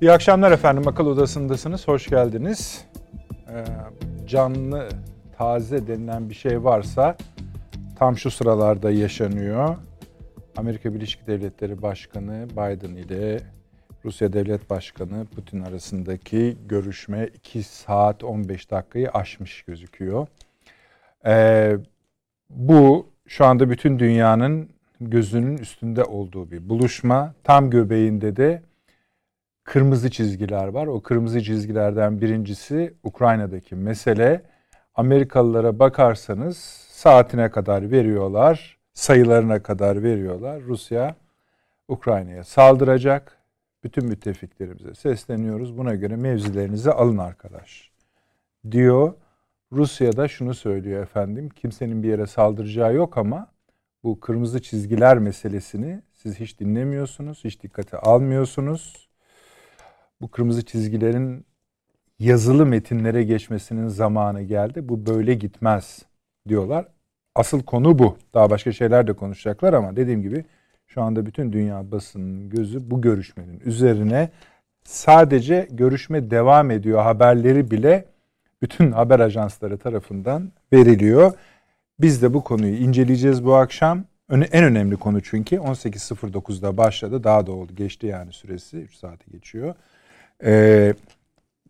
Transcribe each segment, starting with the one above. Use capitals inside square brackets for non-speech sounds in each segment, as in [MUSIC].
İyi akşamlar efendim. Akıl Odası'ndasınız. Hoş geldiniz. Ee, canlı, taze denilen bir şey varsa tam şu sıralarda yaşanıyor. Amerika Birleşik Devletleri Başkanı Biden ile Rusya Devlet Başkanı Putin arasındaki görüşme 2 saat 15 dakikayı aşmış gözüküyor. Ee, bu şu anda bütün dünyanın gözünün üstünde olduğu bir buluşma. Tam göbeğinde de kırmızı çizgiler var. O kırmızı çizgilerden birincisi Ukrayna'daki mesele. Amerikalılara bakarsanız saatine kadar veriyorlar, sayılarına kadar veriyorlar. Rusya Ukrayna'ya saldıracak. Bütün müttefiklerimize sesleniyoruz. Buna göre mevzilerinizi alın arkadaş diyor. Rusya da şunu söylüyor efendim. Kimsenin bir yere saldıracağı yok ama bu kırmızı çizgiler meselesini siz hiç dinlemiyorsunuz, hiç dikkate almıyorsunuz. Bu kırmızı çizgilerin yazılı metinlere geçmesinin zamanı geldi. Bu böyle gitmez diyorlar. Asıl konu bu. Daha başka şeyler de konuşacaklar ama dediğim gibi şu anda bütün dünya basının gözü bu görüşmenin üzerine sadece görüşme devam ediyor haberleri bile bütün haber ajansları tarafından veriliyor. Biz de bu konuyu inceleyeceğiz bu akşam. En önemli konu çünkü 18.09'da başladı. Daha da oldu. Geçti yani süresi. 3 saati geçiyor. Ee,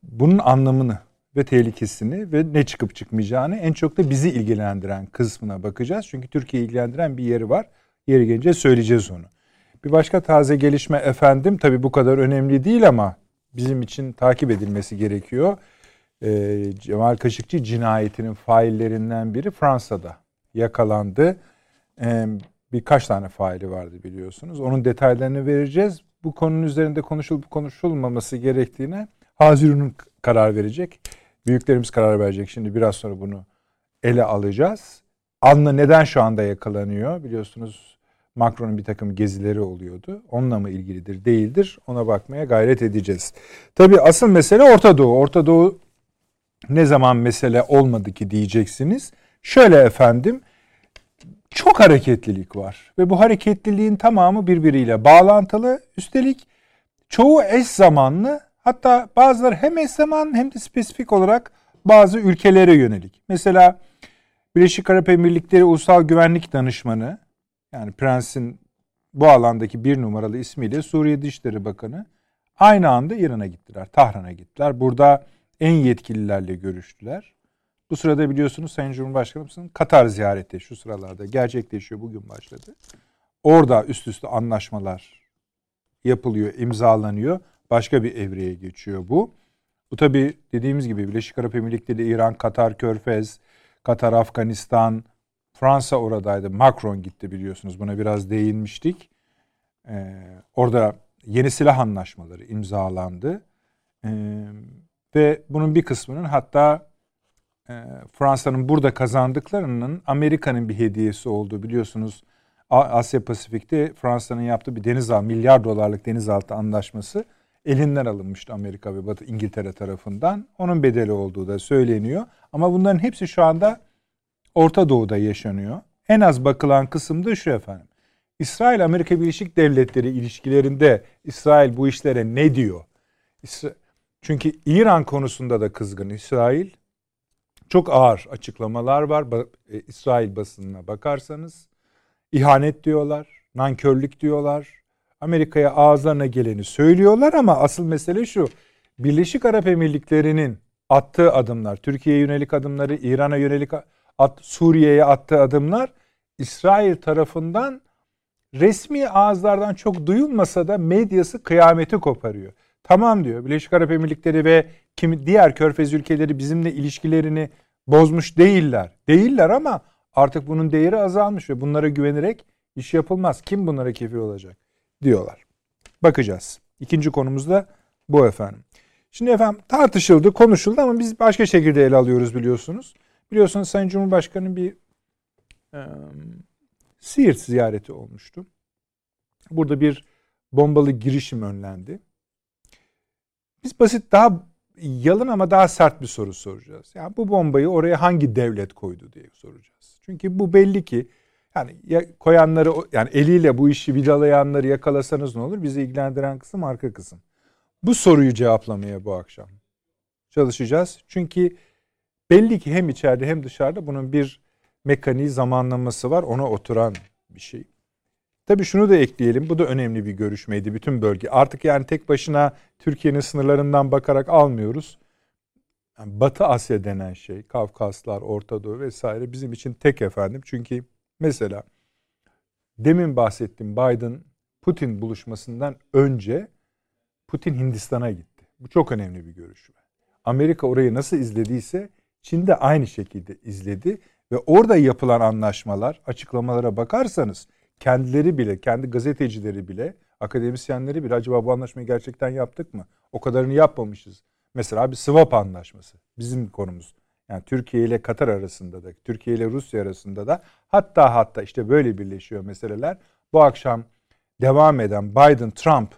bunun anlamını ve tehlikesini ve ne çıkıp çıkmayacağını en çok da bizi ilgilendiren kısmına bakacağız. Çünkü Türkiye ilgilendiren bir yeri var. Yeri gelince söyleyeceğiz onu. Bir başka taze gelişme efendim tabii bu kadar önemli değil ama bizim için takip edilmesi gerekiyor. Ee, Cemal Kaşıkçı cinayetinin faillerinden biri Fransa'da yakalandı. Ee, birkaç tane faili vardı biliyorsunuz. Onun detaylarını vereceğiz. Bu konunun üzerinde konuşulup konuşulmaması gerektiğine Hazirun'un karar verecek. Büyüklerimiz karar verecek. Şimdi biraz sonra bunu ele alacağız. Anla neden şu anda yakalanıyor? Biliyorsunuz Macron'un bir takım gezileri oluyordu. Onunla mı ilgilidir, değildir? Ona bakmaya gayret edeceğiz. Tabii asıl mesele Orta Doğu. Orta Doğu ne zaman mesele olmadı ki diyeceksiniz. Şöyle efendim, çok hareketlilik var ve bu hareketliliğin tamamı birbiriyle bağlantılı. Üstelik çoğu eş zamanlı hatta bazıları hem eş zaman hem de spesifik olarak bazı ülkelere yönelik. Mesela Birleşik Arap Emirlikleri Ulusal Güvenlik Danışmanı yani Prens'in bu alandaki bir numaralı ismiyle Suriye Dışişleri Bakanı aynı anda İran'a gittiler. Tahran'a gittiler. Burada en yetkililerle görüştüler. Bu sırada biliyorsunuz Sayın Cumhurbaşkanımızın Katar ziyareti şu sıralarda gerçekleşiyor. Bugün başladı. Orada üst üste anlaşmalar yapılıyor, imzalanıyor. Başka bir evreye geçiyor bu. Bu tabi dediğimiz gibi Birleşik Arap Emirlikleri, İran, Katar, Körfez, Katar, Afganistan, Fransa oradaydı. Macron gitti biliyorsunuz. Buna biraz değinmiştik. Ee, orada yeni silah anlaşmaları imzalandı. Ee, ve bunun bir kısmının hatta Fransa'nın burada kazandıklarının Amerika'nın bir hediyesi olduğu biliyorsunuz. Asya Pasifik'te Fransa'nın yaptığı bir denizaltı, milyar dolarlık denizaltı anlaşması elinden alınmıştı Amerika ve Batı İngiltere tarafından. Onun bedeli olduğu da söyleniyor. Ama bunların hepsi şu anda Orta Doğu'da yaşanıyor. En az bakılan kısım da şu efendim. İsrail Amerika Birleşik Devletleri ilişkilerinde İsrail bu işlere ne diyor? Çünkü İran konusunda da kızgın İsrail. Çok ağır açıklamalar var. E, İsrail basınına bakarsanız ihanet diyorlar, nankörlük diyorlar. Amerika'ya ağızlarına geleni söylüyorlar ama asıl mesele şu. Birleşik Arap Emirlikleri'nin attığı adımlar, Türkiye'ye yönelik adımları, İran'a yönelik at, Suriye'ye attığı adımlar İsrail tarafından resmi ağızlardan çok duyulmasa da medyası kıyameti koparıyor. Tamam diyor. Birleşik Arap Emirlikleri ve kimi diğer körfez ülkeleri bizimle ilişkilerini bozmuş değiller. Değiller ama artık bunun değeri azalmış ve bunlara güvenerek iş yapılmaz. Kim bunlara kefil olacak diyorlar. Bakacağız. İkinci konumuz da bu efendim. Şimdi efendim tartışıldı, konuşuldu ama biz başka şekilde ele alıyoruz biliyorsunuz. Biliyorsunuz Sayın Cumhurbaşkanı'nın bir e, Siirt ziyareti olmuştu. Burada bir bombalı girişim önlendi. Biz basit daha yalın ama daha sert bir soru soracağız. Yani bu bombayı oraya hangi devlet koydu diye soracağız. Çünkü bu belli ki yani ya koyanları yani eliyle bu işi vidalayanları yakalasanız ne olur? Bizi ilgilendiren kısım arka kısım. Bu soruyu cevaplamaya bu akşam çalışacağız. Çünkü belli ki hem içeride hem dışarıda bunun bir mekaniği zamanlaması var. Ona oturan bir şey. Tabii şunu da ekleyelim. Bu da önemli bir görüşmeydi bütün bölge. Artık yani tek başına Türkiye'nin sınırlarından bakarak almıyoruz. Yani Batı Asya denen şey, Kafkaslar, Orta Doğu vesaire bizim için tek efendim. Çünkü mesela demin bahsettiğim Biden Putin buluşmasından önce Putin Hindistan'a gitti. Bu çok önemli bir görüşme. Amerika orayı nasıl izlediyse Çin de aynı şekilde izledi ve orada yapılan anlaşmalar, açıklamalara bakarsanız kendileri bile, kendi gazetecileri bile, akademisyenleri bile acaba bu anlaşmayı gerçekten yaptık mı? O kadarını yapmamışız. Mesela bir swap anlaşması bizim konumuz. Yani Türkiye ile Katar arasında da, Türkiye ile Rusya arasında da hatta hatta işte böyle birleşiyor meseleler. Bu akşam devam eden Biden Trump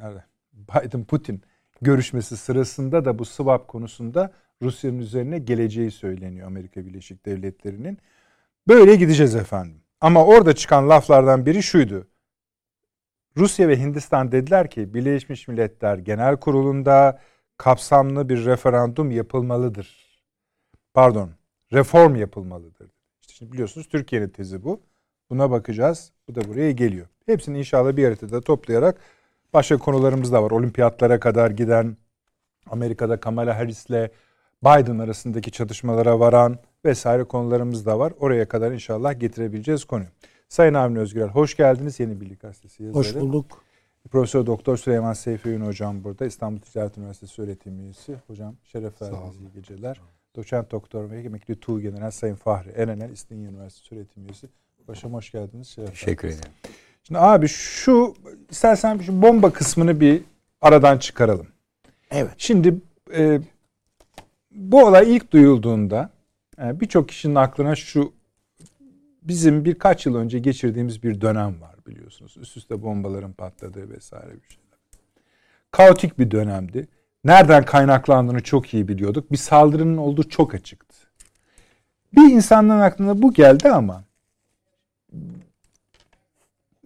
nerede? Biden Putin görüşmesi sırasında da bu swap konusunda Rusya'nın üzerine geleceği söyleniyor Amerika Birleşik Devletleri'nin. Böyle gideceğiz efendim. Ama orada çıkan laflardan biri şuydu. Rusya ve Hindistan dediler ki Birleşmiş Milletler Genel Kurulu'nda kapsamlı bir referandum yapılmalıdır. Pardon, reform yapılmalıdır. İşte şimdi biliyorsunuz Türkiye'nin tezi bu. Buna bakacağız. Bu da buraya geliyor. Hepsini inşallah bir haritada toplayarak başka konularımız da var. Olimpiyatlara kadar giden Amerika'da Kamala Harris'le Biden arasındaki çatışmalara varan vesaire konularımız da var. Oraya kadar inşallah getirebileceğiz konuyu. Sayın Avni Özgürel hoş geldiniz. Yeni Birlik Gazetesi yazarı. Hoş bulduk. Profesör Doktor Süleyman Seyfi Ün hocam burada. İstanbul Ticaret Üniversitesi öğretim üyesi. Hocam şeref verdiniz. iyi geceler. Doçent Doktor ve Emekli Tuğ General Sayın Fahri Erenel İstinye Üniversitesi öğretim üyesi. Başım hoş geldiniz. Şeref Teşekkür ederim. Şimdi abi şu istersen şu bomba kısmını bir aradan çıkaralım. Evet. Şimdi e, bu olay ilk duyulduğunda birçok kişinin aklına şu bizim birkaç yıl önce geçirdiğimiz bir dönem var biliyorsunuz. Üst üste bombaların patladığı vesaire bir şeyler. Kaotik bir dönemdi. Nereden kaynaklandığını çok iyi biliyorduk. Bir saldırının olduğu çok açıktı. Bir insanların aklına bu geldi ama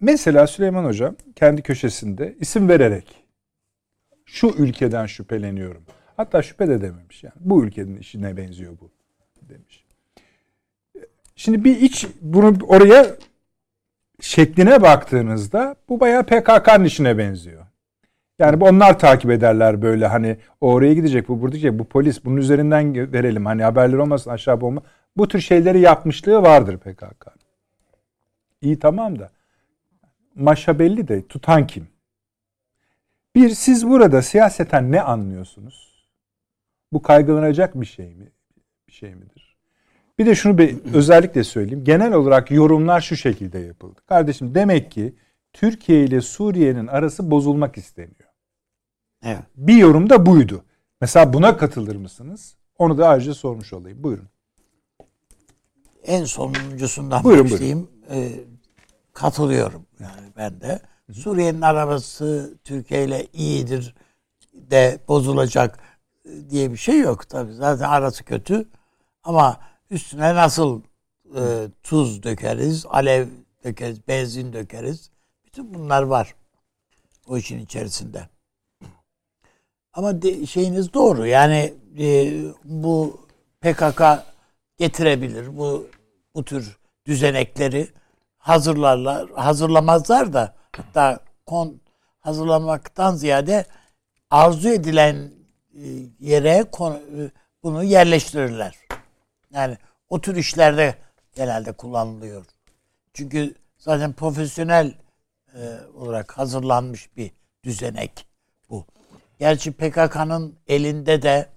mesela Süleyman Hocam kendi köşesinde isim vererek şu ülkeden şüpheleniyorum. Hatta şüphe de dememiş yani. Bu ülkenin işine benziyor bu demiş. Şimdi bir iç bunu oraya şekline baktığınızda bu bayağı PKK'nın işine benziyor. Yani onlar takip ederler böyle hani oraya gidecek bu burada gidecek bu polis bunun üzerinden verelim hani haberler olmasın aşağı bomba. Bu tür şeyleri yapmışlığı vardır PKK. İyi tamam da maşa belli de tutan kim? Bir siz burada siyaseten ne anlıyorsunuz? Bu kaygılanacak bir şey mi? Şey midir? Bir de şunu bir özellikle söyleyeyim. Genel olarak yorumlar şu şekilde yapıldı. Kardeşim demek ki Türkiye ile Suriye'nin arası bozulmak isteniyor. Evet. Bir yorum da buydu. Mesela buna katılır mısınız? Onu da ayrıca sormuş olayım. Buyurun. En sonuncusundan Buyurun, başlayayım. Ee, katılıyorum yani ben de. Suriye'nin arabası Türkiye ile iyidir de bozulacak diye bir şey yok tabii. Zaten arası kötü. Ama üstüne nasıl e, tuz dökeriz, alev dökeriz, benzin dökeriz. Bütün bunlar var o işin içerisinde. Ama de, şeyiniz doğru. Yani e, bu PKK getirebilir. Bu bu tür düzenekleri hazırlarlar, hazırlamazlar da hatta kon hazırlamaktan ziyade arzu edilen e, yere e, bunu yerleştirirler. Yani o tür işlerde genelde kullanılıyor. Çünkü zaten profesyonel e, olarak hazırlanmış bir düzenek bu. Gerçi PKK'nın elinde de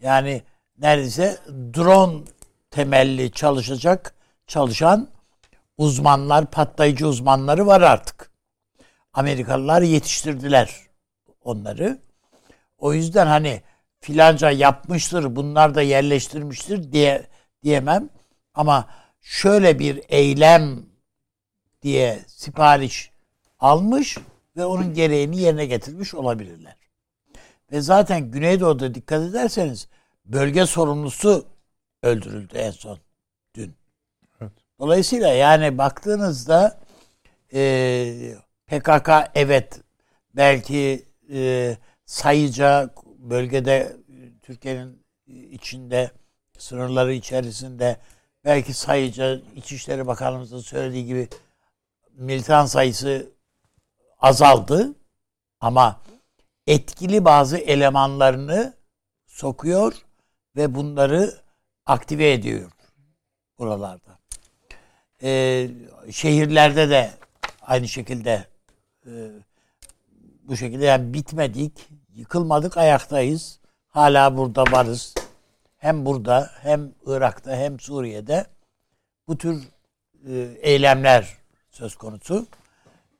yani neredeyse drone temelli çalışacak çalışan uzmanlar, patlayıcı uzmanları var artık. Amerikalılar yetiştirdiler onları. O yüzden hani filanca yapmıştır, bunlar da yerleştirmiştir diye diyemem. Ama şöyle bir eylem diye sipariş almış ve onun gereğini yerine getirmiş olabilirler. Ve zaten Güneydoğu'da dikkat ederseniz bölge sorumlusu öldürüldü en son dün. Evet. Dolayısıyla yani baktığınızda e, PKK evet belki e, sayıca bölgede Türkiye'nin içinde sınırları içerisinde belki sayıca İçişleri Bakanımızın söylediği gibi militan sayısı azaldı ama etkili bazı elemanlarını sokuyor ve bunları aktive ediyor buralarda. Ee, şehirlerde de aynı şekilde e, bu şekilde yani bitmedik, yıkılmadık, ayaktayız. Hala burada varız. Hem burada hem Irak'ta hem Suriye'de bu tür e, eylemler söz konusu.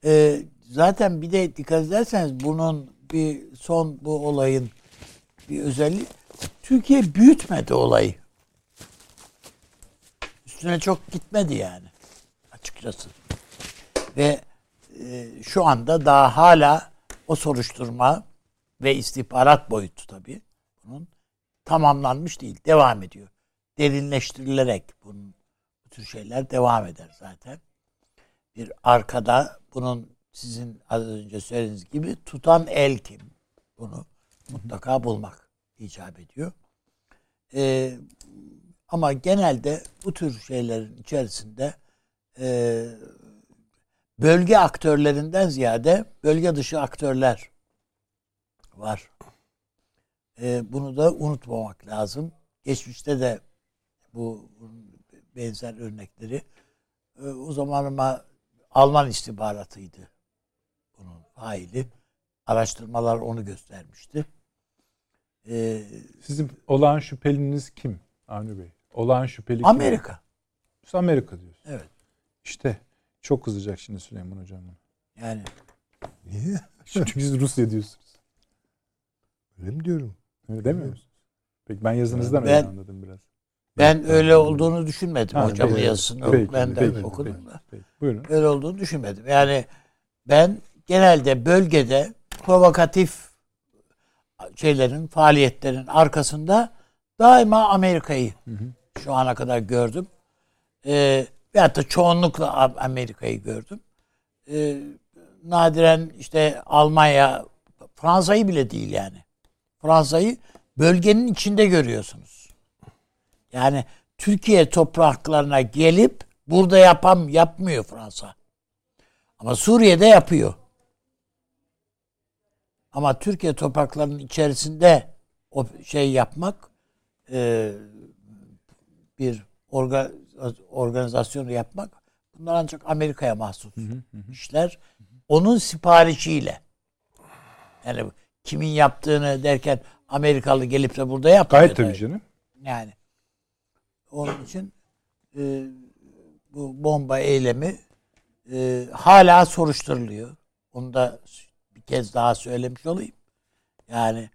E, zaten bir de dikkat ederseniz bunun bir son bu olayın bir özelliği Türkiye büyütmedi olayı. Üstüne çok gitmedi yani açıkçası. Ve e, şu anda daha hala o soruşturma ve istihbarat boyutu tabii bunun tamamlanmış değil. Devam ediyor. Derinleştirilerek bunun bu tür şeyler devam eder zaten. Bir arkada bunun sizin az önce söylediğiniz gibi tutan el kim? Bunu mutlaka bulmak icap ediyor. Ee, ama genelde bu tür şeylerin içerisinde e, bölge aktörlerinden ziyade bölge dışı aktörler var. E, bunu da unutmamak lazım. Geçmişte de bu benzer örnekleri e, o zaman ama Alman istihbaratıydı bunun faili. Araştırmalar onu göstermişti. Ee, Sizin olağan şüpheliniz kim Avni Bey? Olağan şüpheli kim? Amerika. Biz Amerika diyoruz. Evet. İşte çok kızacak şimdi Süleyman Hocam. Yani. Niye? [LAUGHS] Çünkü siz Rusya diyorsunuz. Öyle mi diyorum? Öyle demiyor musunuz? Peki ben yazınızdan ben, öyle anladım biraz. Ben öyle olduğunu düşünmedim Ha, hocamın peki, yazısını. peki, ben de peki, okudum peki, da. Peki, buyurun. Öyle olduğunu düşünmedim. Yani ben genelde bölgede provokatif şeylerin, faaliyetlerin arkasında daima Amerika'yı şu ana kadar gördüm. Ee, veyahut da çoğunlukla Amerika'yı gördüm. Ee, nadiren işte Almanya, Fransa'yı bile değil yani. Fransa'yı bölgenin içinde görüyorsunuz. Yani Türkiye topraklarına gelip burada yapam yapmıyor Fransa. Ama Suriye'de yapıyor. Ama Türkiye topraklarının içerisinde o şey yapmak e, bir orga, organizasyonu yapmak bunlar ancak Amerika'ya mahsus Hı hı hı. işler. Onun siparişiyle. Yani kimin yaptığını derken Amerikalı gelip de burada yapmıyor. Gayet tabii canım. Yani onun için e, bu bomba eylemi e, hala soruşturuluyor. Onu da bir kez daha söylemiş olayım. Yani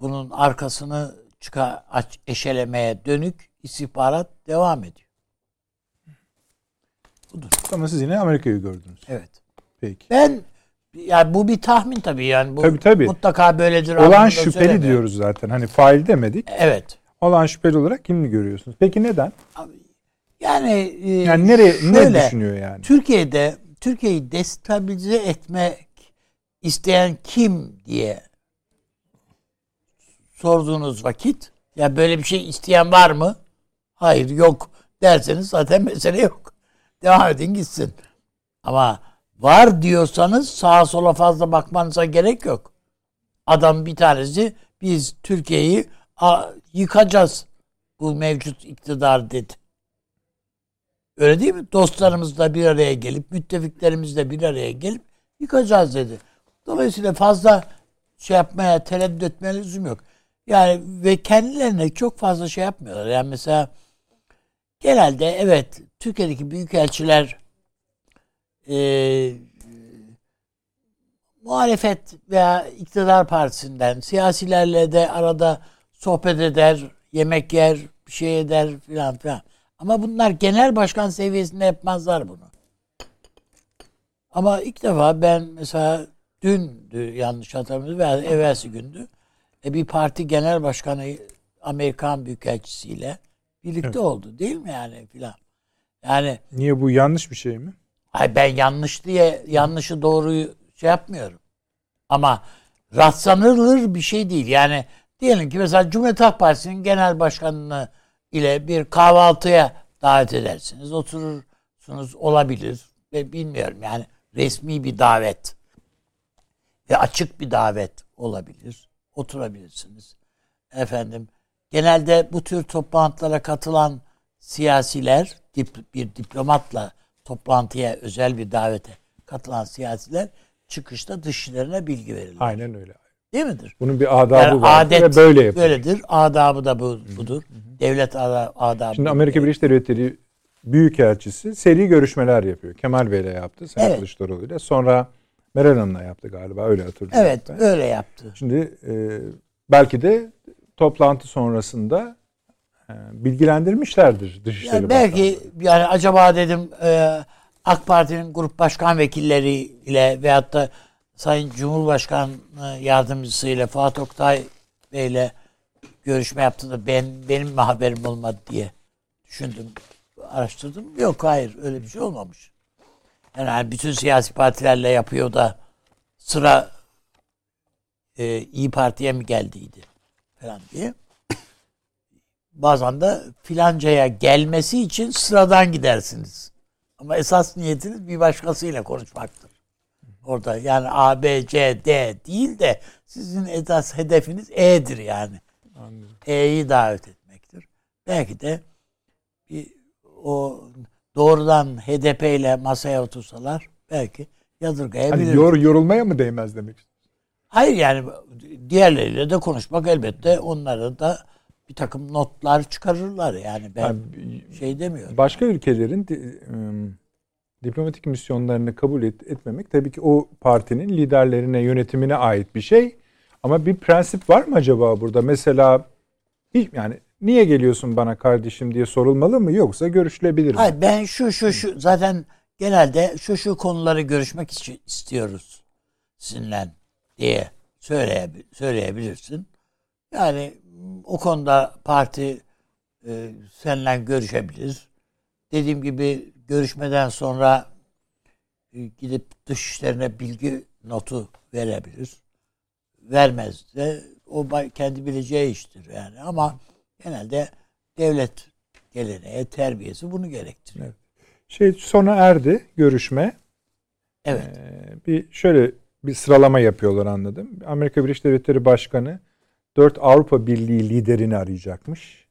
bunun arkasını çıka aç, eşelemeye dönük istihbarat devam ediyor. Budur. Ama siz yine Amerika'yı gördünüz. Evet. Peki. Ben yani bu bir tahmin tabii yani bu Tabii, tabii. mutlaka böyledir. Olan şüpheli diyoruz zaten. Hani fail demedik. Evet. Olan şüpheli olarak kimini görüyorsunuz? Peki neden? Yani e, Yani nereye ne şöyle, düşünüyor yani? Türkiye'de Türkiye'yi destabilize etmek isteyen kim diye sorduğunuz vakit ya böyle bir şey isteyen var mı? Hayır yok derseniz zaten mesele yok. Devam edin gitsin. Ama var diyorsanız sağa sola fazla bakmanıza gerek yok. Adam bir tanesi biz Türkiye'yi yıkacağız bu mevcut iktidar dedi. Öyle değil mi? Dostlarımızla bir araya gelip, müttefiklerimizle bir araya gelip yıkacağız dedi. Dolayısıyla fazla şey yapmaya, tereddüt etmeye lüzum yok. Yani ve kendilerine çok fazla şey yapmıyorlar. Yani mesela genelde evet Türkiye'deki büyükelçiler e, muhalefet veya iktidar partisinden siyasilerle de arada sohbet eder, yemek yer, bir şey eder filan filan. Ama bunlar genel başkan seviyesinde yapmazlar bunu. Ama ilk defa ben mesela dün yanlış hatırlamıyorum veya evvelsi gündü e, bir parti genel başkanı Amerikan büyükelçisiyle birlikte Evet. oldu değil mi yani filan. Yani Niye bu yanlış bir şey mi? Ay ben yanlış diye yanlışı doğruyu şey yapmıyorum. Ama rastlanılır bir şey değil. Yani diyelim ki mesela Cumhuriyet Halk Partisi'nin genel başkanını ile bir kahvaltıya davet edersiniz. Oturursunuz olabilir ve bilmiyorum yani resmi bir davet ve açık bir davet olabilir. Oturabilirsiniz. Efendim genelde bu tür toplantılara katılan siyasiler dip- bir diplomatla toplantıya özel bir davete katılan siyasiler çıkışta dışişlerine bilgi verirler. Aynen öyle. Değil midir? Bunun bir adabı Yani var adet ve böyle yapıyor. böyledir. Adabı da bu, budur. Devlet ada- adabı. Şimdi Amerika Birleşik Devletleri Büyükelçisi seri görüşmeler yapıyor. Kemal Bey'le yaptı, Sayın Evet. Kılıçdaroğlu'yla. Sonra Meral Hanım'la yaptı galiba öyle hatırlıyorum. Evet ben. öyle yaptı. Şimdi e, belki de toplantı sonrasında bilgilendirmişlerdir Dışişleri Yani belki Bakanlığı. yani acaba dedim e, AK Parti'nin grup başkan vekilleriyle veyahut da Sayın Cumhurbaşkanı yardımcısıyla Fuat Oktay Bey'le görüşme yaptı da ben benim mi haberim olmadı diye düşündüm. Araştırdım. Yok hayır öyle bir şey olmamış. Yani hani bütün siyasi partilerle yapıyor da sıra e, İyi Parti'ye mi geldiydi falan diye. Bazen de filancaya gelmesi için sıradan gidersiniz. Ama esas niyetiniz bir başkasıyla konuşmaktır. Orada yani A, B, C, D değil de sizin esas hedefiniz E'dir yani. Anladım. E'yi davet etmektir. Belki de bir, o doğrudan HDP ile masaya otursalar belki yadırgayabilir. Hani yor, yorulmaya mı değmez demek Hayır yani diğerleriyle de konuşmak elbette onlara da bir takım notlar çıkarırlar yani ben Yani şey demiyorum. başka ülkelerin di- ım, diplomatik misyonlarını kabul et, etmemek tabii ki o partinin liderlerine, yönetimine ait bir şey. Ama bir prensip var mı acaba burada? Mesela hiç yani niye geliyorsun bana kardeşim diye sorulmalı mı yoksa görüşülebilir mi? Hayır ben şu şu şu zaten genelde şu şu konuları görüşmek için istiyoruz sizinle diye söyleyebil söyleyebilirsin. Yani o konuda parti e, seninle görüşebilir. Dediğim gibi görüşmeden sonra e, gidip dışişlerine bilgi notu verebilir. Vermez de o kendi bileceği iştir yani ama genelde devlet geleneği, terbiyesi bunu gerektiriyor. Evet. Şey sona erdi görüşme. Evet. Ee, bir şöyle bir sıralama yapıyorlar anladım. Amerika Birleşik Devletleri Başkanı 4 Avrupa Birliği liderini arayacakmış.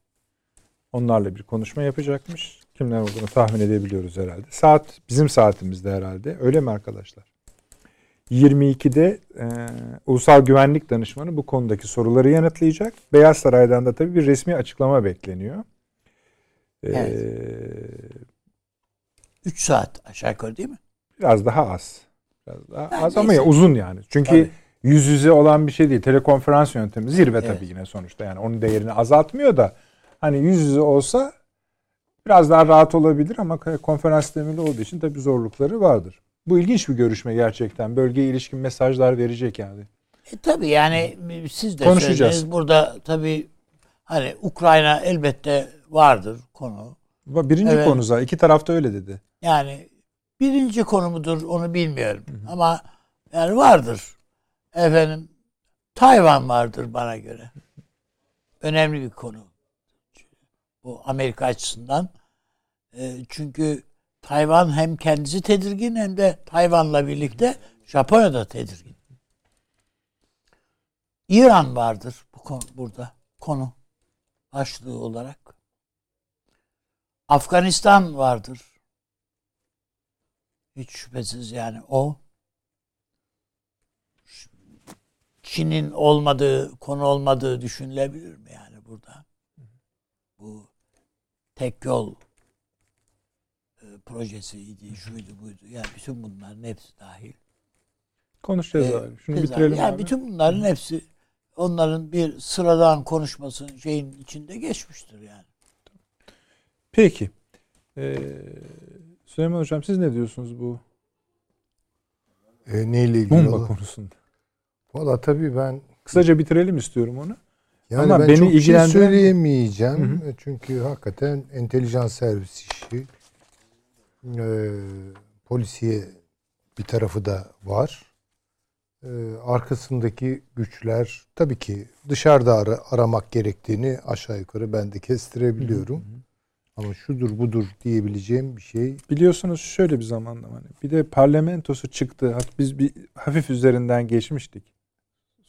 Onlarla bir konuşma yapacakmış. Kimler olduğunu tahmin edebiliyoruz herhalde. Saat bizim saatimizde herhalde. Öyle mi arkadaşlar? 22'de e, Ulusal Güvenlik Danışmanı bu konudaki soruları yanıtlayacak. Beyaz Saray'dan da tabii bir resmi açıklama bekleniyor. Ee, Evet. 3 saat aşağı yukarı değil mi? Biraz daha az. Biraz daha Ha, az ama ya neyse. uzun yani. Çünkü Tabii. Yüz yüze olan bir şey değil. Telekonferans yöntemi zirve Evet. tabii yine sonuçta. Yani onun değerini azaltmıyor da hani yüz yüze olsa biraz daha rahat olabilir ama konferans sistemiyle olduğu için tabii zorlukları vardır. Bu ilginç bir görüşme gerçekten. Bölgeye ilişkin mesajlar verecek yani. E tabii yani siz de Konuşacağız. Burada tabii hani Ukrayna elbette vardır konu. Birinci Evet. konu zaten. İki tarafta öyle dedi. Yani birinci konu mudur onu bilmiyorum. Ama yani vardır. Efendim Tayvan vardır bana göre. Önemli bir konu. Bu Amerika açısından. E, çünkü Tayvan hem kendisi tedirgin hem de Tayvan'la birlikte Japonya da tedirgin. İran vardır bu konu, burada konu başlığı olarak. Afganistan vardır. Hiç şüphesiz yani o. Çin'in olmadığı, konu olmadığı düşünülebilir mi yani burada? Bu tek yol e, projesiydi, şuydu buydu. Yani bütün bunların hepsi dahil. Konuşacağız Ee, abi. Şunu keza- bitirelim yani abi. bütün bunların hepsi onların bir sıradan konuşmasının şeyin içinde geçmiştir yani. Peki. Ee, Süleyman Hocam siz ne diyorsunuz bu E, neyle ilgili? bomba olan? konusunda? Valla tabii ben Kısaca bitirelim istiyorum onu. yani Ama ben beni çok şey ilgilendiren- söyleyemeyeceğim. Hı E, Çünkü hakikaten entelijans servis işi. E, polisiye bir tarafı da var. e, arkasındaki güçler tabii ki dışarıda ara- aramak gerektiğini aşağı yukarı ben de kestirebiliyorum. Ama şudur budur diyebileceğim bir şey Biliyorsunuz şöyle bir zamanlama. hani Bir de parlamentosu çıktı. Biz bir hafif üzerinden geçmiştik.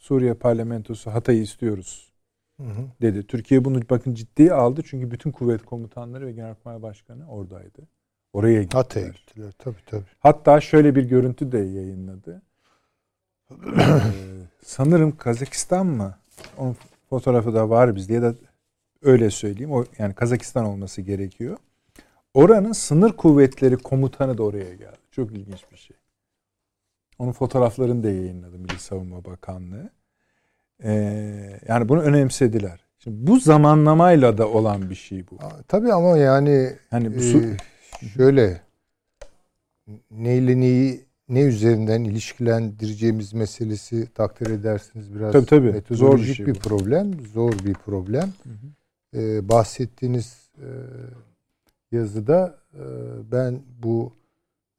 Suriye parlamentosu Hatay'ı istiyoruz Hı hı. dedi. Türkiye bunu bakın ciddiye aldı. Çünkü bütün kuvvet komutanları ve genelkurmay başkanı oradaydı. Oraya gittiler. Hatay'a gittiler tabii tabii. Hatta şöyle bir görüntü de yayınladı. Ee, sanırım Kazakistan mı? Onun fotoğrafı da var bizde ya da öyle söyleyeyim. O yani Kazakistan olması gerekiyor. Oranın sınır kuvvetleri komutanı da oraya geldi. Çok ilginç bir şey. Onun fotoğraflarını da yayınladı Milli Savunma Bakanlığı. Ee, yani bunu önemsediler. Şimdi bu zamanlamayla da olan bir şey bu. Tabii ama yani Hani bu e, su- şöyle neyle neyi ne üzerinden ilişkilendireceğimiz meselesi takdir edersiniz biraz Tabii, tabii. Zor bir metodolojik şey bir, bu. problem, zor bir problem. Ee, bahsettiğiniz e, yazıda e, ben bu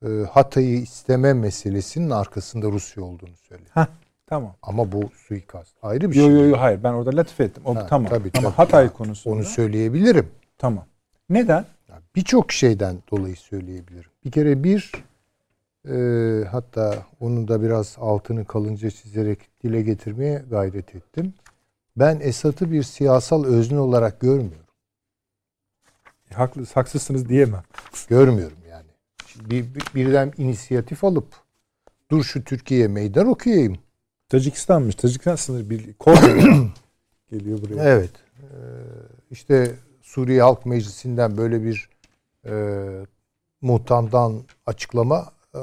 e, Hatay'ı isteme meselesinin arkasında Rusya olduğunu söyledim. tamam. Ama bu suikast ayrı bir Yo şey. yo yo hayır ben orada latif ettim. O Ha, tamam. tabii, Ama tabii. Hatay konusunda Onu söyleyebilirim. tamam. Neden? Birçok şeyden dolayı söyleyebilirim. Bir kere bir e, hatta onu da biraz altını kalınca çizerek dile getirmeye gayret ettim. Ben Esad'ı bir siyasal özne olarak görmüyorum. Haklı, haksızsınız diyemem. Görmüyorum yani. Bir, bir- birden inisiyatif alıp dur şu Türkiye'ye meydan okuyayım. Tacikistan'mış. Tacikistan sınır birliği. Konya [CLEARS THROAT] geliyor buraya. Evet. Ee, işte Suriye Halk Meclisi'nden böyle bir e, muhtamdan açıklama e,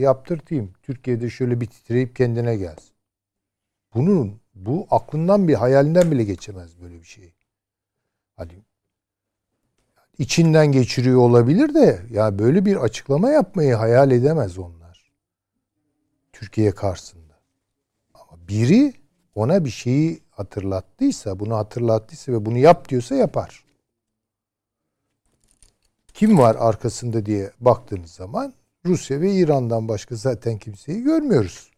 yaptırtayım. Türkiye'de şöyle bir titreyip kendine gelsin. Bunun bu aklından bir hayalinden bile geçemez böyle bir şey. Hadi içinden geçiriyor olabilir de ya böyle bir açıklama yapmayı hayal edemez onlar. Türkiye karşısında. Ama biri ona bir şeyi hatırlattıysa, bunu hatırlattıysa ve bunu yap diyorsa yapar. Kim var arkasında diye baktığınız zaman Rusya ve İran'dan başka zaten kimseyi görmüyoruz.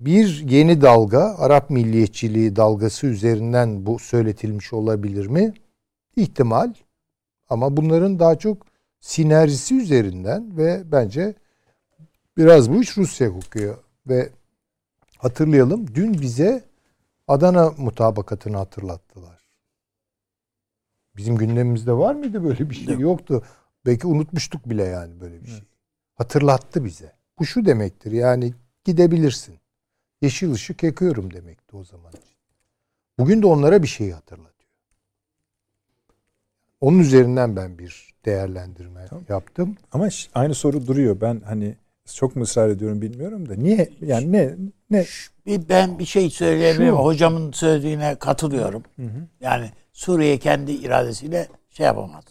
Bir yeni dalga, Arap milliyetçiliği dalgası üzerinden bu söyletilmiş olabilir mi? İhtimal. Ama bunların daha çok sinerjisi üzerinden ve bence biraz bu iş Rusya kokuyor. Ve hatırlayalım dün bize Adana mutabakatını hatırlattılar. Bizim gündemimizde var mıydı böyle bir şey? Yoktu. Belki unutmuştuk bile yani böyle bir şey. Hatırlattı bize. Bu şu demektir yani gidebilirsin. Yeşil ışık yakıyorum demekti o zaman. Bugün de onlara bir şeyi hatırlatıyor. Onun üzerinden ben bir değerlendirme yaptım. Ama aynı soru duruyor. Ben hani çok mu ısrar ediyorum bilmiyorum da. Niye? Yani ne? ne? Bir ben bir şey söyleyebilirim. Şu. Hocamın söylediğine katılıyorum. Yani Suriye kendi iradesiyle şey yapamaz.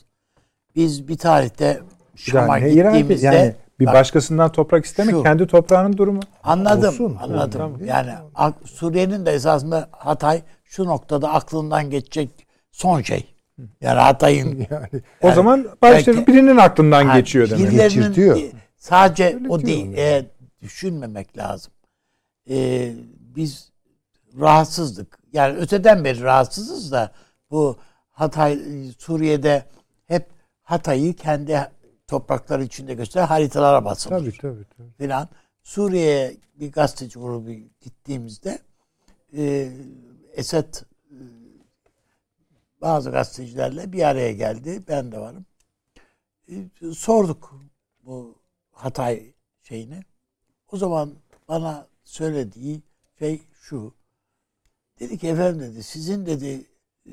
Biz bir tarihte Şam'a Yani gittiğimizde Yani bir bak, başkasından toprak istemek Şu. kendi toprağının durumu. anladım. Olsun, anladım. tamam. Yani Suriye'nin de esasında Hatay şu noktada aklından geçecek son şey. Yani Hatay'ın [LAUGHS] Yani O Yani zaman belki- birinin aklından Ha, geçiyor demek. Geçirtiyor. Sadece Öyle o değil. E, düşünmemek lazım. E, biz rahatsızdık. Yani öteden beri rahatsızız da bu Hatay Suriye'de hep Hatay'ı kendi toprakları içinde gösteren haritalara basılır tabii tabii. tabii. filan. Suriye'ye bir gazeteci grubu gittiğimizde e, Esed bazı gazetecilerle bir araya geldi. Ben de varım. E, sorduk bu Hatay şeyini. O zaman bana söylediği şey şu. Dedi ki efendim dedi sizin dedi e,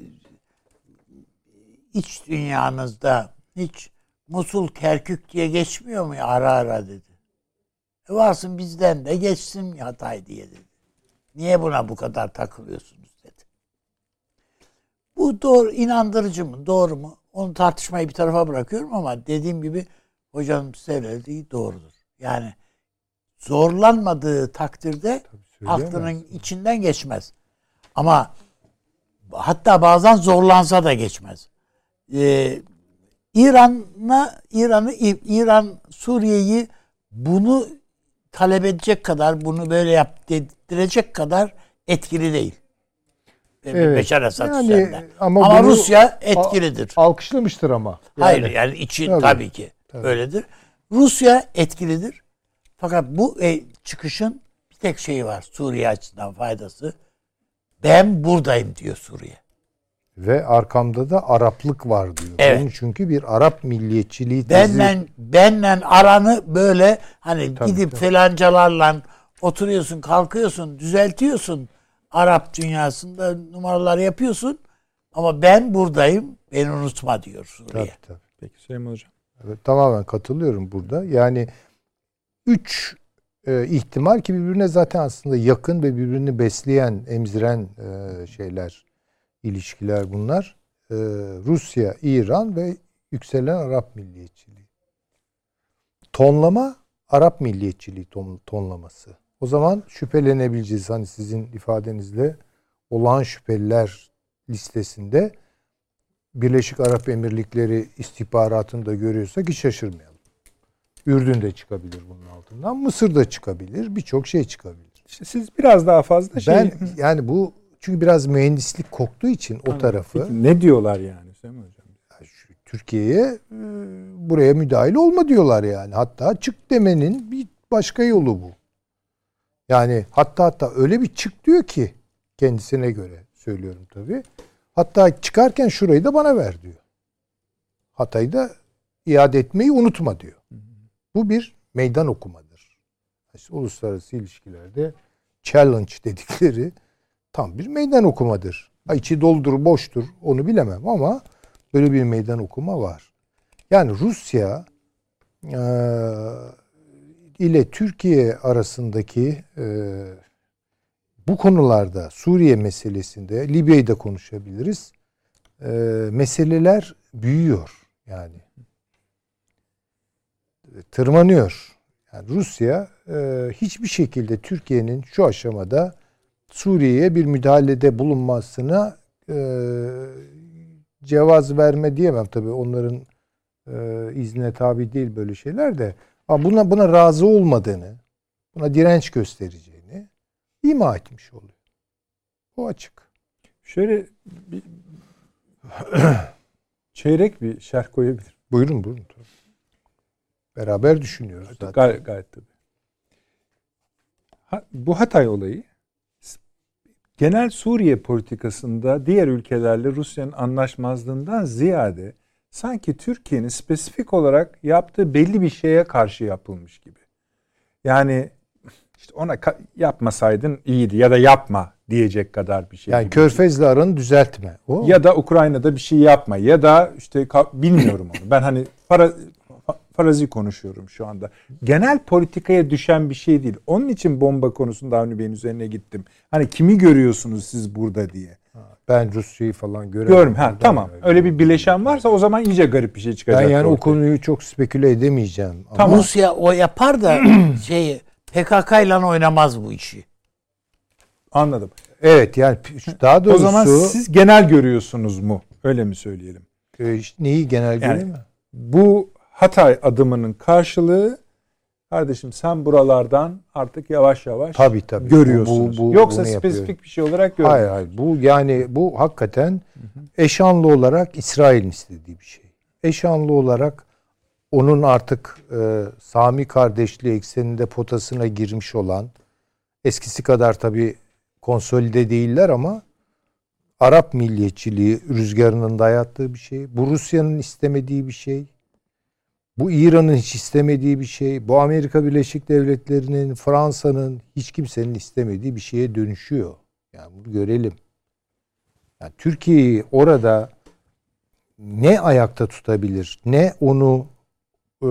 iç dünyanızda hiç Musul Kerkük diye geçmiyor mu ara ara dedi. E varsın bizden de geçsin Hatay diye dedi. Niye buna bu kadar takılıyorsunuz. Bu doğru inandırıcı mı doğru mu? Onu tartışmayı bir tarafa bırakıyorum ama dediğim gibi hocanın söylediği doğrudur. Yani zorlanmadığı takdirde aklının içinden geçmez. Ama hatta bazen zorlansa da geçmez. Ee, İran'a İran'ı İran Suriye'yi bunu talep edecek kadar bunu böyle yap dedirecek kadar etkili değil. Evet. Beşar Esad Yani üzerinden. ama Ama, Rusya etkilidir. Alkışlamıştır ama. Hayır yani için Tabii. tabii, ki öyledir. Rusya etkilidir. Fakat bu e, çıkışın bir tek şeyi var Suriye açısından faydası. Ben buradayım diyor Suriye. Ve arkamda da Araplık var diyor. Evet. Bunun çünkü bir Arap milliyetçiliği tezi. Benle, benle aranı böyle hani Tabii, gidip tabii. falancalarla oturuyorsun, kalkıyorsun, düzeltiyorsun. Arap dünyasında numaralar yapıyorsun. Ama ben buradayım, beni unutma diyor Suriye. Tabii, tabii. Peki Süleyman Hocam. Evet, tamamen katılıyorum burada. Yani üç e, ihtimal ki birbirine zaten aslında yakın ve birbirini besleyen, emziren e, şeyler, ilişkiler bunlar. E, Rusya, İran ve yükselen Arap milliyetçiliği. Tonlama Arap milliyetçiliği ton, tonlaması. O zaman şüphelenebileceğiz. Hani sizin ifadenizle olağan şüpheliler listesinde Birleşik Arap Emirlikleri istihbaratını da görüyorsak hiç şaşırmayalım. Ürdün de çıkabilir bunun altından. Mısır da çıkabilir. Birçok şey çıkabilir. İşte siz biraz daha fazla şey... Ben yani bu çünkü biraz mühendislik koktuğu için o tarafı Peki ne diyorlar yani Süleyman Hocam? şu Türkiye'ye e, buraya müdahil olma diyorlar yani. Hatta çık demenin bir başka yolu bu. Yani hatta hatta öyle bir çık diyor ki kendisine göre söylüyorum tabii. Hatta çıkarken şurayı da bana ver diyor. Hatay'ı da iade etmeyi unutma diyor. Bu bir meydan okumadır. İşte uluslararası ilişkilerde challenge dedikleri tam bir meydan okumadır. Ha, içi doludur, boştur onu bilemem ama böyle bir meydan okuma var. Yani Rusya eee, ile Türkiye arasındaki eee, bu konularda Suriye meselesinde Libya'yı da konuşabiliriz. Eee, meseleler büyüyor yani. Tırmanıyor. Yani Rusya eee, hiçbir şekilde Türkiye'nin şu aşamada Suriye'ye bir müdahalede bulunmasına eee, cevaz verme diyemem tabii. Onların eee iznine tabi değil böyle şeyler de. Ama buna buna razı olmadığını, buna direnç göstereceğini ima etmiş oluyor. O açık. Şöyle bir [CLEARS THROAT] çeyrek bir şerh koyabilir. Buyurun buyurun. Beraber düşünüyoruz zaten. Gayet, gayet tabii. Ha, bu Hatay olayı genel Suriye politikasında diğer ülkelerle Rusya'nın anlaşmazlığından ziyade sanki Türkiye'nin spesifik olarak yaptığı belli bir şeye karşı yapılmış gibi. Yani işte ona yapmasaydın iyiydi ya da yapma diyecek kadar bir şey. Yani gibi. Körfez'le aranı düzeltme. O Ya da Ukrayna'da bir şey yapma ya da işte bilmiyorum onu. Ben hani para, fa- farazi konuşuyorum şu anda. Genel politikaya düşen bir şey değil. Onun için bomba konusunda Avni Bey'in üzerine gittim. Hani kimi görüyorsunuz siz burada diye. Ben Rusya'yı falan göremiyorum. Görüm ha tamam. Öyle bir bileşen varsa o zaman iyice garip bir şey çıkacak. Ben yani o konuyu çok speküle edemeyeceğim. Ama Tamam. Rusya o yapar da [CLEARS THROAT] şey PKK ile oynamaz bu işi. Anladım. Evet yani daha O doğrusu zaman siz genel görüyorsunuz mu? Öyle mi söyleyelim? e, işte neyi genel Yani- göreyim mi? Bu Hatay adımının karşılığı kardeşim sen buralardan artık yavaş yavaş Tabii tabii. görüyorsunuz. Bu- bu- Yoksa bunu yapıyor. spesifik bir şey olarak Hayır görmüyorsunuz. hayır. Bu yani bu hakikaten eşanlı olarak İsrail'in istediği bir şey. Eşanlı olarak onun artık e, Sami kardeşliği ekseninde potasına girmiş olan eskisi kadar tabii konsolide değiller ama Arap milliyetçiliği rüzgarının dayattığı bir şey. Bu Rusya'nın istemediği bir şey. Bu İran'ın hiç istemediği bir şey. Bu Amerika Birleşik Devletleri'nin, Fransa'nın hiç kimsenin istemediği bir şeye dönüşüyor. Yani bunu görelim. Yani Türkiye'yi orada ne ayakta tutabilir, ne onu e,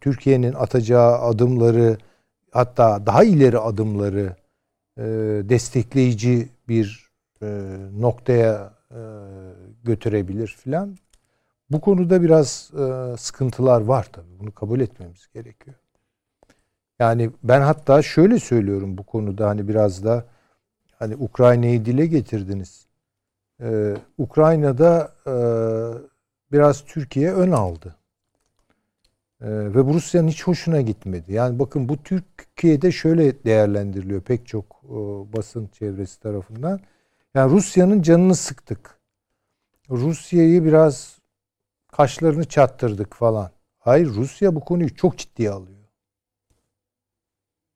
Türkiye'nin atacağı adımları hatta daha ileri adımları e, destekleyici bir e, noktaya e, götürebilir filan. Bu konuda biraz e, sıkıntılar var tabii. Bunu kabul etmemiz gerekiyor. Yani ben hatta şöyle söylüyorum bu konuda hani biraz da hani Ukrayna'yı dile getirdiniz. Ee, Ukrayna'da e, biraz Türkiye ön aldı. Ee, ve bu Rusya'nın hiç hoşuna gitmedi. Yani bakın bu Türkiye'de şöyle değerlendiriliyor pek çok e, basın çevresi tarafından. Yani Rusya'nın canını sıktık. Rusya'yı biraz kaşlarını çattırdık falan. Hayır Rusya bu konuyu çok ciddiye alıyor.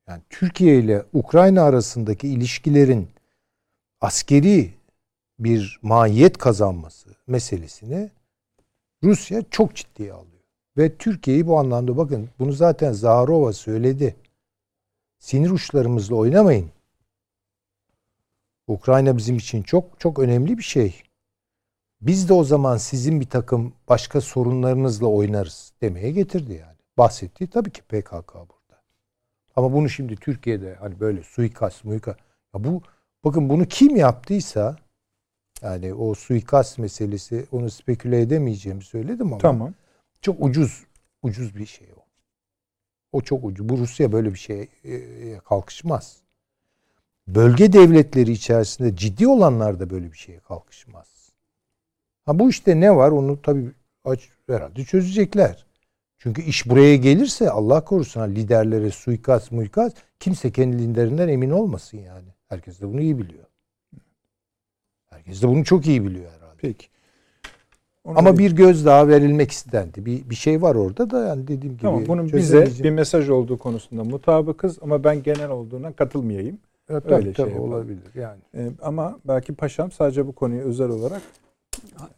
Yani Türkiye ile Ukrayna arasındaki ilişkilerin askeri bir mahiyet kazanması meselesini Rusya çok ciddiye alıyor. Ve Türkiye'yi bu anlamda bakın bunu zaten Zaharova söyledi. Sinir uçlarımızla oynamayın. Ukrayna bizim için çok çok önemli bir şey. Biz de o zaman sizin bir takım başka sorunlarınızla oynarız demeye getirdi yani. Bahsettiği tabii ki PKK burada. Ama bunu şimdi Türkiye'de hani böyle suikast, muikast. Ya bu bakın bunu kim yaptıysa yani o suikast meselesi onu speküle edemeyeceğimi söyledim ama. Tamam. Çok ucuz ucuz bir şey o. O çok ucuz. Bu Rusya böyle bir şeye e, kalkışmaz. Bölge devletleri içerisinde ciddi olanlar da böyle bir şeye kalkışmaz. Ha bu işte ne var onu tabii aç, herhalde çözecekler. Çünkü iş buraya gelirse Allah korusun ha, liderlere suikast muikast kimse kendi liderinden emin olmasın yani. Herkes de bunu iyi biliyor. Herkes de bunu çok iyi biliyor herhalde. Peki. Onu Ama bir göz daha verilmek istendi. Bir, bir şey var orada da yani dediğim gibi. Tamam bunun bize bir mesaj olduğu konusunda mutabıkız ama ben genel olduğuna katılmayayım. Evet, tabii, öyle tabii, şey yapalım. olabilir yani. Ee, ama belki paşam sadece bu konuyu özel olarak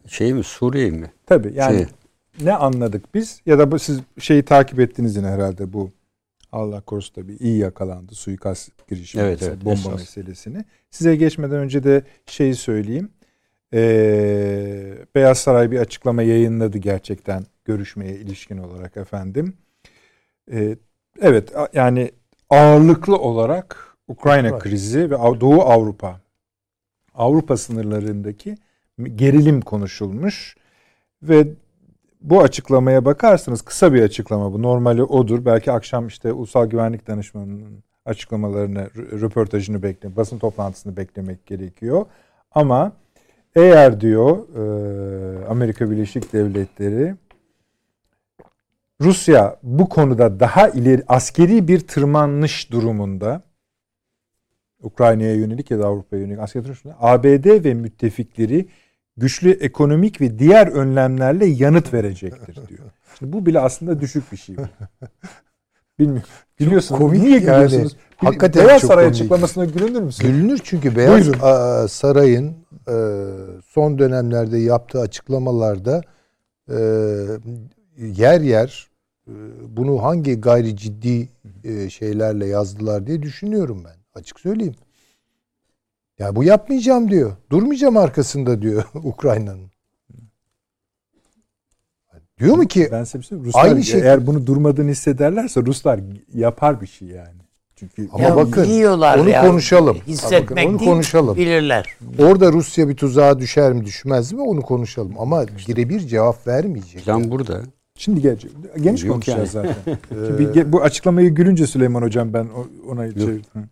Şey mi Suriye mi? tabii yani Şey. ne anladık biz ya da bu siz şeyi takip ettiniz yine herhalde bu Allah korusun tabii iyi yakalandı suikast girişimi Evet, mesela, evet, bomba esas. meselesini. Size geçmeden önce de şeyi söyleyeyim. Ee, Beyaz Saray bir açıklama yayınladı gerçekten görüşmeye ilişkin olarak efendim. Ee, evet yani ağırlıklı olarak Ukrayna krizi ve Doğu Avrupa Avrupa sınırlarındaki gerilim konuşulmuş ve bu açıklamaya bakarsanız kısa bir açıklama bu. Normali odur. Belki akşam işte Ulusal Güvenlik Danışmanı'nın açıklamalarını, rö- röportajını bekle, basın toplantısını beklemek gerekiyor. Ama eğer diyor e, Amerika Birleşik Devletleri Rusya bu konuda daha ileri askeri bir tırmanış durumunda Ukrayna'ya yönelik ya da Avrupa'ya yönelik askeri tırmanış durumunda ABD ve müttefikleri güçlü ekonomik ve diğer önlemlerle yanıt verecektir diyor. Şimdi bu bile aslında düşük bir şey. [LAUGHS] Bilmiyorum. Biliyorsunuz. komik Niye yani. gülüyorsunuz? Hakikaten Beyaz çok Saray komik. açıklamasına gülünür müsünüz? Gülünür çünkü Beyaz Buyurun. Saray'ın e, son dönemlerde yaptığı açıklamalarda e, yer yer e, bunu hangi gayri ciddi e, şeylerle yazdılar diye düşünüyorum ben. Açık söyleyeyim. Ya bu yapmayacağım diyor. Durmayacağım arkasında diyor [LAUGHS] Ukrayna'nın. Diyor mu ki Ben size bir şey. Ruslar Aynı şey- eğer bunu durmadığını hissederlerse Ruslar yapar bir şey yani. Çünkü Ama Ya bakın, yiyorlar onu ya. konuşalım. Hissetmek Bakın, onu değil, konuşalım. bilirler. orada Rusya bir tuzağa düşer mi düşmez mi onu konuşalım. Ama birebir cevap vermeyecek. Plan burada. şimdi gelecek. Geniş Yok konuşacağız yani. zaten. [LAUGHS] Bu açıklamayı gülünce Süleyman hocam ben ona çevirdim.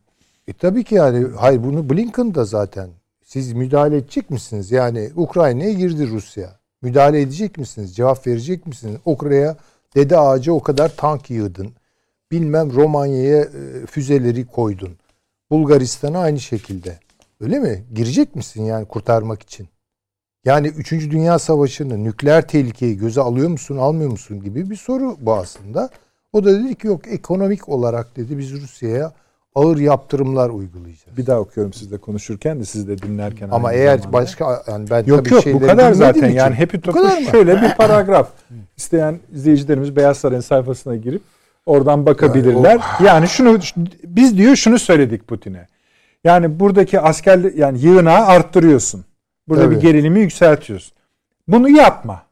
E tabii ki yani hayır bunu Blinken da zaten siz müdahale edecek misiniz? Yani Ukrayna'ya girdi Rusya. Müdahale edecek misiniz? Cevap verecek misiniz? Ukrayna'ya dede ağacı o kadar tank yığdın. Bilmem Romanya'ya e, füzeleri koydun. Bulgaristan'a aynı şekilde. Öyle mi? Girecek misin yani kurtarmak için? Yani 3. Dünya Savaşı'nı, nükleer tehlikeyi göze alıyor musun, almıyor musun gibi bir soru bu aslında. O da dedi ki yok ekonomik olarak dedi biz Rusya'ya ağır yaptırımlar uygulayacağız. Bir daha okuyorum sizle konuşurken de siz de dinlerken. Ama eğer zamanda. başka yani ben Yok tabii yok bu kadar zaten için- yani hepi topu şöyle bir [LAUGHS] paragraf. İsteyen izleyicilerimiz Beyaz Saray'ın sayfasına girip oradan bakabilirler. Yani şunu biz diyor şunu söyledik Putin'e. Yani buradaki asker yani yığınağı arttırıyorsun. Burada Tabii. bir gerilimi yükseltiyorsun. Bunu yapma.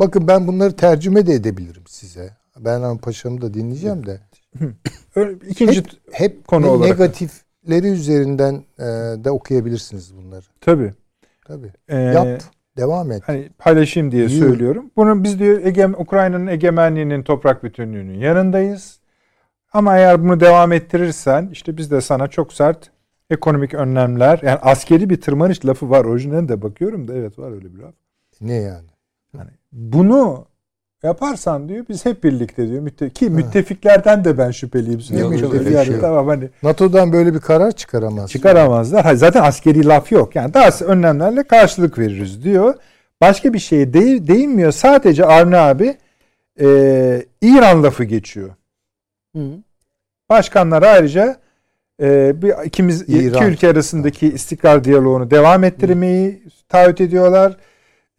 Bakın ben bunları tercüme de edebilirim size. Ben paşamı da dinleyeceğim de. [COUGHS] İkinci Hep, hep konu ne- olarak. negatifleri üzerinden e, de okuyabilirsiniz bunları. tabii. Tabii. Ee, Yap, devam et. Hani paylaşayım diye Yürü. söylüyorum. Bunu biz diyor Ege, Ukrayna'nın egemenliğinin toprak bütünlüğünün yanındayız. Ama eğer bunu devam ettirirsen işte biz de sana çok sert ekonomik önlemler yani askeri bir tırmanış lafı var. Orijinaline de bakıyorum da evet var öyle bir laf. Ne yani? Yani bunu yaparsan diyor biz hep birlikte diyor. Mütte ki müttefiklerden de ben şüpheliyim. Yok, bir Yani şey tamam hani NATO'dan böyle bir karar çıkaramaz. çıkaramazlar. Ha, zaten askeri laf yok. Yani daha önlemlerle karşılık veririz diyor. Başka bir şeye değ- değinmiyor. Sadece Avni abi e, İran lafı geçiyor. Hı. Başkanlar ayrıca e, bir ikimiz iki İran. ülke arasındaki istikrar diyaloğunu devam ettirmeyi taahhüt ediyorlar.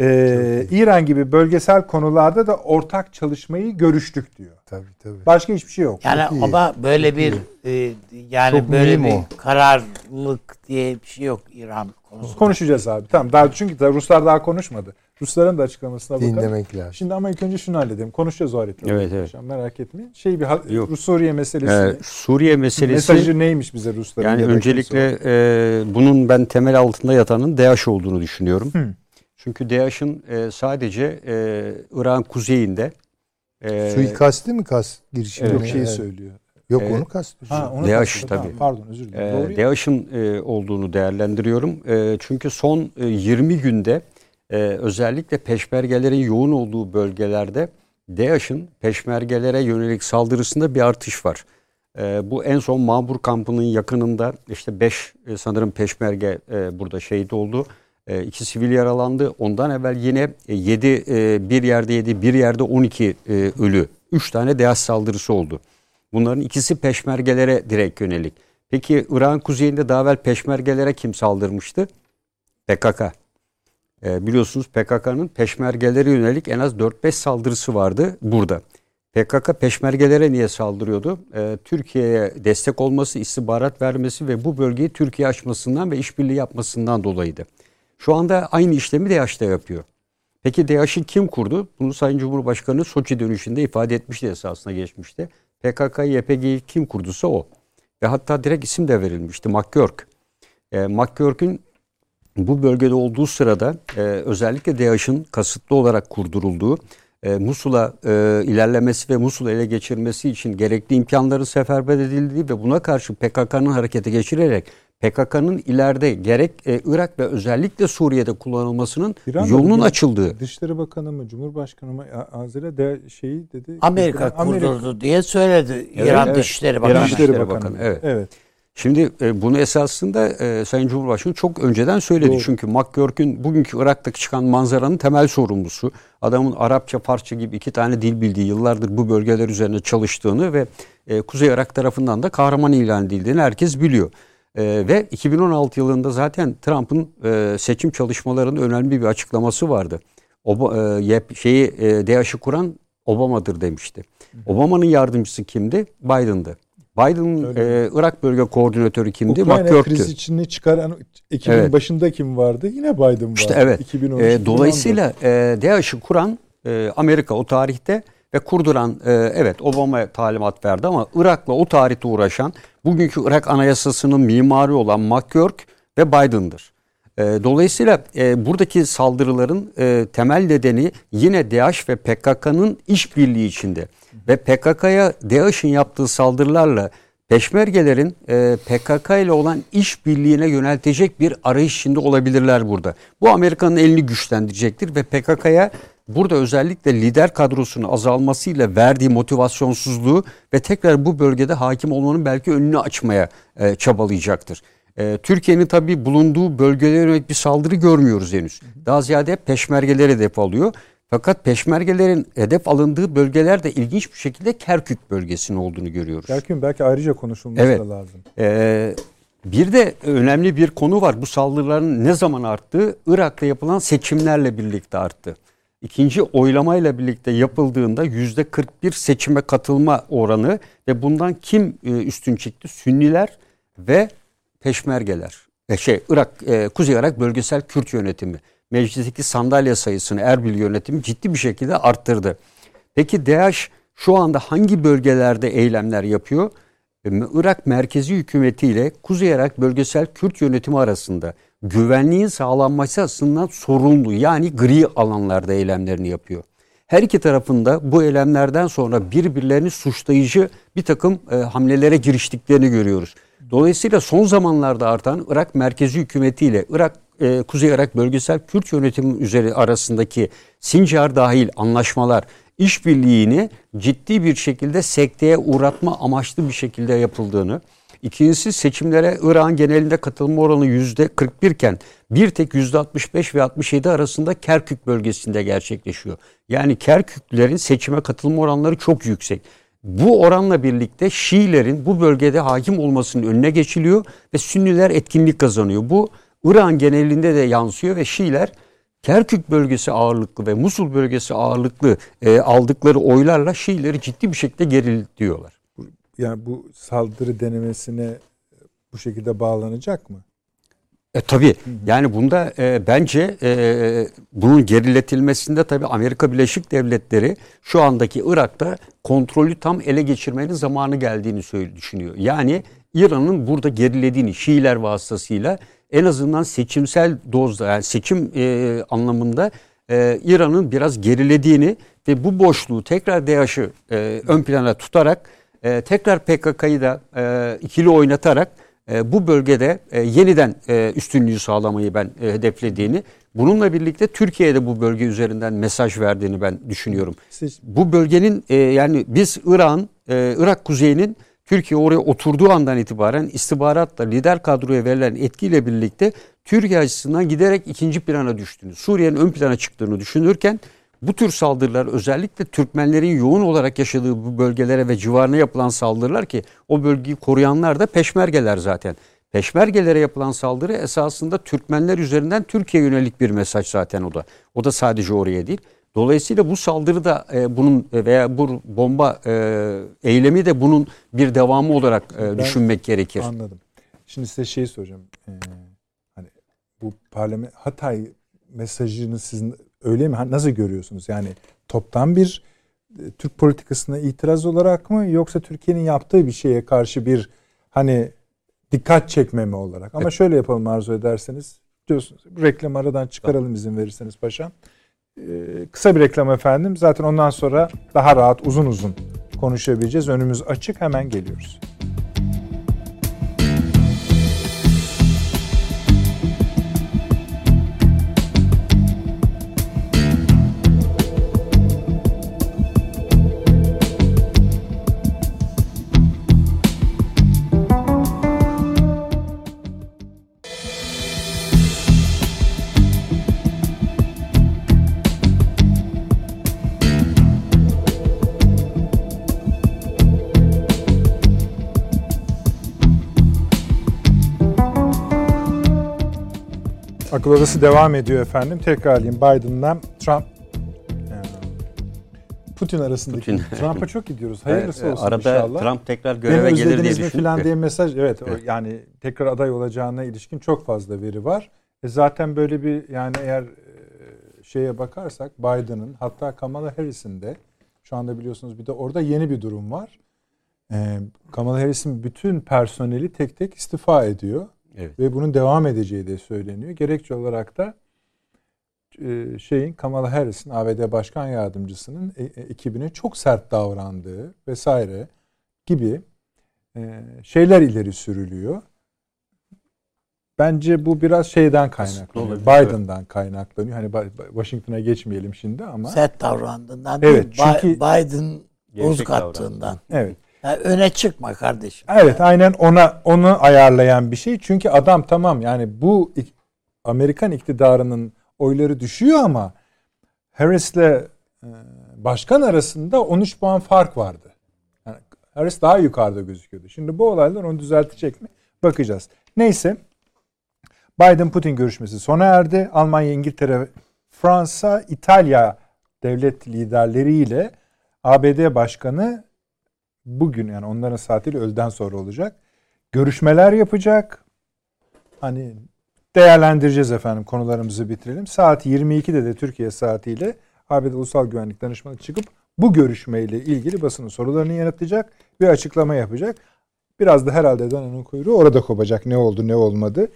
E, İran gibi bölgesel konularda da ortak çalışmayı görüştük diyor. Tabii tabii. Başka hiçbir şey yok. Yani Çok iyi, ama böyle çok bir e, yani Çok böyle bir o. kararlılık diye bir şey yok İran konusunda. Konuşacağız abi. Tamam. Daha çünkü daha Ruslar daha konuşmadı. Rusların da açıklamasına bakalım. Dinlemek lazım. Şimdi ama ilk önce şunu halledelim. Konuşacağız o haritaları. Evet, evet. Merak etmeyin. Şey bir Yok. Rus Suriye meselesi. Ee, Suriye meselesi Mesajı neymiş bize Rusların? yani öncelikle e, bunun ben temel altında yatanın DAEŞ olduğunu düşünüyorum. Hı. Çünkü DAEŞ'in e, sadece e, Irak'ın kuzeyinde e, Suikasti mi kast girişimi? mi? şeyi Evet. söylüyor. Yok Evet. onu kastediyor. Ha, onu DAEŞ kastediyor. Tamam, tabii. pardon özür dilerim. e. DAEŞ'in e, olduğunu değerlendiriyorum. E, çünkü son e, 20 günde e, özellikle peşmergelerin yoğun olduğu bölgelerde DAEŞ'in peşmergelere yönelik saldırısında bir artış var. E, bu en son Mabur kampının yakınında işte 5 sanırım peşmerge e, burada şehit oldu. E, iki sivil yaralandı. Ondan evvel yine 7 bir yerde 7 bir yerde 12 e, ölü. 3 tane DAEŞ saldırısı oldu. Bunların ikisi peşmergelere direkt yönelik. Peki Irak'ın kuzeyinde daha evvel peşmergelere kim saldırmıştı? PKK. E, biliyorsunuz PKK'nın peşmergelere yönelik en az 4-5 saldırısı vardı burada. PKK peşmergelere niye saldırıyordu? E, Türkiye'ye destek olması, istihbarat vermesi ve bu bölgeyi Türkiye açmasından ve işbirliği yapmasından dolayıydı. Şu anda aynı işlemi DAEŞ'te yapıyor. Peki DAEŞ'i kim kurdu? Bunu Sayın Cumhurbaşkanı Soçi dönüşünde ifade etmişti esasına geçmişti. PKK, YPG'yi kim kurduysa o. Ve hatta direkt isim de verilmişti. McGurk. E, McGurk'ün bu bölgede olduğu sırada e, özellikle DAEŞ'in kasıtlı olarak kurdurulduğu e, Musul'a e, ilerlemesi ve Musul'u ele geçirmesi için gerekli imkanların seferber edildiği ve buna karşı PKK'nın harekete geçirerek PKK'nın ileride gerek e, Irak ve özellikle Suriye'de kullanılmasının İran yolunun açıldığı. Dışişleri Bakanı mı, Cumhurbaşkanı mı A- Azer'e de şeyi dedi. Amerika kurdurdu diye söyledi İran evet. Dışişleri Bakanı. İran Dışişleri Bakanı, Bakanı. evet. evet. Şimdi e, bunu esasında e, Sayın Cumhurbaşkanı çok önceden söyledi. Doğru. Çünkü McGurk'ün bugünkü Irak'taki çıkan manzaranın temel sorumlusu. Adamın Arapça, Farsça gibi iki tane dil bildiği, yıllardır bu bölgeler üzerine çalıştığını ve e, Kuzey Irak tarafından da kahraman ilan edildiğini herkes biliyor. E, ve 2016 yılında zaten Trump'ın e, seçim çalışmalarında önemli bir açıklaması vardı. Oba, e, yep- şeyi e, DAEŞ'i kuran Obama'dır demişti. Obama'nın yardımcısı kimdi? Biden'dı. Biden'ın e, Irak bölge koordinatörü kimdi? Ukrayna McGurk'tü. krizi içini çıkaran Ekim'in Evet. başında kim vardı? Yine Biden vardı. İşte evet. 2013, E, 2014. dolayısıyla e, DAEŞ'i kuran e, Amerika o tarihte ve kurduran e, evet Obama talimat verdi ama Irak'la o tarihte uğraşan bugünkü Irak Anayasası'nın mimarı olan McGurk ve Biden'dır. E, dolayısıyla e, buradaki saldırıların e, temel nedeni yine DAEŞ ve PKK'nın işbirliği içinde. Ve PKK'ya DAEŞ'in yaptığı saldırılarla Peşmergelerin e, PKK ile olan işbirliğine yöneltecek bir arayış içinde olabilirler burada. Bu Amerika'nın elini güçlendirecektir ve PKK'ya burada özellikle lider kadrosunun azalmasıyla verdiği motivasyonsuzluğu ve tekrar bu bölgede hakim olmanın belki önünü açmaya e, çabalayacaktır. E, Türkiye'nin tabii bulunduğu bölgelere yönelik bir saldırı görmüyoruz henüz. Daha ziyade peşmergeleri hedef alıyor. Fakat peşmergelerin hedef alındığı bölgeler de ilginç bir şekilde Kerkük bölgesinin olduğunu görüyoruz. Belki, belki ayrıca konuşulması Evet. da lazım. Ee, bir de önemli bir konu var. Bu saldırıların ne zaman arttığı? Irak'ta yapılan seçimlerle birlikte arttı. İkinci oylamayla birlikte yapıldığında yüzde 41 seçime katılma oranı ve bundan kim e, üstün çıktı? Sünniler ve peşmergeler. E, şey Irak, e, Kuzey Irak Bölgesel Kürt Yönetimi. Meclisteki sandalye sayısını Erbil yönetimi ciddi bir şekilde arttırdı. Peki DAEŞ şu anda hangi bölgelerde eylemler yapıyor? Irak merkezi hükümeti ile Kuzey Irak bölgesel Kürt yönetimi arasında güvenliğin sağlanması açısından sorumlu yani gri alanlarda eylemlerini yapıyor. Her iki tarafında bu eylemlerden sonra birbirlerini suçlayıcı bir takım e, hamlelere giriştiklerini görüyoruz. Dolayısıyla son zamanlarda artan Irak merkezi hükümeti ile Irak e, Kuzey Irak bölgesel Kürt yönetimi üzeri arasındaki Sincar dahil anlaşmalar işbirliğini ciddi bir şekilde sekteye uğratma amaçlı bir şekilde yapıldığını, İkincisi seçimlere İran genelinde katılma oranı yüzde 41 iken bir tek yüzde 65 ve 67 arasında Kerkük bölgesinde gerçekleşiyor. Yani Kerküklerin seçime katılma oranları çok yüksek. Bu oranla birlikte Şiilerin bu bölgede hakim olmasının önüne geçiliyor ve Sünniler etkinlik kazanıyor. Bu İran genelinde de yansıyor ve Şiiler Kerkük bölgesi ağırlıklı ve Musul bölgesi ağırlıklı e, aldıkları oylarla Şiileri ciddi bir şekilde geriltiyorlar. Yani bu saldırı denemesine bu şekilde bağlanacak mı? E, tabii yani bunda e, bence e, bunun geriletilmesinde tabii Amerika Birleşik Devletleri şu andaki Irak'ta kontrolü tam ele geçirmenin zamanı geldiğini düşünüyor. Yani İran'ın burada gerilediğini Şiiler vasıtasıyla en azından seçimsel dozda yani seçim e, anlamında e, İran'ın biraz gerilediğini ve bu boşluğu tekrar DAEŞ'ı e, ön plana tutarak e, tekrar PKK'yı da e, ikili oynatarak e, bu bölgede e, yeniden e, üstünlüğü sağlamayı ben e, hedeflediğini, bununla birlikte Türkiye'de bu bölge üzerinden mesaj verdiğini ben düşünüyorum. Siz Bu bölgenin e, yani biz İran, e, Irak kuzeyinin Türkiye oraya oturduğu andan itibaren istihbaratla lider kadroya verilen etkiyle birlikte Türkiye açısından giderek ikinci plana düştüğünü, Suriye'nin ön plana çıktığını düşünürken bu tür saldırılar özellikle Türkmenlerin yoğun olarak yaşadığı bu bölgelere ve civarına yapılan saldırılar ki o bölgeyi koruyanlar da peşmergeler zaten. Peşmergelere yapılan saldırı esasında Türkmenler üzerinden Türkiye yönelik bir mesaj zaten o da. O da sadece oraya değil. Dolayısıyla bu saldırı da e, bunun veya bu bomba e, eylemi de bunun bir devamı olarak e, Ben düşünmek gerekir. Anladım. Şimdi size şeyi soracağım. Ee, hani bu parlament Hatay mesajını sizin öyle mi? Nasıl görüyorsunuz? Yani toptan bir e, Türk politikasına itiraz olarak mı yoksa Türkiye'nin yaptığı bir şeye karşı bir hani dikkat çekmeme olarak? Ama şöyle yapalım arzu ederseniz. Diyorsunuz. Reklam aradan çıkaralım izin verirseniz paşam. Ee, kısa bir reklam efendim. Zaten ondan sonra daha rahat uzun uzun konuşabileceğiz. Önümüz açık. Hemen geliyoruz. Akıl Odası devam ediyor efendim. Tekrar alayım Biden'la Trump e, Putin arasındaki Putin. Trump'a çok gidiyoruz. Hayırlısı [LAUGHS] olsun Arada inşallah. Trump tekrar Beni göreve gelir diye mi falan diye mesaj evet, Evet. yani tekrar aday olacağına ilişkin çok fazla veri var. E zaten böyle bir yani eğer e, şeye bakarsak Biden'ın hatta Kamala Harris'in de şu anda biliyorsunuz bir de orada yeni bir durum var. E, Kamala Harris'in bütün personeli tek tek istifa ediyor Evet. ve bunun devam edeceği de söyleniyor. Gerekçe olarak da e, şeyin Kamala Harris'in ABD Başkan Yardımcısının e, e, ekibine çok sert davrandığı vesaire gibi şeyler ileri sürülüyor. Bence bu biraz şeyden kaynaklanıyor. Biden'dan kaynaklanıyor. Hani Washington'a geçmeyelim şimdi ama Sert davrandığından Evet, değil, çünkü- Biden bozuk attığından. evet. Yani öne çıkma kardeşim. Evet aynen ona onu ayarlayan bir şey. Çünkü adam tamam yani bu ik- Amerikan iktidarının oyları düşüyor ama Harris'le e, başkan arasında 13 puan fark vardı. Yani Harris daha yukarıda gözüküyordu. Şimdi bu olaylar onu düzeltecek mi? Bakacağız. Neyse Biden-Putin görüşmesi sona erdi. Almanya, İngiltere, Fransa, İtalya devlet liderleriyle ABD Başkanı bugün yani onların saatiyle öğleden sonra olacak. Görüşmeler yapacak. Hani değerlendireceğiz efendim konularımızı bitirelim. Saat 22'de de Türkiye saatiyle ABD Ulusal Güvenlik Danışmanı çıkıp bu görüşmeyle ilgili basının sorularını yanıtlayacak ve açıklama yapacak. Biraz da herhalde dananın kuyruğu orada kopacak. Ne oldu ne olmadı.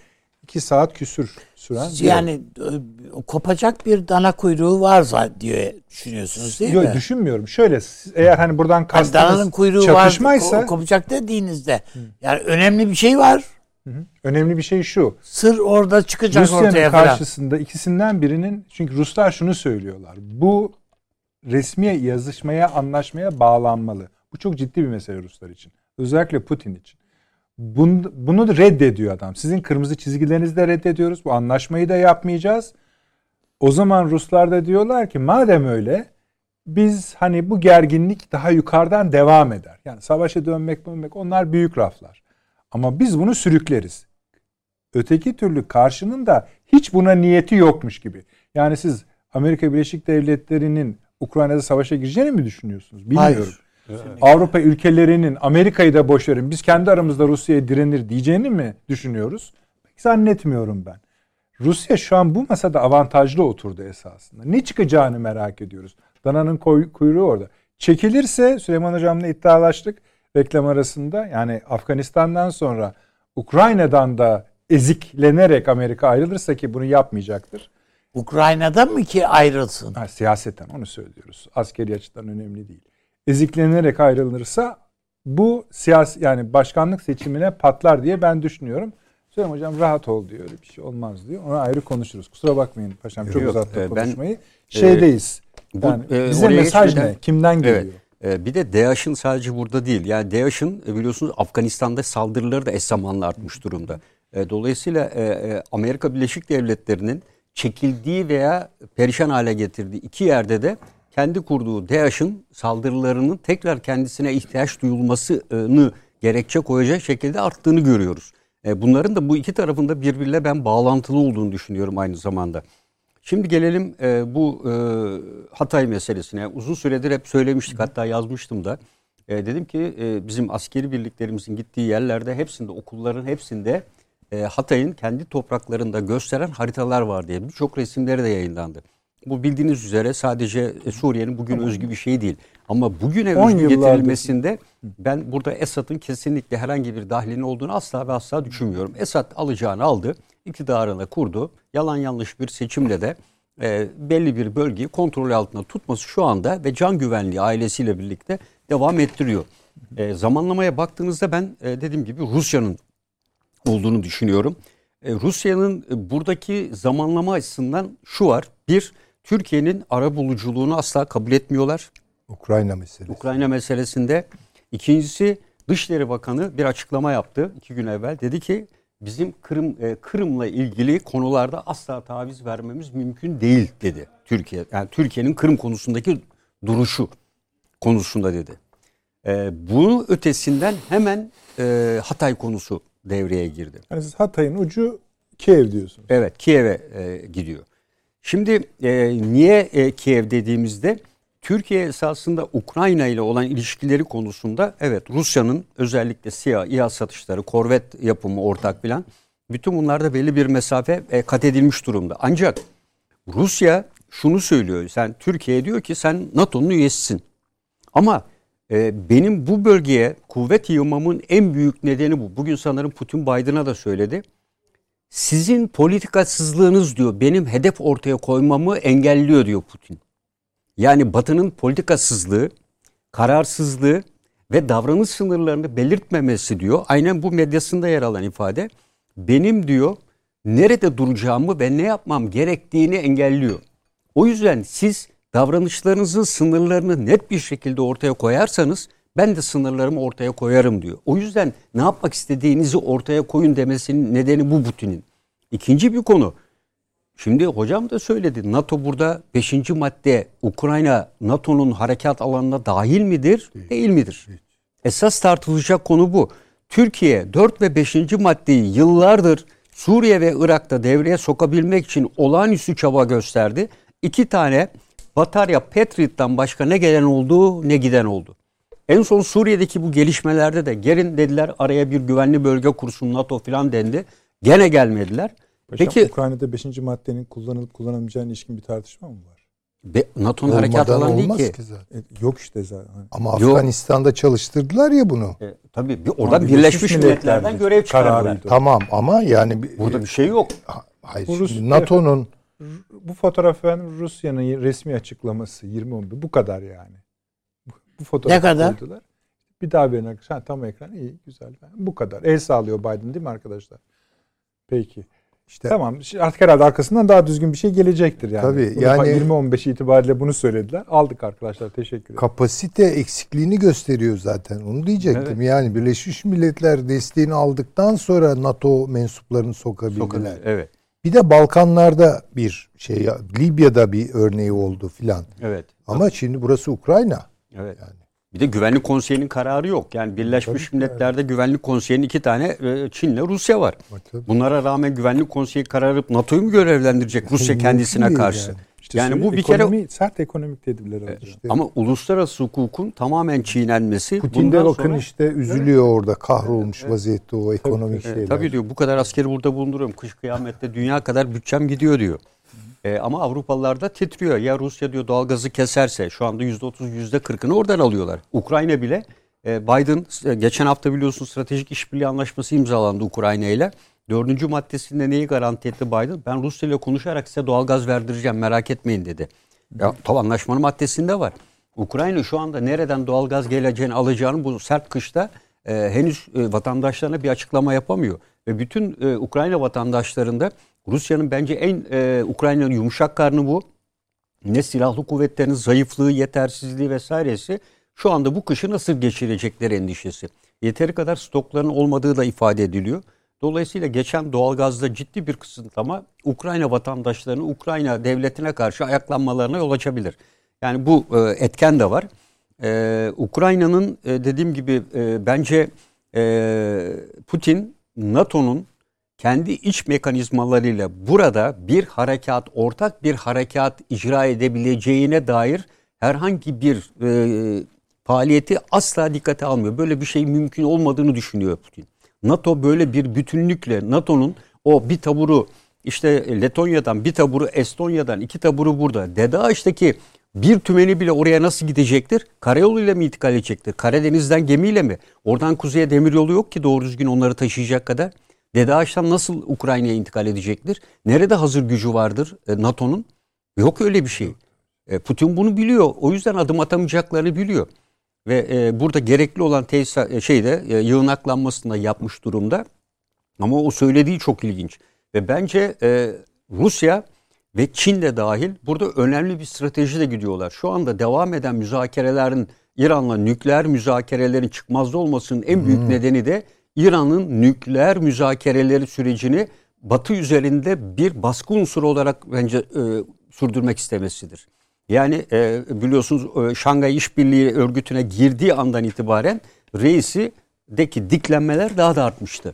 2 saat küsür süren. bir Yani e, kopacak bir dana kuyruğu var diye düşünüyorsunuz değil Yok mi? düşünmüyorum. Şöyle eğer hani buradan Hani kastınız dananın kuyruğu çatışmaysa var, ko- kopacak dediğinizde yani önemli bir şey var. Hı hı. önemli bir şey şu. Sır orada çıkacak Rusya'nın ortaya falan. karşısında ikisinden birinin çünkü Ruslar şunu söylüyorlar. Bu resmi yazışmaya, anlaşmaya bağlanmalı. Bu çok ciddi bir mesele Ruslar için. Özellikle Putin için. Bunu, bunu reddediyor adam. Sizin kırmızı çizgilerinizi de reddediyoruz. Bu anlaşmayı da yapmayacağız. O zaman Ruslar da diyorlar ki madem öyle biz hani bu gerginlik daha yukarıdan devam eder. Yani savaşa dönmek dönmek onlar büyük raflar. Ama biz bunu sürükleriz. Öteki türlü karşının da hiç buna niyeti yokmuş gibi. Yani siz Amerika Birleşik Devletleri'nin Ukrayna'da savaşa gireceğini mi düşünüyorsunuz? Bilmiyorum. Hayır. Avrupa ülkelerinin Amerika'yı da boş verin biz kendi aramızda Rusya'ya direnir diyeceğini mi düşünüyoruz? Pek zannetmiyorum ben. Rusya şu an bu masada avantajlı oturdu esasında. Ne çıkacağını merak ediyoruz. Dananın kuyruğu orada. Çekilirse Süleyman Hocam'la iddialaştık reklam arasında. Yani Afganistan'dan sonra Ukrayna'dan da eziklenerek Amerika ayrılırsa ki bunu yapmayacaktır. Ukrayna'da mı ki ayrılsın? Ha, siyaseten onu söylüyoruz. Askeri açıdan önemli değil. Eziklenerek ayrılırsa bu siyasi yani başkanlık seçimine patlar diye ben düşünüyorum. Süleyman Hocam rahat ol diyor. Öyle bir şey olmaz diyor. Ona ayrı konuşuruz. Kusura bakmayın paşam çok Yok, uzattık e, ben, konuşmayı. Şeydeyiz. bu, yani e, bize oraya mesaj geçmeden- ne? Kimden geliyor? Evet. Bir de DAEŞ'in sadece burada değil. Yani DAEŞ'in e, biliyorsunuz Afganistan'da saldırıları da eş zamanlı artmış durumda. E, Dolayısıyla e, e, Amerika Birleşik Devletleri'nin çekildiği veya perişan hale getirdiği iki yerde de kendi kurduğu DAEŞ'in saldırılarının tekrar kendisine ihtiyaç duyulmasını gerekçe koyacak şekilde arttığını görüyoruz. E, Bunların da bu iki tarafında birbiriyle ben bağlantılı olduğunu düşünüyorum aynı zamanda. Şimdi gelelim e, bu e, Hatay meselesine. Uzun süredir hep söylemiştik hatta yazmıştım da. Dedim ki bizim askeri birliklerimizin gittiği yerlerde hepsinde okulların hepsinde Hatay'ın kendi topraklarında gösteren haritalar var diye birçok resimleri de yayınlandı. Bu bildiğiniz üzere sadece e, Suriye'nin bugün özgü bir şey değil. Ama bugüne 10 özgü getirilmesinde ben burada Esad'ın kesinlikle herhangi bir dahlinin olduğunu asla ve asla düşünmüyorum. Esad alacağını aldı, iktidarını kurdu. Yalan yanlış bir seçimle de e, belli bir bölgeyi kontrol altında tutması şu anda ve can güvenliği ailesiyle birlikte devam ettiriyor. E, zamanlamaya baktığınızda ben e, dediğim gibi Rusya'nın olduğunu düşünüyorum. E, Rusya'nın e, buradaki zamanlama açısından şu var. Bir, Türkiye'nin ara buluculuğunu asla kabul etmiyorlar. Ukrayna meselesi. Ukrayna meselesinde. İkincisi Dışişleri Bakanı bir açıklama yaptı iki gün evvel. Dedi ki bizim Kırım e, Kırım'la ilgili konularda asla taviz vermemiz mümkün değil dedi Türkiye. Yani Türkiye'nin Kırım konusundaki duruşu konusunda dedi. E, bunun ötesinden hemen e, Hatay konusu devreye girdi. Yani siz Hatay'ın ucu Kiev diyorsunuz. Evet Kiev'e e, gidiyor. Şimdi e, niye e, Kiev dediğimizde Türkiye esasında Ukrayna ile olan ilişkileri konusunda evet Rusya'nın özellikle SİHA, İHA satışları, korvet yapımı ortak filan bütün bunlarda belli bir mesafe e, kat edilmiş durumda. Ancak Rusya şunu söylüyor. Sen Türkiye diyor ki sen NATO'nun üyesisin. Ama e, benim bu bölgeye kuvvet yığmamın en büyük nedeni bu. Bugün sanırım Putin Biden'a da söyledi sizin politikasızlığınız diyor benim hedef ortaya koymamı engelliyor diyor Putin. Yani Batı'nın politikasızlığı, kararsızlığı ve davranış sınırlarını belirtmemesi diyor. Aynen bu medyasında yer alan ifade. Benim diyor nerede duracağımı ve ne yapmam gerektiğini engelliyor. O yüzden siz davranışlarınızın sınırlarını net bir şekilde ortaya koyarsanız ben de sınırlarımı ortaya koyarım diyor. O yüzden ne yapmak istediğinizi ortaya koyun demesinin nedeni bu Putin'in. İkinci bir konu. Şimdi hocam da söyledi. NATO burada 5. madde Ukrayna NATO'nun harekat alanına dahil midir? Değil, midir? Esas tartışılacak konu bu. Türkiye 4 ve 5. maddeyi yıllardır Suriye ve Irak'ta devreye sokabilmek için olağanüstü çaba gösterdi. İki tane batarya Patriot'tan başka ne gelen oldu ne giden oldu. En son Suriye'deki bu gelişmelerde de gelin dediler araya bir güvenli bölge kursun NATO falan dendi. Gene gelmediler. Paşam, Peki Ukrayna'da 5. maddenin kullanılıp kullanılmayacağına ilişkin bir tartışma mı var? NATO'nun harekat alanı değil ki. ki zaten. E, yok işte zaten. Ama Yok. Afganistan'da çalıştırdılar ya bunu. E, tabii bir, oradan Ama Birleşmiş. Milletler'den görev çıkardılar. Tamam ama yani bir- Burada bir şey yok. hayır Rus- NATO'nun Bu fotoğraf ben Rusya'nın resmi açıklaması 2011 bu kadar yani. Bu, fotoğrafı Ne kadar? koydular. Bir daha verin arkadaşlar. Ha, tam ekran iyi güzel. Bu kadar. El sağlıyor Biden değil mi arkadaşlar? Peki. İşte Tamam şimdi artık herhalde arkasından daha düzgün bir şey gelecektir yani. Tabii, Bu yani- defa 20-15 itibariyle bunu söylediler. Aldık arkadaşlar teşekkür ederim. kapasite eksikliğini gösteriyor zaten. Onu diyecektim. Evet. Yani Birleşmiş Milletler desteğini aldıktan sonra NATO mensuplarını sokabildiler. Sokabilir. Evet. Bir de Balkanlarda bir şey, Libya'da bir örneği oldu filan. Evet. Ama şimdi burası Ukrayna. Evet. Yani. Bir de Güvenlik Konseyi'nin kararı yok. Yani Birleşmiş Tabii Milletler'de Güvenlik Konseyi'nin iki tane e, Çin'le Rusya var. Tabii. Bunlara rağmen Güvenlik Konseyi kararı NATO'yu mu görevlendirecek Rusya Mümkün kendisine karşı? yani. İşte yani bu bir kere ekonomi, sert ekonomik tedbirler alacak. ama uluslararası hukukun tamamen çiğnenmesi. Putin de bundan bakın sonra- işte üzülüyor orada kahrolmuş vaziyette o ekonomik Evet, şeyler. tabii diyor bu kadar askeri burada bulunduruyorum. Kış kıyamette dünya kadar bütçem gidiyor diyor. E, ama Avrupalılar da titriyor. Ya Rusya diyor doğalgazı keserse şu anda %30 %40'ını oradan alıyorlar. Ukrayna bile e, Biden e, geçen hafta biliyorsun stratejik işbirliği anlaşması imzalandı Ukrayna ile. Dördüncü maddesinde neyi garanti etti Biden? Ben Rusya ile konuşarak size doğalgaz verdireceğim merak etmeyin dedi. Ya, tabi anlaşmanın maddesinde var. Ukrayna şu anda nereden doğalgaz geleceğini alacağını bu sert kışta e, henüz e, vatandaşlarına bir açıklama yapamıyor. Ve bütün e, Ukrayna vatandaşlarında Rusya'nın bence en e, Ukrayna'nın yumuşak karnı bu. Ne silahlı kuvvetlerin zayıflığı, yetersizliği vesairesi şu anda bu kışı nasıl geçirecekleri endişesi. Yeteri kadar stokların olmadığı da ifade ediliyor. Dolayısıyla geçen doğalgazda ciddi bir kısıtlama Ukrayna vatandaşlarının Ukrayna devletine karşı ayaklanmalarına yol açabilir. Yani bu e, etken de var. E, Ukrayna'nın e, dediğim gibi e, bence e, Putin NATO'nun kendi iç mekanizmalarıyla burada bir harekat, ortak bir harekat icra edebileceğine dair herhangi bir e, faaliyeti asla dikkate almıyor. Böyle bir şey mümkün olmadığını düşünüyor Putin. NATO böyle bir bütünlükle NATO'nun o bir taburu işte Letonya'dan bir taburu Estonya'dan iki taburu burada. DEDAŞ'taki bir tümeni bile oraya nasıl gidecektir? Karayoluyla mı intikal edecektir? Karadeniz'den gemiyle mi? Oradan kuzeye demiryolu yok ki doğru düzgün onları taşıyacak kadar. DEDAŞ'tan nasıl Ukrayna'ya intikal edecektir? Nerede hazır gücü vardır e, NATO'nun? Yok öyle bir şey. E, Putin bunu biliyor. O yüzden adım atamayacaklarını biliyor. Ve e, burada gerekli olan tesis şeyde e, yığınaklanmasını yapmış durumda. Ama o söylediği çok ilginç. Ve bence e, Rusya ve Çin de dahil burada önemli bir stratejiyle gidiyorlar. Şu anda devam eden müzakerelerin İran'la nükleer müzakerelerin çıkmazda olmasının en büyük nedeni de İran'ın nükleer müzakereleri sürecini Batı üzerinde bir baskı unsuru olarak bence e, sürdürmek istemesidir. Yani e, biliyorsunuz e, Şangay İşbirliği Örgütü'ne girdiği andan itibaren reisideki diklenmeler daha da artmıştı.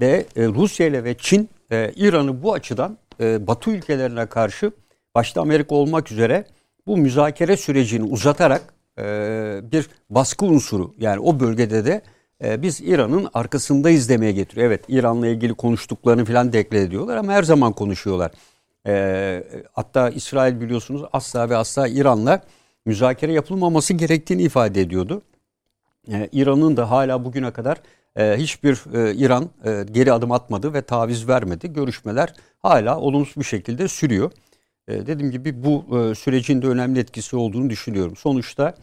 Ve e, Rusya ile ve Çin e, İran'ı bu açıdan e, Batı ülkelerine karşı başta Amerika olmak üzere bu müzakere sürecini uzatarak e, bir baskı unsuru yani o bölgede de e, biz İran'ın arkasındayız demeye getiriyor. Evet İran'la ilgili konuştuklarını falan deklar ediyorlar ama her zaman konuşuyorlar. E, hatta İsrail biliyorsunuz asla ve asla İran'la müzakere yapılmaması gerektiğini ifade ediyordu. E, İran'ın da hala bugüne kadar e, hiçbir e, İran e, geri adım atmadı ve taviz vermedi. Görüşmeler hala olumsuz bir şekilde sürüyor. E, dediğim gibi bu e, sürecin de önemli etkisi olduğunu düşünüyorum. Sonuçta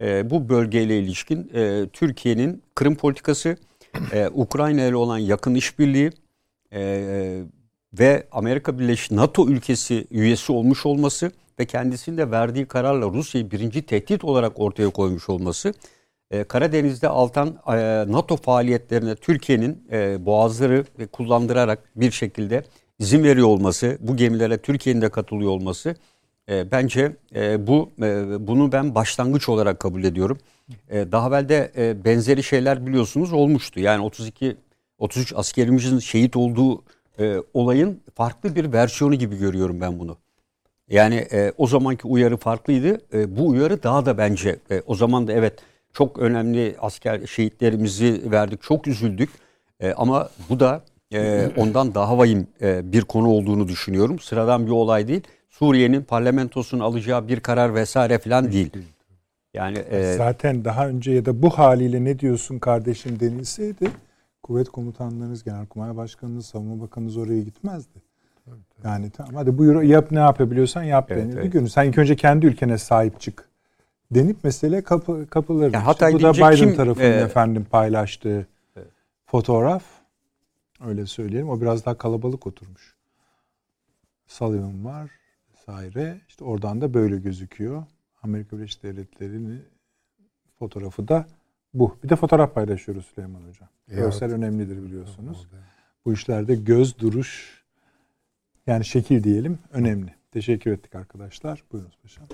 e, bu bölgeyle ilişkin e, Türkiye'nin Kırım politikası, e, Ukrayna ile olan yakın işbirliği e, ve Amerika Birleşik NATO ülkesi üyesi olmuş olması ve kendisinin de verdiği kararla Rusya'yı birinci tehdit olarak ortaya koymuş olması e, Karadeniz'de altan e, NATO faaliyetlerine Türkiye'nin e, boğazları ve kullandırarak bir şekilde izin veriyor olması, bu gemilere Türkiye'nin de katılıyor olması e, bence e, bu e, bunu ben başlangıç olarak kabul ediyorum. E, daha evvel de e, benzeri şeyler biliyorsunuz olmuştu. Yani 32 33 askerimizin şehit olduğu e, olayın farklı bir versiyonu gibi görüyorum ben bunu. Yani e, o zamanki uyarı farklıydı. E, bu uyarı daha da bence e, o zaman da evet çok önemli asker şehitlerimizi verdik. Çok üzüldük. E, ama bu da e, ondan daha vahim e, bir konu olduğunu düşünüyorum. Sıradan bir olay değil. Suriye'nin parlamentosunun alacağı bir karar vesaire falan değil. Yani e, Zaten daha önce ya da bu haliyle ne diyorsun kardeşim denilseydi kuvvet komutanlarınız, genelkurmay başkanınız, savunma bakanınız oraya gitmezdi. Yani tamam hadi buyur yap ne yapabiliyorsan yap Evet, denildi. evet. Gönül. Sen ilk önce kendi ülkene sahip çık. Denip mesele kapı, kapılır. Ya Hatay bu da Biden kim, tarafının e, efendim paylaştığı fotoğraf. Öyle söyleyelim. O biraz daha kalabalık oturmuş. Sullivan var vesaire. İşte oradan da böyle gözüküyor. Amerika Birleşik Devletleri'nin fotoğrafı da bu. Bir de fotoğraf paylaşıyoruz Süleyman Hocam. Evet. Görsel önemlidir biliyorsunuz. Bu işlerde göz duruş yani şekil diyelim önemli. Teşekkür ettik arkadaşlar. Buyurunuz paşam.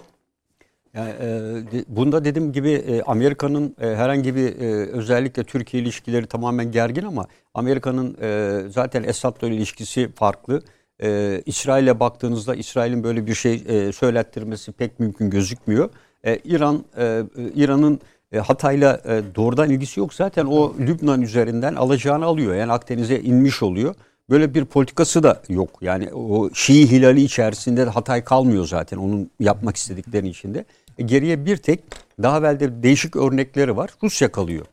Yani, e, bunda dediğim gibi e, Amerika'nın e, herhangi bir e, özellikle Türkiye ilişkileri tamamen gergin ama Amerika'nın e, zaten Esad'la ilişkisi farklı. E, İsrail'e baktığınızda İsrail'in böyle bir şey e, söylettirmesi pek mümkün gözükmüyor. E, İran e, e, İran'ın e, Hatay'la e, doğrudan ilgisi yok. Zaten o Lübnan üzerinden alacağını alıyor. Yani Akdeniz'e inmiş oluyor. Böyle bir politikası da yok. Yani o Şii hilali içerisinde de Hatay kalmıyor zaten onun yapmak istedikleri içinde. E, geriye bir tek daha evvel de değişik örnekleri var. Rusya kalıyor.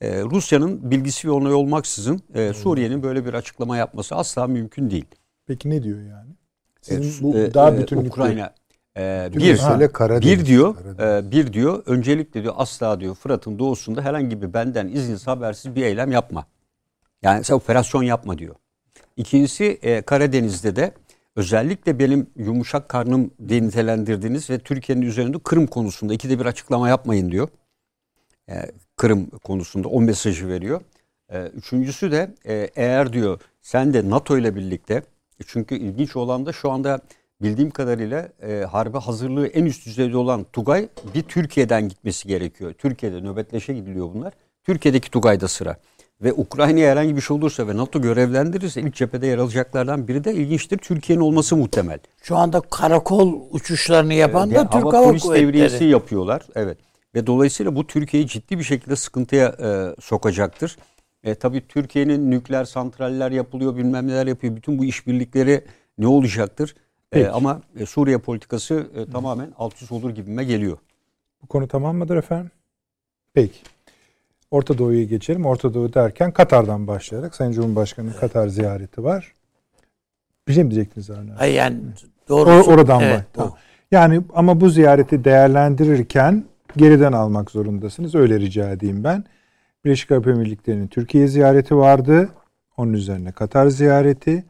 E, Rusya'nın bilgisi ve onayı olmaksızın e, Suriye'nin böyle bir açıklama yapması asla mümkün değil. Peki ne diyor yani? E, Sizin bu e, daha e. Ukrayna e, bir mesele Karadeniz. bir diyor, Karadeniz. e, bir diyor. Öncelikle diyor asla diyor Fırat'ın doğusunda herhangi bir benden izinsiz habersiz bir eylem yapma. Yani sen operasyon yapma diyor. İkincisi e, Karadeniz'de de özellikle benim yumuşak karnım diye nitelendirdiğiniz ve Türkiye'nin üzerinde Kırım konusunda ikide bir açıklama yapmayın diyor. E, Kırım konusunda o mesajı veriyor. E, üçüncüsü de e, eğer diyor sen de NATO ile birlikte e, çünkü ilginç olan da şu anda bildiğim kadarıyla e, harbe hazırlığı en üst düzeyde olan Tugay bir Türkiye'den gitmesi gerekiyor. Türkiye'de nöbetleşe gidiliyor bunlar. Türkiye'deki Tugay'da sıra. Ve Ukrayna'ya herhangi bir şey olursa ve NATO görevlendirirse ilk cephede yer alacaklardan biri de ilginçtir. Türkiye'nin olması muhtemel. Şu anda karakol uçuşlarını yapan Ee, da Türk hava Hava polis devriyesi Kuvvetleri. yapıyorlar. Evet. Ve dolayısıyla bu Türkiye'yi ciddi bir şekilde sıkıntıya e, sokacaktır. E, tabii Türkiye'nin nükleer santraller yapılıyor, bilmem neler yapıyor. Bütün bu işbirlikleri ne olacaktır? E, Peki. ama e, Suriye politikası e, tamamen alt üst olur gibime geliyor. Bu konu tamam mıdır efendim? Peki. Orta Doğu'ya geçelim. Orta Doğu derken Katar'dan başlayarak Sayın Cumhurbaşkanı'nın Katar ziyareti var. Bir şey mi diyecektiniz abi? Hayır yani O, doğrusu. oradan evet, bak. Tamam. Yani ama bu ziyareti değerlendirirken geriden almak zorundasınız. Öyle rica edeyim ben. Birleşik Arap Emirlikleri'nin Türkiye ziyareti vardı. Onun üzerine Katar ziyareti.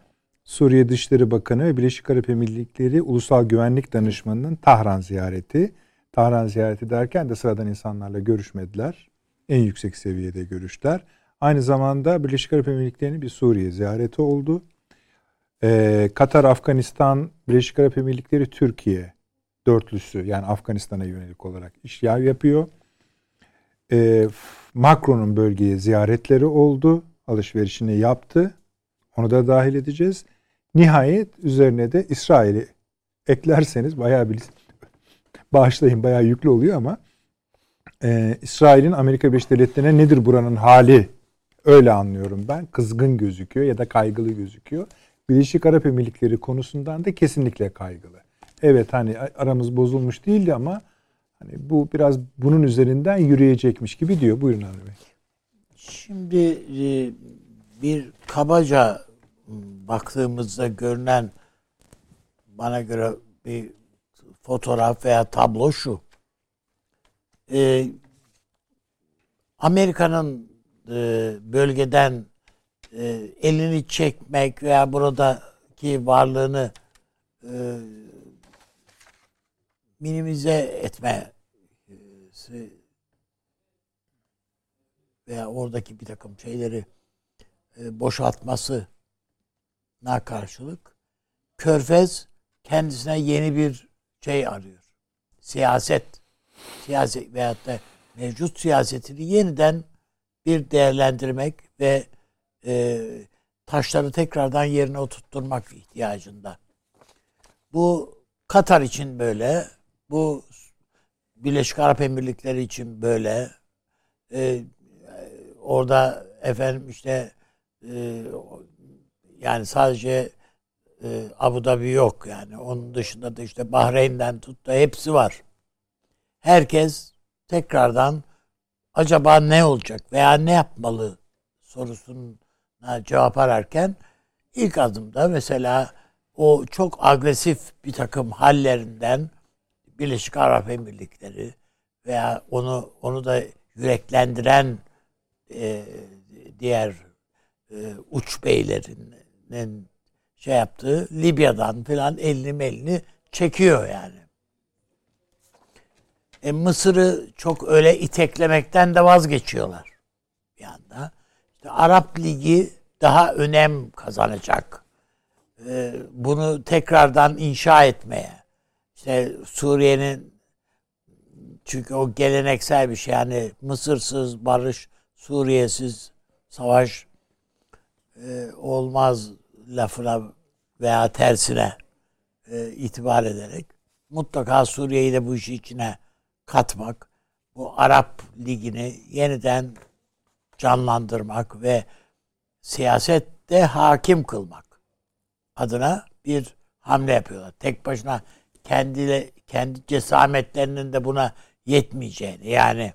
Suriye Dışişleri Bakanı ve Birleşik Arap Emirlikleri Ulusal Güvenlik Danışmanı'nın Tahran ziyareti. Tahran ziyareti derken de sıradan insanlarla görüşmediler. En yüksek seviyede görüşler. Aynı zamanda Birleşik Arap Emirlikleri'nin bir Suriye ziyareti oldu. Ee, Katar, Afganistan, Birleşik Arap Emirlikleri, Türkiye dörtlüsü yani Afganistan'a yönelik olarak iş yapıyor. Ee, Macron'un bölgeye ziyaretleri oldu. Alışverişini yaptı. Onu da dahil edeceğiz. Nihayet üzerine de İsrail'i eklerseniz bayağı bir [LAUGHS] bağışlayın bayağı yüklü oluyor ama e, İsrail'in Amerika Birleşik Devletleri'ne nedir buranın hali öyle anlıyorum ben. Kızgın gözüküyor ya da kaygılı gözüküyor. Birleşik Arap Emirlikleri konusundan da kesinlikle kaygılı. Evet hani aramız bozulmuş değildi ama hani bu biraz bunun üzerinden yürüyecekmiş gibi diyor. Buyurun Avni Bey. Şimdi e, bir kabaca baktığımızda görünen bana göre bir fotoğraf veya tablo şu. E, Amerika'nın e, bölgeden e, elini çekmek veya buradaki varlığını e, minimize etme e, veya oradaki bir takım şeyleri e, boşaltmasına karşılık Körfez kendisine yeni bir şey arıyor. Siyaset. Siyaset veyahut da mevcut siyasetini yeniden bir değerlendirmek ve e, taşları tekrardan yerine oturtturmak ihtiyacında. Bu Katar için böyle, bu Birleşik Arap Emirlikleri için böyle, e, orada efendim işte e, yani sadece e, Abu Dhabi yok yani. Onun dışında da işte Bahreyn'den tut da hepsi var. Herkes tekrardan acaba ne olacak veya ne yapmalı? sorusuna cevap ararken ilk adımda mesela o çok agresif bir takım hallerinden Birleşik Arap Emirlikleri veya onu onu da yüreklendiren e, diğer e, uç beylerinin şey yaptığı Libya'dan falan elini melini çekiyor yani. E, Mısır'ı çok öyle iteklemekten de vazgeçiyorlar bir anda. İşte Arap Ligi daha önem kazanacak. E, bunu tekrardan inşa etmeye. İşte Suriye'nin çünkü o geleneksel bir şey yani Mısırsız barış, Suriye'siz savaş e, olmaz lafına veya tersine e, itibar ederek mutlaka Suriye'yi de bu işi içine katmak, bu Arap Ligi'ni yeniden canlandırmak ve siyasette hakim kılmak adına bir hamle yapıyorlar. Tek başına kendi kendi cesametlerinin de buna yetmeyeceğini yani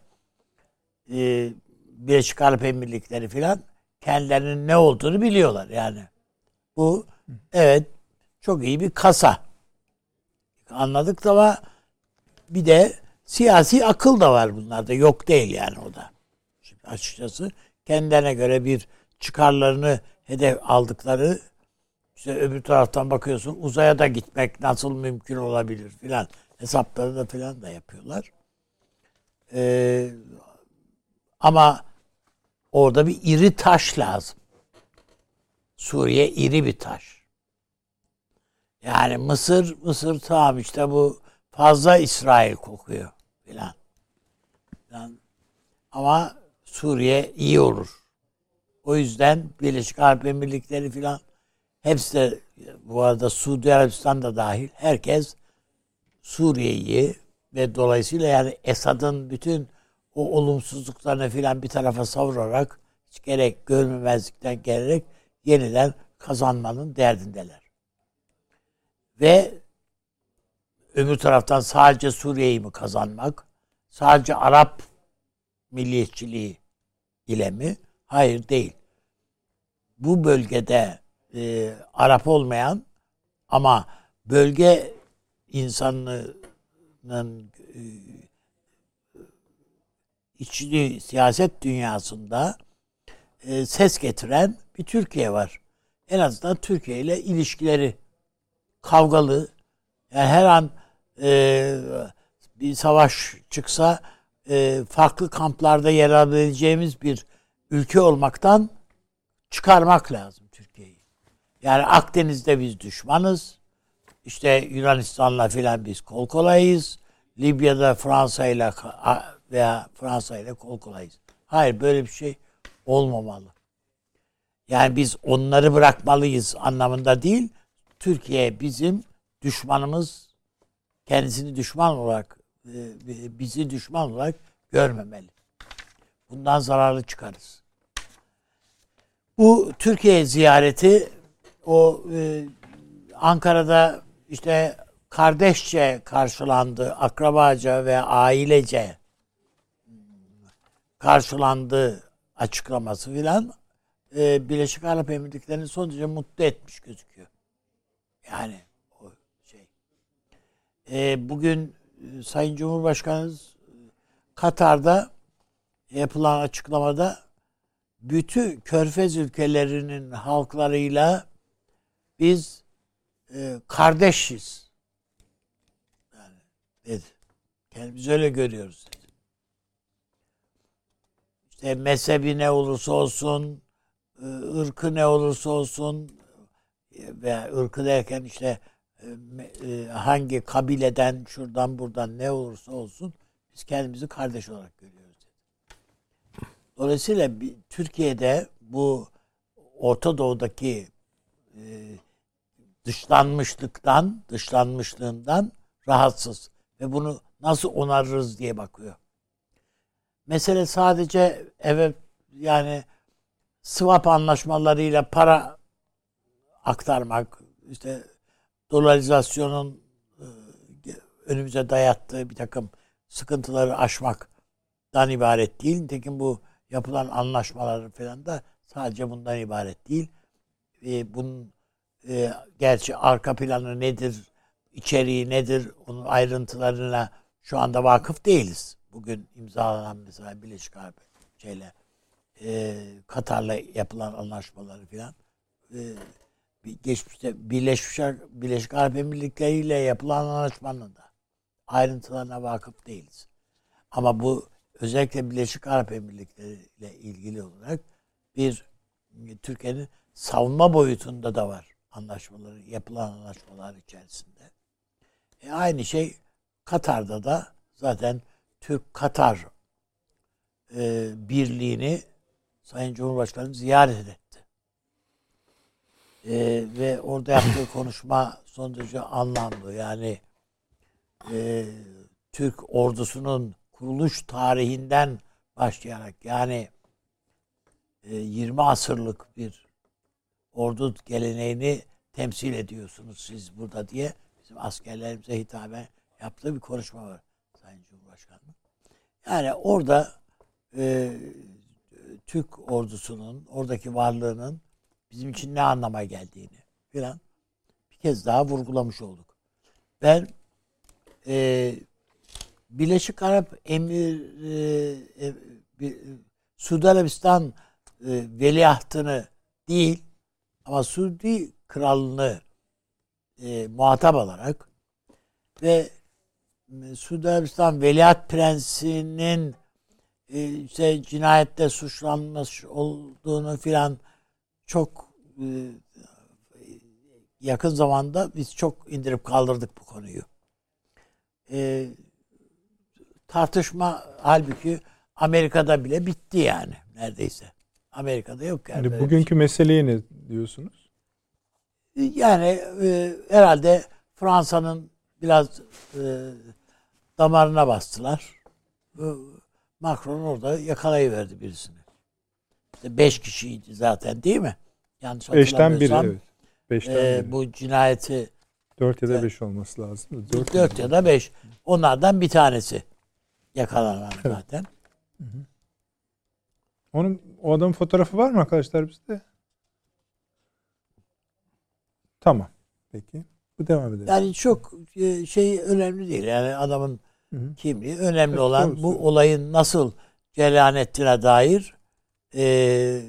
e, Birleşik Arap Emirlikleri filan kendilerinin ne olduğunu biliyorlar yani. Bu evet çok iyi bir kasa. Anladık da ama bir de siyasi akıl da var bunlarda. Yok değil yani o da. Şimdi açıkçası kendilerine göre bir çıkarlarını hedef aldıkları işte öbür taraftan bakıyorsun uzaya da gitmek nasıl mümkün olabilir filan hesapları da filan da yapıyorlar. Ee, ama orada bir iri taş lazım. Suriye iri bir taş. Yani Mısır, Mısır tamam işte bu fazla İsrail kokuyor filan. filan. Ama Suriye iyi olur. O yüzden Birleşik Arap Emirlikleri filan hepsi de bu arada Suudi Arabistan da dahil herkes Suriye'yi ve dolayısıyla yani Esad'ın bütün o olumsuzluklarını filan bir tarafa savurarak hiç gerek görmemezlikten gelerek yeniden kazanmanın derdindeler. Ve öbür taraftan sadece Suriye'yi mi kazanmak? Sadece Arap milliyetçiliği ile mi? Hayır değil. Bu bölgede e, Arap olmayan ama bölge insanının e, içli siyaset dünyasında e, ses getiren bir Türkiye var. En azından Türkiye ile ilişkileri kavgalı. Yani her an e, bir savaş çıksa e, farklı kamplarda yer alabileceğimiz bir ülke olmaktan çıkarmak lazım. Yani Akdeniz'de biz düşmanız. İşte Yunanistan'la filan biz kol kolayız. Libya'da Fransa ile veya Fransa ile kol kolayız. Hayır böyle bir şey olmamalı. Yani biz onları bırakmalıyız anlamında değil. Türkiye bizim düşmanımız kendisini düşman olarak e, bizi düşman olarak görmemeli. Bundan zararlı çıkarız. Bu Türkiye ziyareti o e, Ankara'da işte kardeşçe karşılandı, akrabaca ve ailece karşılandı açıklaması filan e, Birleşik Arap Emirlikleri'ni son derece mutlu etmiş gözüküyor. Yani o şey. E, bugün e, Sayın Cumhurbaşkanımız Katar'da yapılan açıklamada bütün körfez ülkelerinin halklarıyla biz e, kardeşiz. Yani dedi. Biz öyle görüyoruz dedi. İşte mezhebi ne olursa olsun, e, ırkı ne olursa olsun veya ırkı derken işte e, hangi kabileden şuradan buradan ne olursa olsun biz kendimizi kardeş olarak görüyoruz. Dedi. Dolayısıyla Türkiye'de bu Orta Doğu'daki e, dışlanmışlıktan, dışlanmışlığından rahatsız ve bunu nasıl onarırız diye bakıyor. Mesele sadece evet yani swap anlaşmalarıyla para aktarmak, işte dolarizasyonun e, önümüze dayattığı bir takım sıkıntıları aşmaktan ibaret değil. Nitekim bu yapılan anlaşmalar falan da sadece bundan ibaret değil. E, bunun e, gerçi arka planı nedir, içeriği nedir, onun ayrıntılarına şu anda vakıf değiliz. Bugün imzalanan mesela Birleşik Arap şeyle e, Katar'la yapılan anlaşmaları filan e, geçmişte Birleşmiş, Birleşik Arap Emirlikleri ile yapılan anlaşmanın da ayrıntılarına vakıf değiliz. Ama bu özellikle Birleşik Arap Emirlikleri ile ilgili olarak bir Türkiye'nin savunma boyutunda da var anlaşmaları, yapılan anlaşmalar içerisinde. E aynı şey Katar'da da zaten Türk-Katar e, birliğini Sayın Cumhurbaşkanı ziyaret etti. E, ve orada yaptığı [LAUGHS] konuşma son derece anlamlı. Yani e, Türk ordusunun kuruluş tarihinden başlayarak yani e, 20 asırlık bir ordu geleneğini temsil ediyorsunuz siz burada diye bizim askerlerimize hitaben yaptığı bir konuşma var Sayın Cumhurbaşkanı'nın. Yani orada e, Türk ordusunun, oradaki varlığının bizim için ne anlama geldiğini filan bir kez daha vurgulamış olduk. Ben e, Birleşik Arap Emir e, e, Suudi Arabistan e, veliahtını değil ama Suudi kralını e, muhatap alarak ve Suudi Arabistan veliaht prensinin e, işte cinayette suçlanmış olduğunu filan çok e, yakın zamanda biz çok indirip kaldırdık bu konuyu. E, tartışma halbuki Amerika'da bile bitti yani neredeyse. Amerika'da yok yani. Yani bugünkü meseleye ne diyorsunuz? şey. Yani e, herhalde Fransa'nın biraz e, damarına bastılar. E, Macron orada yakalayıverdi birisini. İşte beş kişiydi zaten değil mi? Yanlış Beşten biri evet. Beşten e, biri. bu cinayeti Dört ya da beş olması lazım. Dört, dört ya da beş. Onlardan bir tanesi yakalanan zaten. Onun, o adamın fotoğrafı var mı arkadaşlar bizde? Tamam. Peki. Bu devam edelim. Yani çok e, şey önemli değil. Yani adamın Hı hı. kimliği. Önemli Evet, olan doğru bu olayın nasıl cereyan ettiğine dair e,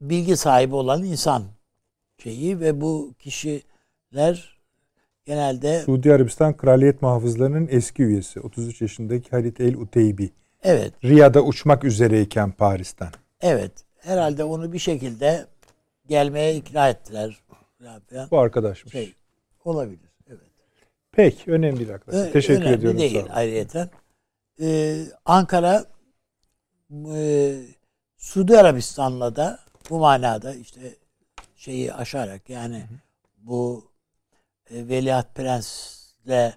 bilgi sahibi olan insan şeyi ve bu kişiler genelde Suudi Arabistan Kraliyet Muhafızları'nın eski üyesi. 33 yaşındaki Halit El Uteybi. Evet Riyad'a uçmak üzereyken Paris'ten. evet herhalde onu bir şekilde gelmeye ikna ettiler. Bu arkadaşmış. Şey, olabilir. Evet. Peki. Önemli değil arkadaşlar. Ö- Teşekkür önemli ediyorum. değil ayrıyeten. Ee, Ankara e, Suudi Arabistan'la da bu manada işte şeyi aşarak yani bu e, Veliaht Prens'le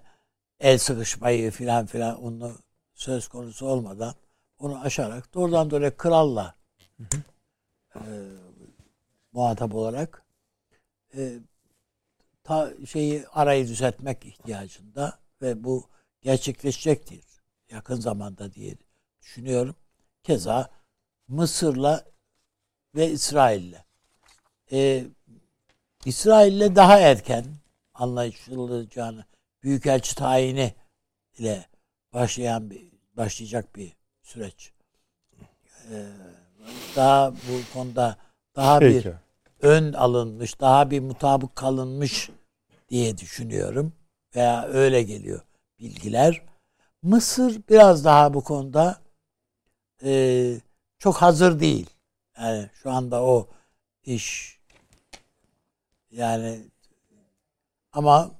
el sıkışmayı filan filan onu söz konusu olmadan onu aşarak doğrudan böyle kralla e, muhatap olarak e, ta şeyi arayı düzeltmek ihtiyacında ve bu gerçekleşecektir yakın zamanda diye düşünüyorum. Keza Mısır'la ve İsrail'le. Ee, İsrail'le daha erken anlaşılacağını büyükelçi tayini ile başlayan bir başlayacak bir süreç. Ee, daha bu konuda daha bir Peki. ön alınmış, daha bir mutabık kalınmış diye düşünüyorum. Veya öyle geliyor bilgiler. Mısır biraz daha bu konuda e, çok hazır değil. Yani şu anda o iş yani ama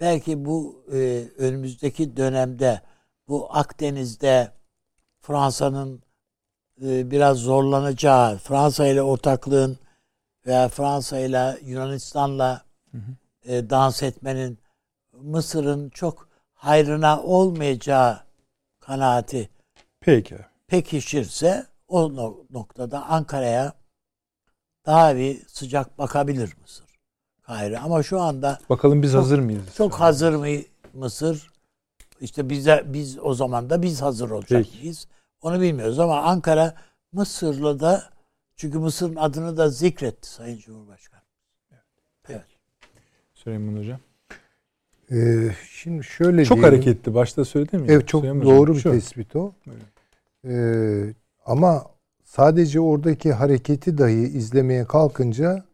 belki bu e, önümüzdeki dönemde bu Akdeniz'de Fransa'nın e, biraz zorlanacağı, Fransa ile ortaklığın veya Fransa ile Yunanistan'la e, dans etmenin Mısır'ın çok hayrına olmayacağı kanaati Peki. pekişirse o no- noktada Ankara'ya daha bir sıcak bakabilir Mısır. Kahire. Ama şu anda Bakalım biz Çok- hazır mıyız? çok hazır mı Mısır? İşte bize biz o zaman da biz hazır olacak Peki. mıyız? Onu bilmiyoruz ama Ankara Mısır'la da çünkü Mısır'ın adını da zikretti Sayın Cumhurbaşkanı. Evet. Süleyman Hocam. Ee, şimdi şöyle Çok diyelim. hareketli. Başta söyledim ya. Evet çok Süleyman Hocam, doğru bir şu. tespit o. Evet. Ee, ama sadece oradaki hareketi dahi izlemeye kalkınca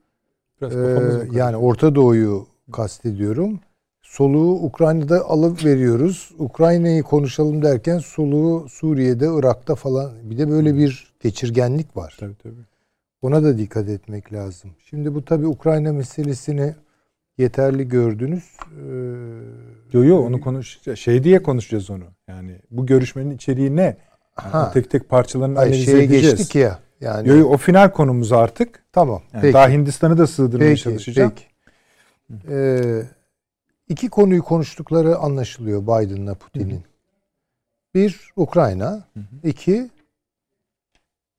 E, karıştı? yani Orta Doğu'yu kastediyorum. Soluğu Ukrayna'da alıp veriyoruz. Ukrayna'yı konuşalım derken soluğu Suriye'de, Irak'ta falan. Bir de böyle bir geçirgenlik var. Tabii tabii. Ona da dikkat etmek lazım. Şimdi bu tabii Ukrayna meselesini yeterli gördünüz. Ee, Yo yo onu konuş şey diye konuşacağız onu. Yani bu görüşmenin içeriği ne? Yani Ha. tek tek parçalarını Ay, analiz şeye edeceğiz. geçtik ya. Yani Yo o final konumuz artık. tamam. Yani peki. daha Hindistan'ı da sığdırmaya Peki, çalışacağım. peki. Ee, iki konuyu konuştukları anlaşılıyor Biden'la Putin'in. Bir Ukrayna, iki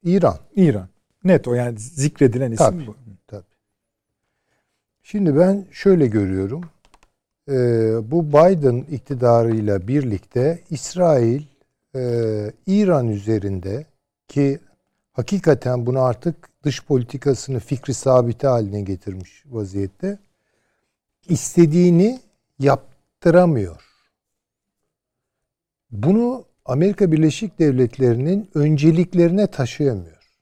İran. İran. Net o yani zikredilen isim Tabii. bu. Tabii. Şimdi ben şöyle görüyorum. Ee, bu Biden iktidarıyla birlikte İsrail e, İran üzerinde ki hakikaten bunu artık dış politikasını fikri sabiti haline getirmiş vaziyette istediğini yaptıramıyor. Bunu Amerika Birleşik Devletleri'nin önceliklerine taşıyamıyor.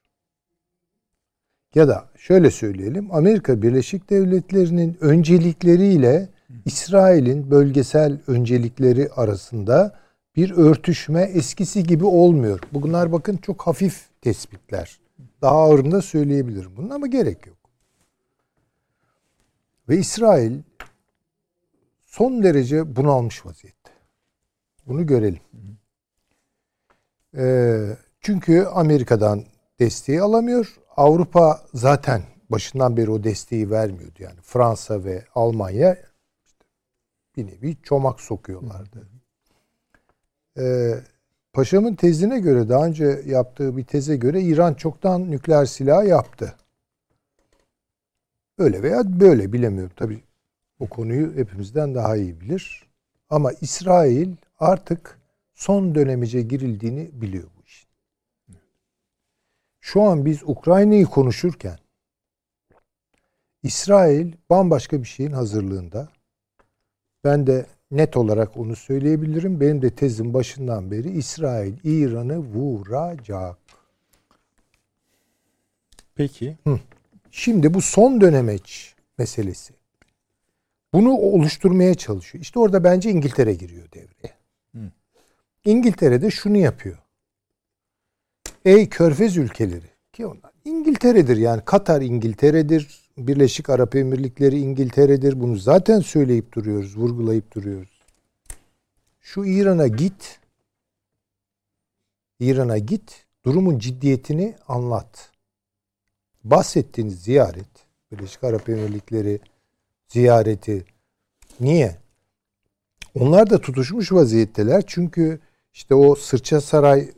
Ya da şöyle söyleyelim Amerika Birleşik Devletleri'nin öncelikleriyle İsrail'in bölgesel öncelikleri arasında bir örtüşme eskisi gibi olmuyor. Bunlar bakın çok hafif tespitler. Daha ağırını da söyleyebilirim bunun ama gerek yok. Ve İsrail son derece bunalmış vaziyette. Bunu görelim. Ee, çünkü Amerika'dan desteği alamıyor. Avrupa zaten başından beri o desteği vermiyordu. Yani Fransa ve Almanya işte bir nevi çomak sokuyorlardı. Ee, Paşamın tezine göre daha önce yaptığı bir teze göre İran çoktan nükleer silah yaptı. Öyle veya böyle bilemiyorum. Tabii o konuyu hepimizden daha iyi bilir. Ama İsrail artık son dönemice girildiğini biliyor bu işin. Şu an biz Ukrayna'yı konuşurken İsrail bambaşka bir şeyin hazırlığında. Ben de net olarak onu söyleyebilirim. Benim de tezim başından beri İsrail İran'ı vuracak. Peki. Şimdi bu son dönemeç meselesi. Bunu oluşturmaya çalışıyor. İşte orada bence İngiltere giriyor devreye. İngiltere de şunu yapıyor. Ey körfez ülkeleri ki onlar İngiltere'dir yani Katar İngiltere'dir. Birleşik Arap Emirlikleri İngiltere'dir. Bunu zaten söyleyip duruyoruz, vurgulayıp duruyoruz. Şu İran'a git. İran'a git. Durumun ciddiyetini anlat. Bahsettiğiniz ziyaret, Birleşik Arap Emirlikleri ziyareti niye? Onlar da tutuşmuş vaziyetteler. Çünkü işte o sırça saray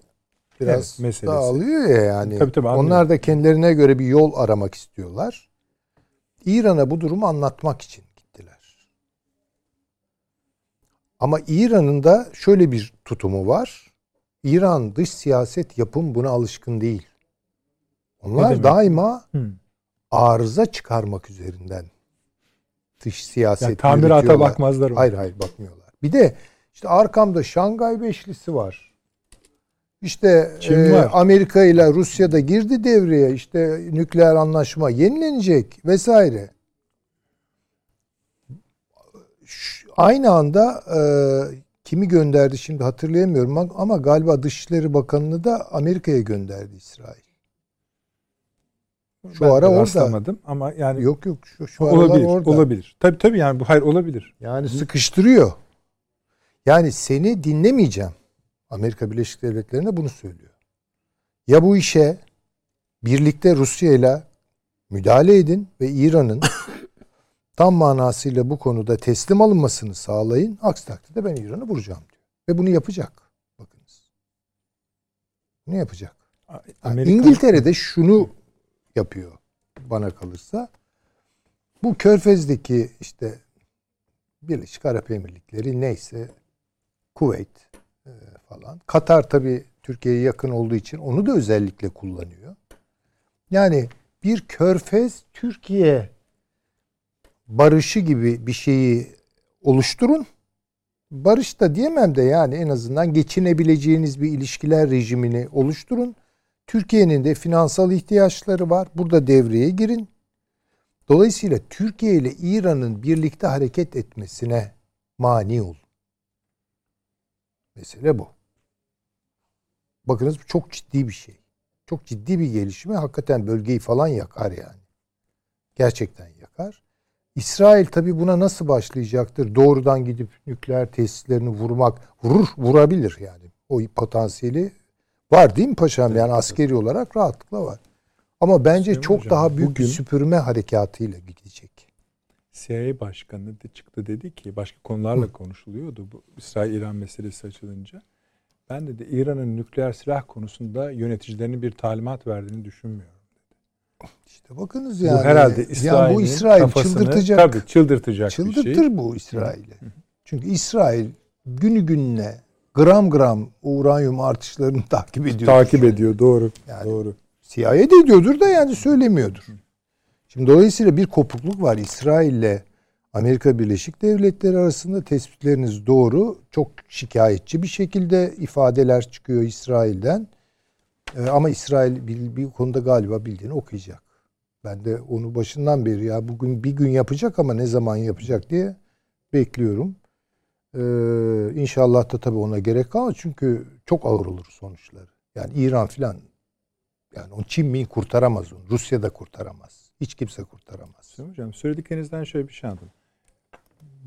biraz Evet, meselesi. dağılıyor ya yani. Tabii, tabii. Onlar da kendilerine göre bir yol aramak istiyorlar. İran'a bu durumu anlatmak için gittiler. Ama İran'ın da şöyle bir tutumu var. İran dış siyaset yapım buna alışkın değil. Onlar daima Hı. arıza çıkarmak üzerinden dış siyaset Yani tamirata yürütüyorlar. bakmazlar. ona. Hayır hayır bakmıyorlar. Bir de işte arkamda Şangay Beşlisi var. İşte Çin e, var. Amerika ile Rusya da girdi devreye. İşte nükleer anlaşma yenilenecek vesaire. Aynı anda e, kimi gönderdi şimdi hatırlayamıyorum ama- galiba Dışişleri Bakanı'nı da Amerika'ya gönderdi İsrail. Şu Ben ara orada. ama yani Yok yok şu, şu olabilir. orada. Olabilir. Tabii tabii yani bu hayır olabilir. Yani sıkıştırıyor. Yani seni dinlemeyeceğim. Amerika Birleşik Devletleri'ne bunu söylüyor. Ya bu işe birlikte Rusya ile müdahale edin ve İran'ın [COUGHS] tam manasıyla bu konuda teslim alınmasını sağlayın. Aksi takdirde ben İran'ı vuracağım diyor. Ve bunu yapacak. Bakınız. Ne yapacak? Amerika İngiltere'de şunu yapıyor bana kalırsa. Bu Körfez'deki işte Birleşik Arap Emirlikleri neyse Kuveyt e, falan. Katar tabii Türkiye'ye yakın olduğu için onu da özellikle kullanıyor. Yani bir Körfez Türkiye barışı gibi bir şeyi oluşturun. barış da diyemem de yani en azından geçinebileceğiniz bir ilişkiler rejimini oluşturun. Türkiye'nin de finansal ihtiyaçları var. Burada devreye girin. Dolayısıyla Türkiye ile İran'ın birlikte hareket etmesine mani olun. Mesele bu. Bakınız bu çok ciddi bir şey. Çok ciddi bir gelişme. Hakikaten bölgeyi falan yakar yani. Gerçekten yakar. İsrail tabi buna nasıl başlayacaktır? Doğrudan gidip nükleer tesislerini vurmak, vurur, vurabilir yani. O potansiyeli var değil mi paşam? Yani askeri olarak rahatlıkla var. Ama bence Süleyman çok Hocam, daha büyük bugün- bir süpürme harekatıyla gidecek. CIA başkanı da çıktı dedi ki başka konularla konuşuluyordu bu İsrail-İran meselesi açılınca. Ben dedi İran'ın nükleer silah konusunda yöneticilerinin bir talimat verdiğini düşünmüyorum. İşte bakınız yani. bu herhalde yani İsrail'in bu İsrail kafasını çıldırtacak. tabii çıldırtacak bir Çıldırtır şey. bu İsrail'i. Çünkü İsrail günü gününe gram gram uranyum artışlarını [LAUGHS] takip ediyor. Takip ediyor doğru. Yani- Doğru. CIA de ediyordur da yani söylemiyordur. Şimdi dolayısıyla bir kopukluk var İsrail ile Amerika Birleşik Devletleri arasında tespitleriniz doğru. Çok şikayetçi bir şekilde ifadeler çıkıyor İsrail'den. Ee, ama İsrail bir, bir konuda galiba bildiğini okuyacak. Ben de onu başından beri ya bugün bir gün yapacak ama ne zaman yapacak diye bekliyorum. Ee, inşallah da tabii ona gerek kalmaz çünkü çok ağır olur sonuçları. Yani İran filan yani o Çin mi kurtaramaz onu. Rusya da kurtaramaz. Hiç kimse kurtaramaz. Hocam söylediklerinizden şöyle bir şey anladım.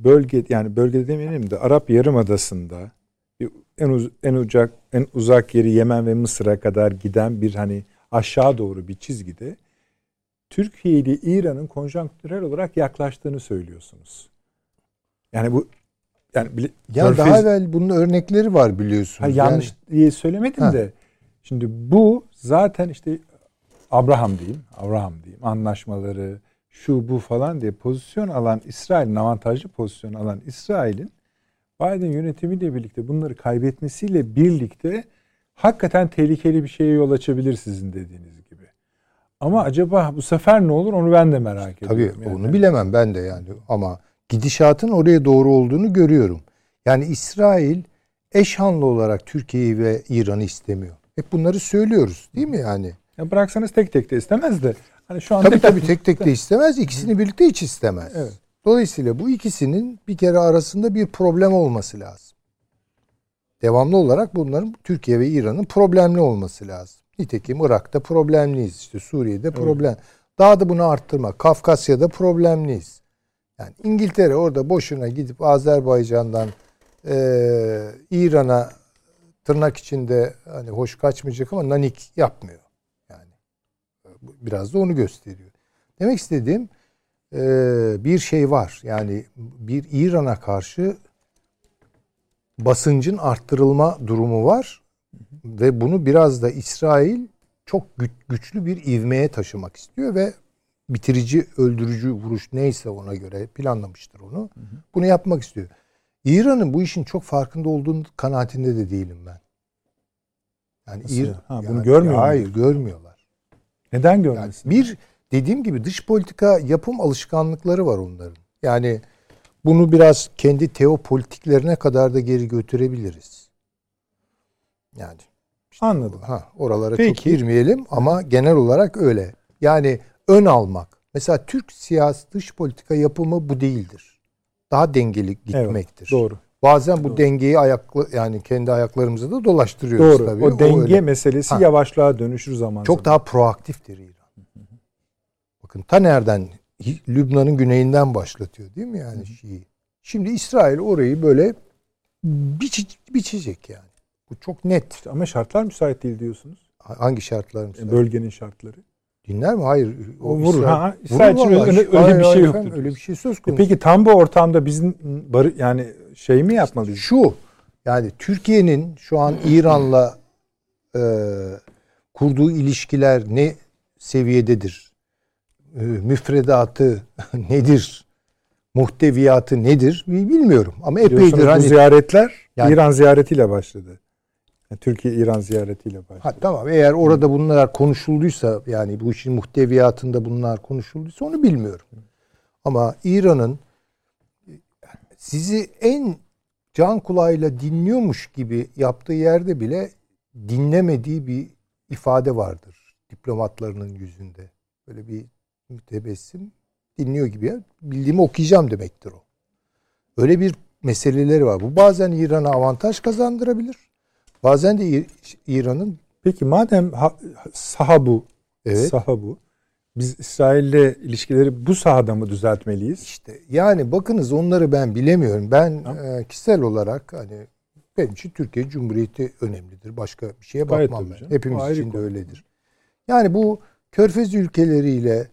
Bölge yani bölge demeyelim de Arap Yarımadası'nda en uz, en uzak en uzak yeri Yemen ve Mısır'a kadar giden bir hani aşağı doğru bir çizgide Türkiye ile İran'ın konjonktürel olarak yaklaştığını söylüyorsunuz. Yani bu yani bile- Ya Körfez- daha evvel bunun örnekleri var biliyorsunuz. Hayır, yanlış Yani diye söylemedim Ha. de. Şimdi bu zaten işte Abraham diyeyim, Abraham diyeyim anlaşmaları şu bu falan diye pozisyon alan İsrail'in avantajlı pozisyon alan İsrail'in Biden yönetimiyle birlikte bunları kaybetmesiyle birlikte hakikaten tehlikeli bir şeye yol açabilir sizin dediğiniz gibi. Ama acaba bu sefer ne olur onu ben de merak tabii ediyorum. yani. onu bilemem ben de yani ama gidişatın oraya doğru olduğunu görüyorum. Yani İsrail eşanlı olarak Türkiye'yi ve İran'ı istemiyor. Hep bunları söylüyoruz değil mi yani? Ya bıraksanız tek tek de istemez de. Hani şu anda Tabii tabii tek tek de istemez. İkisini birlikte hiç istemez. Evet. Dolayısıyla bu ikisinin bir kere arasında bir problem olması lazım. Devamlı olarak bunların Türkiye ve İran'ın problemli olması lazım. Nitekim Irak'ta problemliyiz. işte Suriye'de problem. Daha da bunu arttırma. Kafkasya'da problemliyiz. Yani İngiltere orada boşuna gidip Azerbaycan'dan eee, İran'a tırnak içinde hani hoş kaçmayacak ama nanik yapmıyor. Biraz da onu gösteriyor. Demek istediğim eee, bir şey var. Yani bir İran'a karşı basıncın arttırılma durumu var ve bunu biraz da İsrail çok güç, güçlü bir ivmeye taşımak istiyor ve bitirici, öldürücü vuruş neyse ona göre planlamıştır onu. Bunu yapmak istiyor. İran'ın bu işin çok farkında olduğunu kanaatinde de değilim ben. Yani? İran, Ha, bunu yani- görmüyor mu? Hayır, görmüyorlar. Neden Yani görmesin? bir dediğim gibi dış politika yapım alışkanlıkları var onların. Yani bunu biraz kendi teopolitiklerine kadar da geri götürebiliriz. Yani Anladım. ha oralara çok Peki. girmeyelim ama genel olarak öyle. Yani ön almak. Mesela Türk siyasi dış politika yapımı bu değildir. Daha dengeli gitmektir. Doğru. Bazen bu Doğru. dengeyi ayaklı yani kendi ayaklarımızda da dolaştırıyoruz Doğru. tabii. O denge öyle. meselesi Ha. yavaşlığa dönüşür zaman Çok zaman. daha proaktiftir İran. Bakın ta nereden? Lübnan'ın güneyinden başlatıyor değil mi yani Şii? Şimdi İsrail orayı böyle biç, biçecek yani. Bu çok net. Ama şartlar müsait değil diyorsunuz. Hangi şartlar mesela? Bölgenin şartları. Dinler mi? Hayır. O vurur. Ha, vurur İsrail için vallahi. öyle- öyle bir şey hayır yoktur efendim, Öyle bir şey söz E konusu. peki tam bu ortamda bizim barı, yani şey mi yapmalıyız? Şu yani Türkiye'nin şu an İran'la e, kurduğu ilişkiler ne seviyededir? E, müfredatı [LAUGHS] nedir? Muhteviyatı nedir? Bilmiyorum ama epeydir hani ziyaretler Yani- İran ziyaretiyle başladı. Yani Türkiye İran ziyaretiyle başladı. Ha, tamam eğer orada bunlar konuşulduysa yani bu işin muhteviyatında bunlar konuşulduysa onu bilmiyorum. Ama İran'ın sizi en can kulağıyla dinliyormuş gibi yaptığı yerde bile dinlemediği bir ifade vardır diplomatlarının yüzünde. Böyle bir mütebessim dinliyor gibi ya. Bildiğimi okuyacağım demektir o. Öyle bir meseleleri var. Bu bazen İran'a avantaj kazandırabilir. Bazen de İran'ın Peki madem ha, saha bu, evet saha bu. Biz İsrail'le ilişkileri bu sahada mı düzeltmeliyiz? işte yani bakınız onları ben bilemiyorum. Ben e, kişisel olarak hani benim için Türkiye Cumhuriyeti önemlidir. Başka bir şeye Gayet bakmam ben. canım. Hepimiz ayrı için de öyledir. Yani bu Körfez ülkeleriyle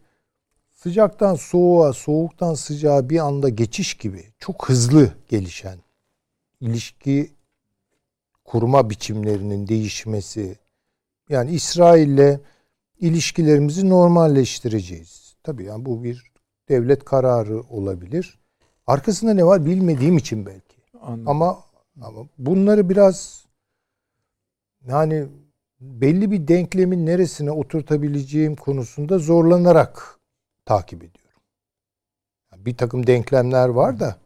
sıcaktan soğuğa, soğuktan sıcağa bir anda geçiş gibi çok hızlı gelişen ilişki kurma biçimlerinin değişmesi yani İsrail'le ilişkilerimizi normalleştireceğiz. Tabii yani bu bir devlet kararı olabilir. Arkasında ne var bilmediğim için belki. Anladım. Ama ama bunları biraz yani belli bir denklemin neresine oturtabileceğim konusunda zorlanarak takip ediyorum. Yani bir takım denklemler var da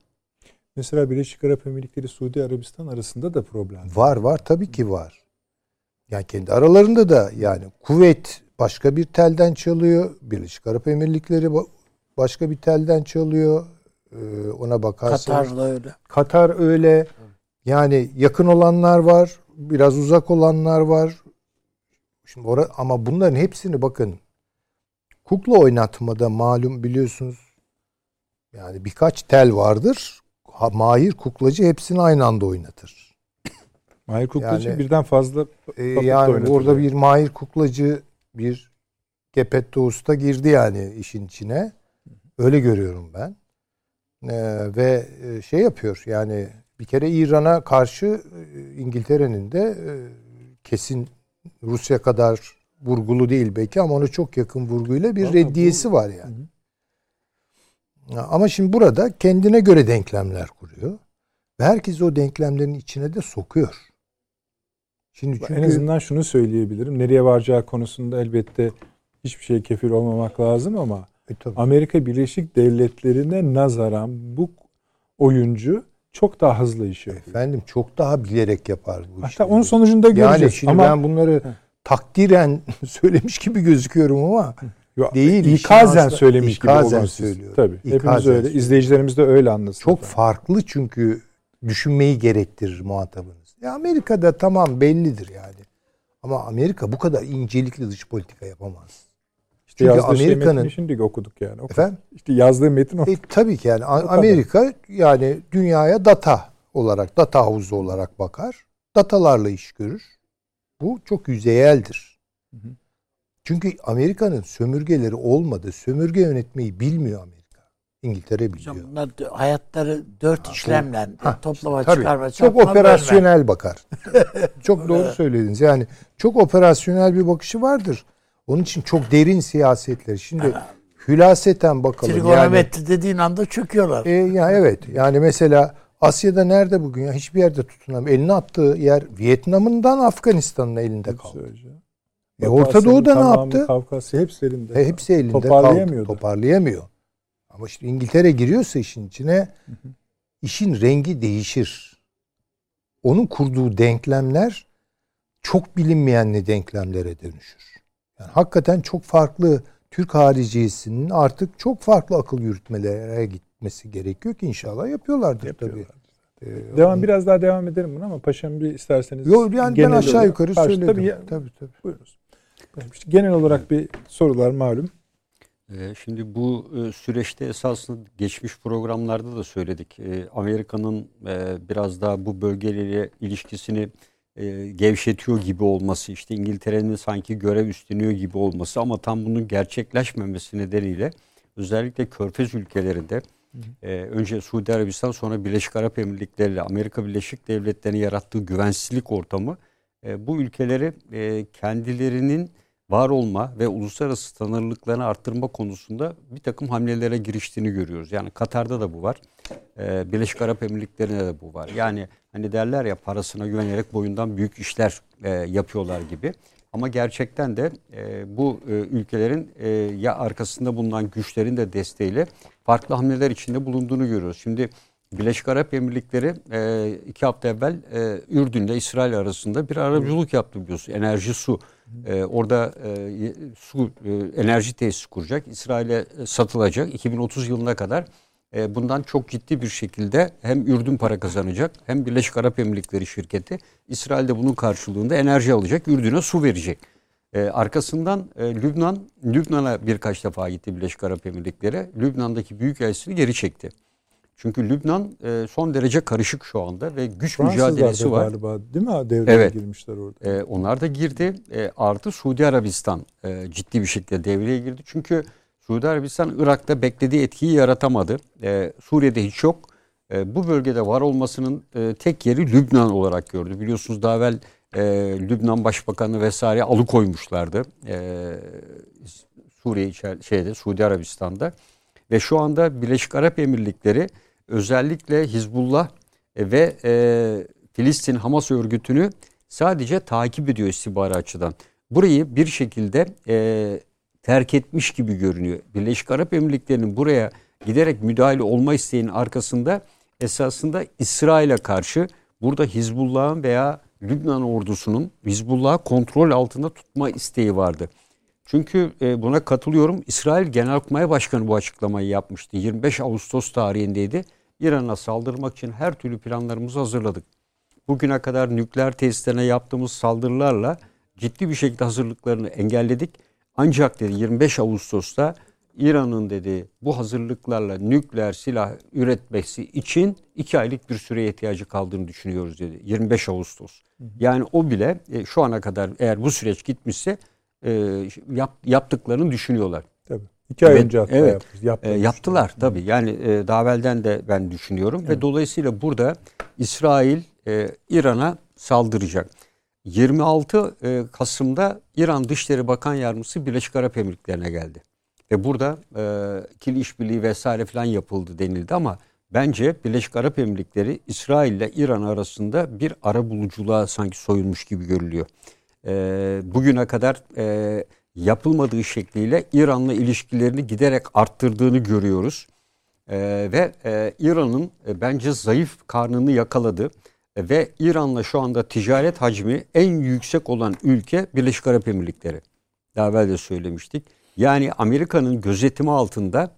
Mesela Birleşik Arap Emirlikleri Suudi Arabistan arasında da problem. var. var var tabii ki var. Yani kendi aralarında da yani kuvvet başka bir telden çalıyor. Birleşik Arap Emirlikleri ba- başka bir telden çalıyor. Ee, ona bakarsanız. Katar'da öyle. Katar öyle. Yani yakın olanlar var, biraz uzak olanlar var. Şimdi ora, ama bunların hepsini bakın kukla oynatmada malum biliyorsunuz. Yani birkaç tel vardır. Ha, mahir kuklacı hepsini aynı anda oynatır. Mahir Kuklacı Yani- birden fazla Puppet yani orada bir mahir kuklacı bir Gepetto Usta girdi yani işin içine. Öyle görüyorum ben. Ee, ve e, şey yapıyor yani bir kere İran'a karşı e, İngiltere'nin de e, kesin Rusya kadar vurgulu değil belki ama ona çok yakın vurguyla bir Ama reddiyesi var yani. Ya Ama şimdi burada kendine göre denklemler kuruyor. Ve herkes o denklemlerin içine de sokuyor. Şimdi çünkü en azından şunu söyleyebilirim. Nereye varacağı konusunda elbette hiçbir şey kefil olmamak lazım ama E, tabii. Amerika Birleşik Devletleri'ne nazaran bu oyuncu çok daha hızlı iş yapıyor. Efendim çok daha bilerek yapar bu Hatta işleri. onun sonucunda yani göreceğiz. şimdi ama ben bunları takdiren [LAUGHS] söylemiş gibi gözüküyorum ama Yo, değil, İkazen söylemiş İkazen gibi siz. söylüyorum. Tabii. Hepimiz İkazen öyle. söylüyorum. İzleyicilerimiz de öyle anlasın. çok efendim. farklı çünkü düşünmeyi gerektirir muhatabınız. Ya Amerika'da tamam bellidir yani. Ama Amerika bu kadar incelikli dış politika yapamaz. İşte Çünkü şey Amerika'nın metni şimdi okuduk yani. Okuduk. efendim İşte yazdığı metin o. E, tabii ki yani. Amerika yani dünyaya data olarak, data havuzu olarak bakar. Datalarla iş görür. Bu çok yüzeyeldir. Hı hı. Çünkü Amerika'nın sömürgeleri olmadı. Sömürge yönetmeyi bilmiyor Amerika. İngiltere biliyor. Hocam bunlar hayatları dört işlemle Ha, toplama Tabii. çıkarma Çok çarpma, bölme. operasyonel bakar. [LAUGHS] çok doğru söylediniz. Yani çok operasyonel bir bakışı vardır. Onun için çok derin siyasetler. Şimdi hülaseten bakalım. Yani, Trigonometri dediğin anda çöküyorlar. e, ya evet. Yani mesela Asya'da nerede bugün ya? Hiçbir yerde tutunamıyor. Elini attığı yer Vietnam'ından Afganistan'ın elinde kaldı. E, Orta Doğu'da ne yaptı? Kafkasya hepsi elinde. E, hepsi elinde kaldı. Toparlayamıyordu. Toparlayamıyor. Ama işte İngiltere giriyorsa işin içine işin rengi değişir. Onun kurduğu denklemler çok bilinmeyenli denklemlere dönüşür. Yani hakikaten çok farklı Türk hariciyesinin artık çok farklı akıl yürütmelere gitmesi gerekiyor ki inşallah yapıyorlardır Yapıyorlar. tabii. Ee, Devam biraz daha devam edelim buna ama paşam bir isterseniz. Yok yani ben aşağı olarak- yukarı Karşı- söyledim. Tabii, tabii tabii. Buyurunuz. İşte genel olarak bir sorular malum. Ee, Şimdi bu e, süreçte esasında geçmiş programlarda da söyledik. Ee, Amerika'nın e, biraz daha bu bölgeyle ilişkisini e, gevşetiyor gibi olması, işte İngiltere'nin sanki görev üstleniyor gibi olması ama tam bunun gerçekleşmemesi nedeniyle özellikle Körfez ülkelerinde önce Suudi Arabistan sonra Birleşik Arap Emirlikleri ile Amerika Birleşik Devletleri'nin yarattığı güvensizlik ortamı bu ülkeleri kendilerinin var olma ve uluslararası sınırlıklarını arttırma konusunda bir takım hamlelere giriştiğini görüyoruz. Yani Katar'da da bu var. Ee, Birleşik Arap Emirlikleri'nde de bu var. Yani hani derler ya parasına güvenerek boyundan büyük işler e, yapıyorlar gibi. Ama gerçekten de e, bu e, ülkelerin ya arkasında bulunan güçlerin de desteğiyle farklı hamleler içinde bulunduğunu görüyoruz. Şimdi Birleşik Arap Emirlikleri e, iki hafta evvel e, Ürdün ile İsrail arasında bir arabuluculuk yaptı biliyorsun. Enerji su. E, orada e, su e, enerji tesisi kuracak. İsrail'e satılacak 2030 yılına kadar. E, bundan çok ciddi bir şekilde hem Ürdün para kazanacak hem Birleşik Arap Emirlikleri şirketi İsrail'de bunun karşılığında enerji alacak. Ürdün'e su verecek. E, arkasından e, Lübnan, Lübnan'a birkaç defa gitti Birleşik Arap Emirlikleri. Lübnan'daki büyük elçisini geri çekti. Çünkü Lübnan e, son derece karışık şu anda ve güç mücadelesi var. galiba değil mi? Devreye Evet. girmişler orada. E, onlar da girdi. E, artı Suudi Arabistan e, ciddi bir şekilde devreye girdi. Çünkü Suudi Arabistan Irak'ta beklediği etkiyi yaratamadı. E, Suriye'de hiç yok. E, bu bölgede var olmasının e, tek yeri Lübnan olarak gördü. Biliyorsunuz daha evvel e, Lübnan Başbakanı vesaire alıkoymuşlardı. E, Suriye içer, şeyde Suudi Arabistan'da ve şu anda Birleşik Arap Emirlikleri özellikle Hizbullah e, ve e, Filistin Hamas örgütünü sadece takip ediyor istihbari açıdan. Burayı bir şekilde e, terk etmiş gibi görünüyor. Birleşik Arap Emirlikleri'nin buraya giderek müdahale olma isteğinin arkasında esasında İsrail'e karşı burada Hizbullah'ın veya Lübnan ordusunun Hizbullah'ı kontrol altında tutma isteği vardı. Çünkü e, buna katılıyorum. İsrail Genelkurmay Başkanı bu açıklamayı yapmıştı. 25 Ağustos tarihindeydi. İran'a saldırmak için her türlü planlarımızı hazırladık. Bugüne kadar nükleer tesislerine yaptığımız saldırılarla ciddi bir şekilde hazırlıklarını engelledik. Ancak dedi 25 Ağustos'ta İran'ın dedi bu hazırlıklarla nükleer silah üretmesi için iki aylık bir süreye ihtiyacı kaldığını düşünüyoruz dedi. 25 Ağustos. Yani o bile e, şu ana kadar eğer bu süreç gitmişse e, yap, yaptıklarını düşünüyorlar. Tabii. İki ay Evet, önce hatta evet. yapmış. Yaptı E, yaptılar tabii. Yani e, daha evvelden de ben düşünüyorum ve dolayısıyla burada İsrail e, İran'a saldıracak. 26 e, Kasım'da İran Dışişleri Bakan Yardımcısı Birleşik Arap Emirlikleri'ne geldi. Ve burada e, ikili işbirliği vesaire falan yapıldı denildi ama bence Birleşik Arap Emirlikleri İsrail ile İran arasında bir ara buluculuğa sanki soyulmuş gibi görülüyor. E, bugüne kadar e, yapılmadığı şekliyle İran'la ilişkilerini giderek arttırdığını görüyoruz. E, ve e, İran'ın e, bence zayıf karnını yakaladı. E, ve İran'la şu anda ticaret hacmi en yüksek olan ülke Birleşik Arap Emirlikleri. Daha evvel de söylemiştik. Yani Amerika'nın gözetimi altında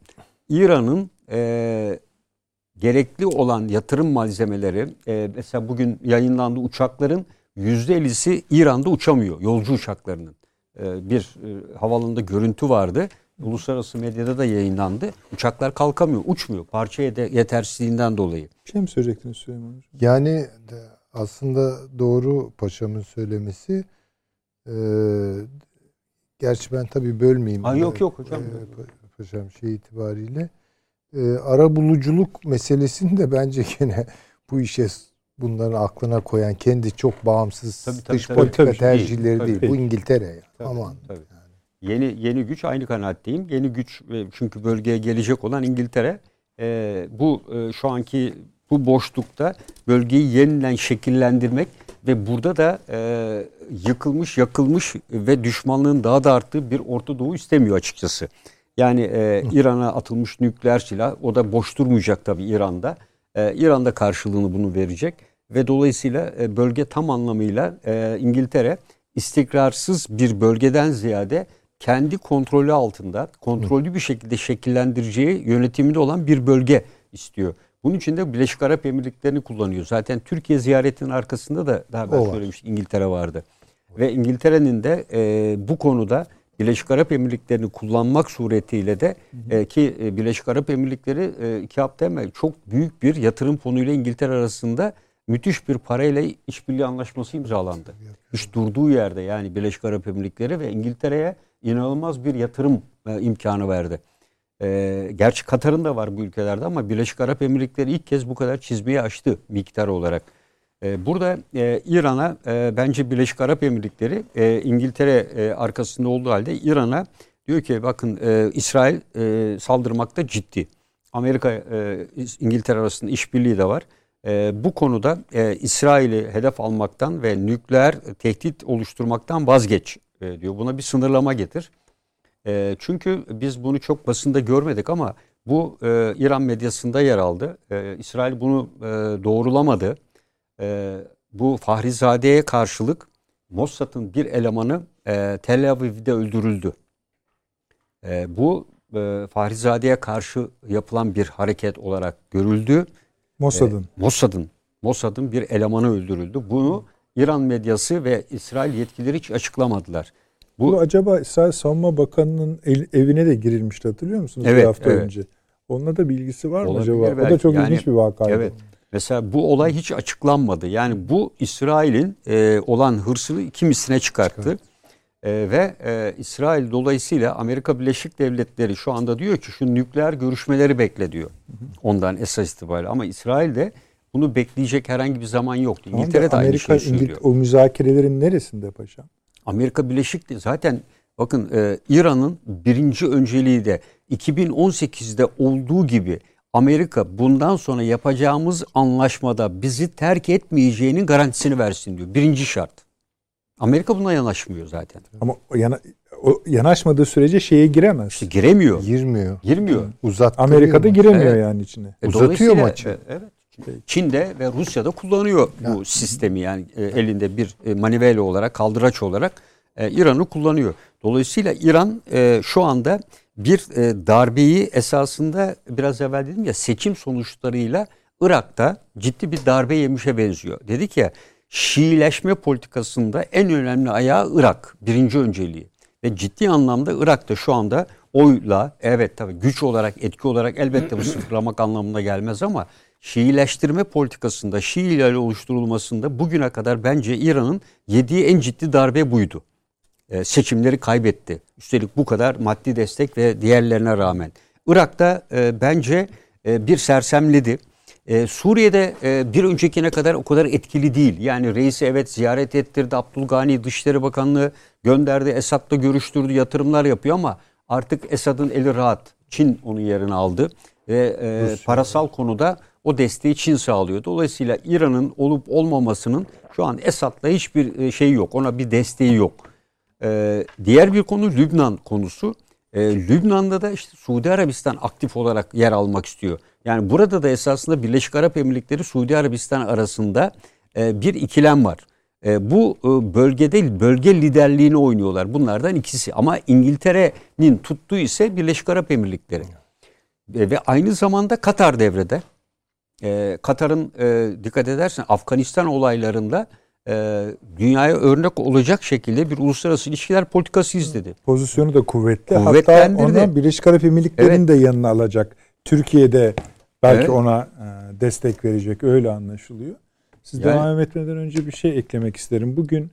İran'ın e, gerekli olan yatırım malzemeleri, e, mesela bugün yayınlandı uçakların %50'si İran'da uçamıyor, yolcu uçaklarının. E, bir e, havalanında görüntü vardı. Uluslararası medyada da yayınlandı. Uçaklar kalkamıyor, uçmuyor. Parça yete- yetersizliğinden dolayı. Bir şey mi söyleyecektiniz Süleyman Hocam? Yani aslında doğru paşamın söylemesi. Ee, gerçi ben tabii bölmeyeyim. Ha, yok, Ee, yok hocam. e, pa- paşam şey itibariyle. Ee, ara buluculuk meselesini de bence gene [LAUGHS] bu işe bunların aklına koyan kendi çok bağımsız Tabii, tabii, dış tabii. politika Tabii, tercihleri tabii. değil. Bu İngiltere. ya. Tabii, Aman. tabii. Yeni yeni güç aynı kanaatteyim. Yeni güç çünkü bölgeye gelecek olan İngiltere e, bu e, şu anki bu boşlukta bölgeyi yeniden şekillendirmek ve burada da e, yıkılmış, yakılmış ve düşmanlığın daha da arttığı bir Orta Doğu istemiyor açıkçası. Yani e, İran'a atılmış nükleer silah o da boş durmayacak tabii İran'da. E, İran da karşılığını bunu verecek ve dolayısıyla e, bölge tam anlamıyla e, İngiltere istikrarsız bir bölgeden ziyade kendi kontrolü altında kontrollü bir şekilde şekillendireceği yönetiminde olan bir bölge istiyor. Bunun için de Birleşik Arap Emirlikleri'ni kullanıyor. Zaten Türkiye ziyaretinin arkasında da daha ben söylemiştim İngiltere vardı. Ve İngiltere'nin de e, bu konuda Birleşik Arap Emirlikleri'ni kullanmak suretiyle de e, ki e, Birleşik Arap Emirlikleri e, iki hafta evvel çok büyük bir yatırım fonuyla İngiltere arasında müthiş bir parayla işbirliği anlaşması imzalandı. Hiç durduğu yerde yani Birleşik Arap Emirlikleri ve İngiltere'ye inanılmaz bir yatırım e, imkanı verdi. E, gerçi Katar'ın da var bu ülkelerde ama Birleşik Arap Emirlikleri ilk kez bu kadar çizmeyi aştı miktar olarak. E, burada e, İran'a e, bence Birleşik Arap Emirlikleri e, İngiltere e, arkasında olduğu halde İran'a diyor ki bakın e, İsrail e, saldırmakta ciddi. Amerika e, İngiltere arasında işbirliği de var. E, bu konuda e, İsrail'i hedef almaktan ve nükleer tehdit oluşturmaktan vazgeç e, diyor. Buna bir sınırlama getir. E, çünkü biz bunu çok basında görmedik ama Bu e, İran medyasında yer aldı. E, İsrail bunu e, doğrulamadı. E, bu Fahrizade'ye karşılık Mossad'ın bir elemanı e, Tel Aviv'de öldürüldü. E, bu e, Fahrizade'ye karşı yapılan bir hareket olarak görüldü. Mossad'ın. Mossad'ın Mossad'ın bir elemanı öldürüldü. Bunu İran medyası ve İsrail yetkilileri hiç açıklamadılar. Bu, Bu acaba İsrail Savunma Bakanı'nın evine de girilmişti hatırlıyor musunuz? Evet, bir hafta evet. önce. Onunla da bilgisi var mı Olabilir acaba? O da belki. çok Yani- ilginç bir vakaydı. Evet. Mesela bu olay hiç açıklanmadı. Yani bu İsrail'in e, olan hırsını iki misline çıkarttı. E, ve e, İsrail dolayısıyla Amerika Birleşik Devletleri şu anda diyor ki şu nükleer görüşmeleri bekle diyor. Ondan esas itibariyle. Ama İsrail de bunu bekleyecek herhangi bir zaman yoktu. Tamam İngiltere de aynı şeyi söylüyor. O müzakerelerin neresinde paşam? Amerika Birleşik de zaten bakın e, İran'ın birinci önceliği de 2018'de olduğu gibi Amerika bundan sonra yapacağımız anlaşmada bizi terk etmeyeceğinin garantisini versin diyor. Birinci şart. Amerika buna yanaşmıyor zaten. Ama yana, o yanaşmadığı sürece şeye giremez. İşte giremiyor. Girmiyor. Girmiyor. Uzattırıyor Amerika'da mu? giremiyor Evet. yani içine. E, Uzatıyor maçı. e, Evet. Çin'de ve Rusya'da kullanıyor bu sistemi yani e, elinde bir e, manivela olarak, kaldıraç olarak e, İran'ı kullanıyor. Dolayısıyla İran e, şu anda bir e, darbeyi esasında biraz evvel dedim ya seçim sonuçlarıyla Irak'ta ciddi bir darbe yemişe benziyor. Dedik ya Şiileşme politikasında en önemli ayağı Irak. Birinci önceliği. Ve ciddi anlamda Irak'ta şu anda oyla evet tabii güç olarak etki olarak elbette bu sıfırlamak anlamına gelmez ama Şiileştirme politikasında Şii ile oluşturulmasında bugüne kadar bence İran'ın yediği en ciddi darbe buydu. Ee, seçimleri kaybetti. Üstelik bu kadar maddi destek ve diğerlerine rağmen. Irak'ta e, bence e, bir sersemledi. E, Suriye'de e, bir öncekine kadar o kadar etkili değil. Yani reisi evet ziyaret ettirdi. Abdülgani Dışişleri Bakanlığı gönderdi. Esad'la görüştürdü. Yatırımlar yapıyor ama artık Esad'ın eli rahat. Çin onun yerini aldı. Ve e, parasal konuda o desteği Çin sağlıyor. Dolayısıyla İran'ın olup olmamasının şu an Esad'la hiçbir e, şey yok. Ona bir desteği yok. Ee, diğer bir konu Lübnan konusu. Ee, Lübnan'da da işte Suudi Arabistan aktif olarak yer almak istiyor. Yani burada da esasında Birleşik Arap Emirlikleri Suudi Arabistan arasında e, bir ikilem var. E, bu e, bölgede bölge liderliğini oynuyorlar. Bunlardan ikisi. Ama İngiltere'nin tuttuğu ise Birleşik Arap Emirlikleri. E, ve aynı zamanda Katar devrede. E, Katar'ın e, dikkat edersen Afganistan olaylarında e, dünyaya örnek olacak şekilde bir uluslararası ilişkiler politikası izledi. Pozisyonu da kuvvetli. Hatta ondan Birleşik Arap Emirlikleri'ni Evet. de yanına alacak. Türkiye'de belki Evet. ona e, destek verecek. Öyle anlaşılıyor. Siz Yani- devam etmeden önce bir şey eklemek isterim. Bugün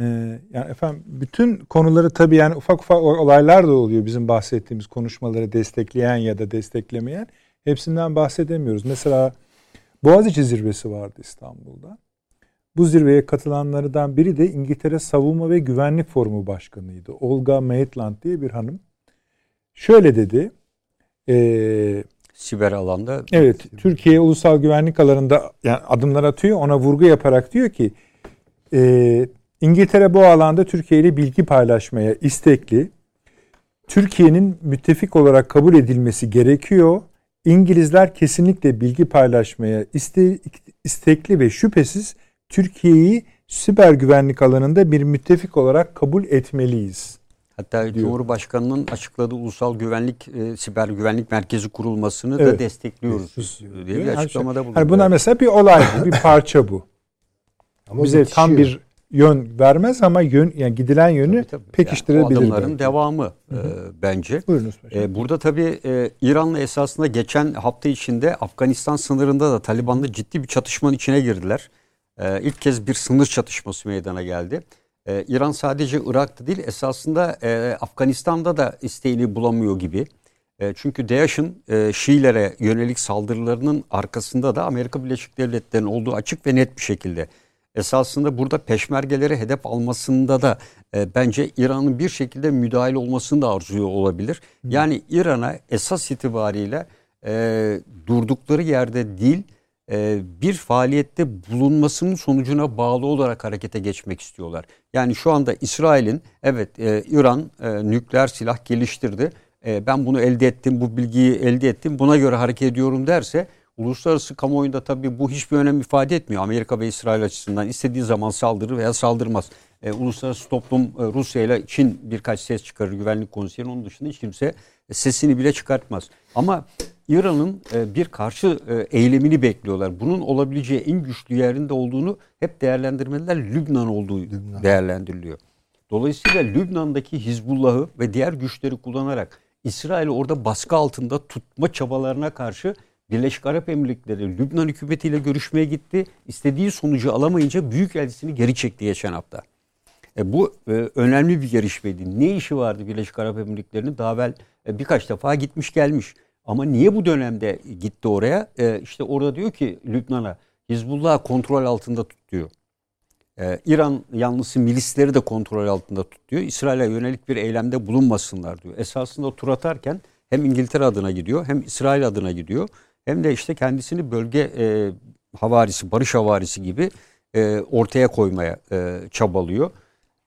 e, yani efendim bütün konuları tabii yani ufak ufak olaylar da oluyor bizim bahsettiğimiz konuşmaları destekleyen ya da desteklemeyen. Hepsinden bahsedemiyoruz. Mesela Boğaziçi zirvesi vardı İstanbul'da. Bu zirveye katılanlardan biri de İngiltere Savunma ve Güvenlik Forumu Başkanıydı. Olga Maitland diye bir hanım. Şöyle dedi. eee, Siber alanda evet Türkiye ulusal güvenlik alanında yani adımlar atıyor. Ona vurgu yaparak diyor ki eee, İngiltere bu alanda Türkiye ile bilgi paylaşmaya istekli. Türkiye'nin müttefik olarak kabul edilmesi gerekiyor. İngilizler kesinlikle bilgi paylaşmaya iste, istekli ve şüphesiz Türkiye'yi siber güvenlik alanında bir müttefik olarak kabul etmeliyiz. hatta Cumhurbaşkanı'nın açıkladığı ulusal güvenlik e, siber güvenlik merkezi kurulmasını da Evet. destekliyoruz diye bir Yani açıklamada bulundu. Hani bunlar mesela bir olay bu, bir parça bu. [LAUGHS] Ama Bize tam bitişiyor. bir yön vermez ama yön yani gidilen yönü Tabii, tabii. pekiştirebilir. Yani adımların belki. devamı e, bence. Buyurunuz. E, burada tabii e, İran'la esasında geçen hafta içinde Afganistan sınırında da Taliban'da ciddi bir çatışmanın içine girdiler. E, ilk kez bir sınır çatışması meydana geldi. E, İran sadece Irak'ta değil esasında e, Afganistan'da da isteğini bulamıyor gibi. E, çünkü DAEŞ'in e, Şiilere yönelik saldırılarının arkasında da Amerika Birleşik Devletleri'nin olduğu açık ve net bir şekilde. Esasında burada peşmergeleri hedef almasında da e, bence İran'ın bir şekilde müdahil olmasını da arzuyor olabilir. Yani İran'a esas itibariyle e, durdukları yerde değil e, bir faaliyette bulunmasının sonucuna bağlı olarak harekete geçmek istiyorlar. Yani şu anda İsrail'in evet e, İran e, nükleer silah geliştirdi. ben bunu elde ettim, bu bilgiyi elde ettim, buna göre hareket ediyorum derse uluslararası kamuoyunda tabii bu hiçbir önem ifade etmiyor. Amerika ve İsrail açısından istediği zaman saldırır veya saldırmaz. Uluslararası toplum Rusya ile Çin birkaç ses çıkarır güvenlik konusunda. Onun dışında hiç kimse sesini bile çıkartmaz. Ama İran'ın e, bir karşı e, eylemini bekliyorlar. Bunun olabileceği en güçlü yerinde olduğunu hep değerlendirmeler Lübnan olduğu Lübnan. değerlendiriliyor. Dolayısıyla Lübnan'daki Hizbullah'ı ve diğer güçleri kullanarak İsrail'i orada baskı altında tutma çabalarına karşı Birleşik Arap Emirlikleri Lübnan hükümetiyle görüşmeye gitti. İstediği sonucu alamayınca büyük elçisini geri çekti geçen hafta. E, bu e, önemli bir gelişmeydi. Ne işi vardı Birleşik Arap Emirlikleri'nin? Daha evvel e, birkaç defa gitmiş gelmiş. Ama niye bu dönemde gitti oraya? E, işte orada diyor ki Lübnan'a Hizbullah kontrol altında tut diyor. E, İran yanlısı milisleri de kontrol altında tut diyor. İsrail'e yönelik bir eylemde bulunmasınlar diyor. Esasında tur atarken hem İngiltere adına gidiyor hem İsrail adına gidiyor. Hem de işte kendisini bölge e, havarisi, barış havarisi gibi e, ortaya koymaya e, çabalıyor.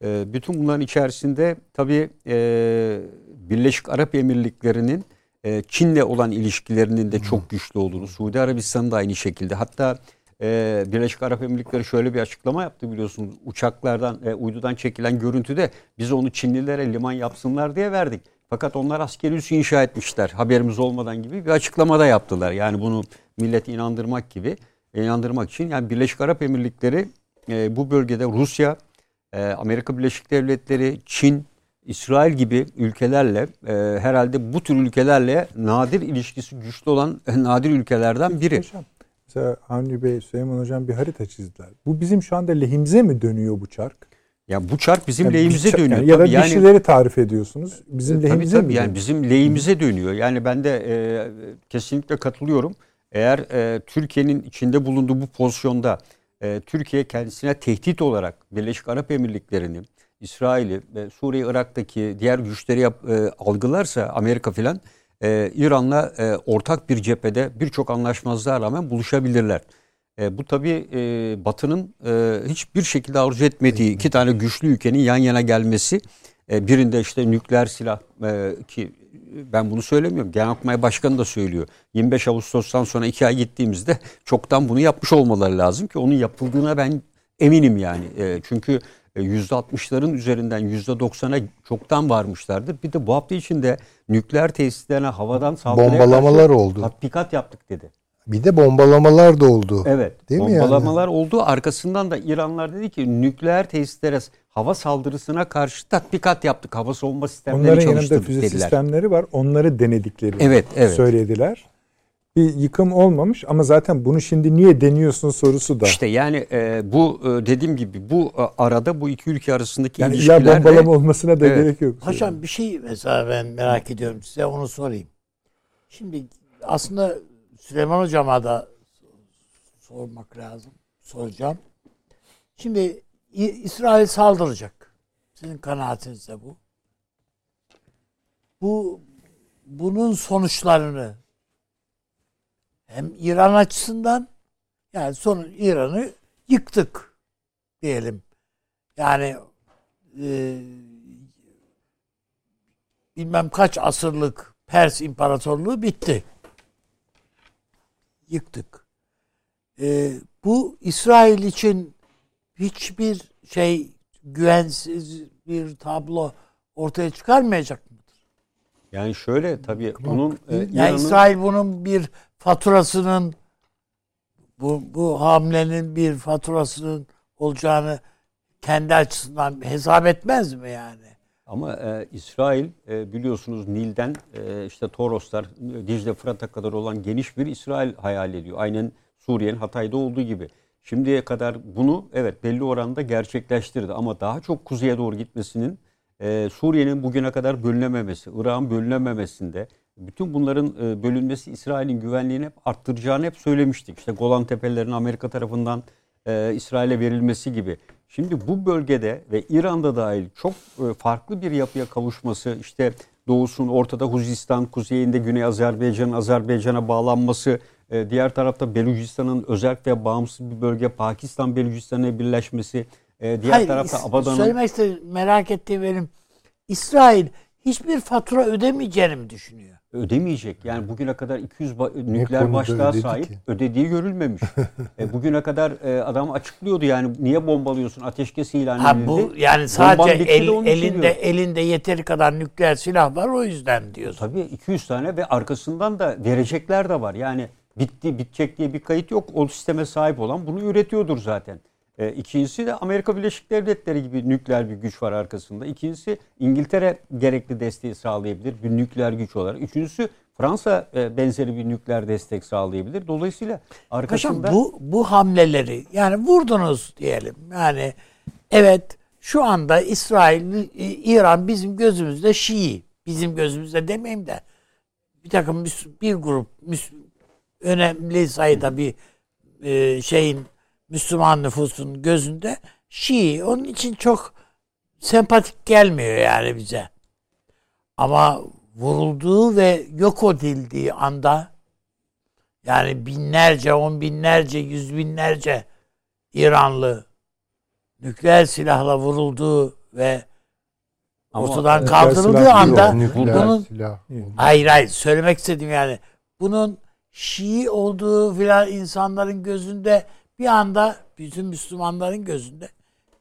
E, bütün bunların içerisinde tabii e, Birleşik Arap Emirlikleri'nin e, Çin'le olan ilişkilerinin de çok güçlü olduğunu, Suudi Arabistan'ın da aynı şekilde. Hatta e, Birleşik Arap Emirlikleri şöyle bir açıklama yaptı biliyorsunuz. Uçaklardan, e, uydudan çekilen görüntüde biz onu Çinlilere liman yapsınlar diye verdik. Fakat onlar askeri üssü inşa etmişler haberimiz olmadan gibi bir açıklama da yaptılar. Yani bunu milleti inandırmak gibi, inandırmak için. Yani Birleşik Arap Emirlikleri e, bu bölgede Rusya, e, Amerika Birleşik Devletleri, Çin, İsrail gibi ülkelerle e, herhalde bu tür ülkelerle nadir ilişkisi güçlü olan e, [LAUGHS] nadir ülkelerden biri. Hocam, mesela Avni Bey, Süleyman Hocam bir harita çizdiler. Bu bizim şu anda lehimize mi dönüyor bu çark? Ya bu çark bizim Yani lehimize çark- dönüyor. yani ya da Tabii bir şeyleri tarif ediyorsunuz. Bizim Tabii lehimize tabii mi yani dönüyor? bizim lehimize dönüyor. Yani ben de e, kesinlikle katılıyorum. Eğer e, Türkiye'nin içinde bulunduğu bu pozisyonda e, Türkiye kendisine tehdit olarak Birleşik Arap Emirlikleri'ni, İsrail'i ve Suriye, Irak'taki diğer güçleri yap, e, algılarsa Amerika filan e, İran'la e, ortak bir cephede birçok anlaşmazlığa rağmen buluşabilirler. E, bu tabii e, Batı'nın e, hiçbir şekilde arzu etmediği iki tane güçlü ülkenin yan yana gelmesi. E, birinde işte nükleer silah e, ki ben bunu söylemiyorum. Genelkurmay Başkanı da söylüyor. 25 Ağustos'tan sonra iki ay gittiğimizde [LAUGHS] çoktan bunu yapmış olmaları lazım ki onun yapıldığına ben eminim yani. E, çünkü %60'ların üzerinden %90'a çoktan varmışlardır. Bir de bu hafta içinde nükleer tesislerine havadan saldırıya Bombalamalar oldu. tatbikat yaptık dedi. Bir de bombalamalar da oldu. Evet. Değil mi yani? bombalamalar oldu. Arkasından da İranlar dedi ki nükleer tesislere hava saldırısına karşı tatbikat yaptık. Hava savunma sistemleri Onların yanında çalıştırdık füze dediler. sistemleri var. Onları denedikleri Evet, evet. söylediler. Bir yıkım olmamış ama zaten bunu şimdi niye deniyorsun sorusu da. İşte yani e, bu e, dediğim gibi bu e, arada bu iki ülke arasındaki yani ilişkiler de bombalama olmasına da Evet. gerek yok. Hocam bir şey mesela ben merak ediyorum size onu sorayım. Şimdi aslında Süleyman Hocam'a da sormak lazım. Soracağım. Şimdi İsrail saldıracak. Sizin kanaatiniz de bu. Bu bunun sonuçlarını hem İran açısından yani son İran'ı yıktık diyelim. Yani e, bilmem kaç asırlık Pers İmparatorluğu bitti. Yıktık. Ee, bu İsrail için hiçbir şey güvensiz bir tablo ortaya çıkarmayacak mıdır? yani şöyle tabii onun e, Yani İran'ın İsrail bunun bir faturasının bu, bu hamlenin bir faturasının olacağını kendi açısından hesap etmez mi yani? Ama e, İsrail e, biliyorsunuz Nil'den e, işte Toroslar, Dicle Fırat'a kadar olan geniş bir İsrail hayal ediyor. Aynen Suriye'nin Hatay'da olduğu gibi. Şimdiye kadar bunu evet belli oranda gerçekleştirdi ama daha çok kuzeye doğru gitmesinin e, Suriye'nin bugüne kadar bölünememesi, Irak'ın bölünememesinde bütün bunların e, bölünmesi İsrail'in güvenliğini hep arttıracağını hep söylemiştik. İşte Golan Tepelerinin Amerika tarafından e, İsrail'e verilmesi gibi. Şimdi bu bölgede ve İran'da dahil çok e, farklı bir yapıya kavuşması, işte doğusun ortada Huzistan, kuzeyinde Güney Azerbaycan'ın Azerbaycan'a bağlanması, e, diğer tarafta Belucistan'ın özel ve bağımsız bir bölge Pakistan Belucistan'la birleşmesi, e, diğer Hayır, tarafta Abadan'ın Söylemek istediğim, merak ettiğim benim İsrail hiçbir fatura ödemeyeceğini mi düşünüyor? Ödemeyecek. Yani bugüne kadar 200 ba- nükleer başlığa sahip ki? ödediği görülmemiş. [LAUGHS] e, bugüne kadar e, adam açıklıyordu yani niye bombalıyorsun ateşkes ilan Ha edildi. bu yani sadece el- elinde diyor. elinde yeteri kadar nükleer silah var o yüzden diyorsun. Tabii 200 tane ve arkasından da verecekler de var. Yani bitti bitecek diye bir kayıt yok. O sisteme sahip olan bunu üretiyordur zaten. E, ikincisi de Amerika Birleşik Devletleri gibi nükleer bir güç var arkasında. İkincisi İngiltere gerekli desteği sağlayabilir bir nükleer güç olarak. Üçüncüsü Fransa e, benzeri bir nükleer destek sağlayabilir. Dolayısıyla arkasında Paşam bu bu hamleleri yani vurdunuz diyelim. Yani evet şu anda İsrail, İ- İran bizim gözümüzde Şii. Bizim gözümüzde demeyeyim de bir takım bir grup önemli sayıda bir e, şeyin Müslüman nüfusun gözünde Şii. Onun için çok sempatik gelmiyor yani bize. Ama vurulduğu ve yok edildiği anda yani binlerce, on binlerce, yüz binlerce İranlı nükleer silahla vurulduğu ve Ama ortadan nükleer kaldırıldığı anda Yok, bunun silah. hayır hayır söylemek istediğim yani bunun Şii olduğu filan insanların gözünde bir anda bütün Müslümanların gözünde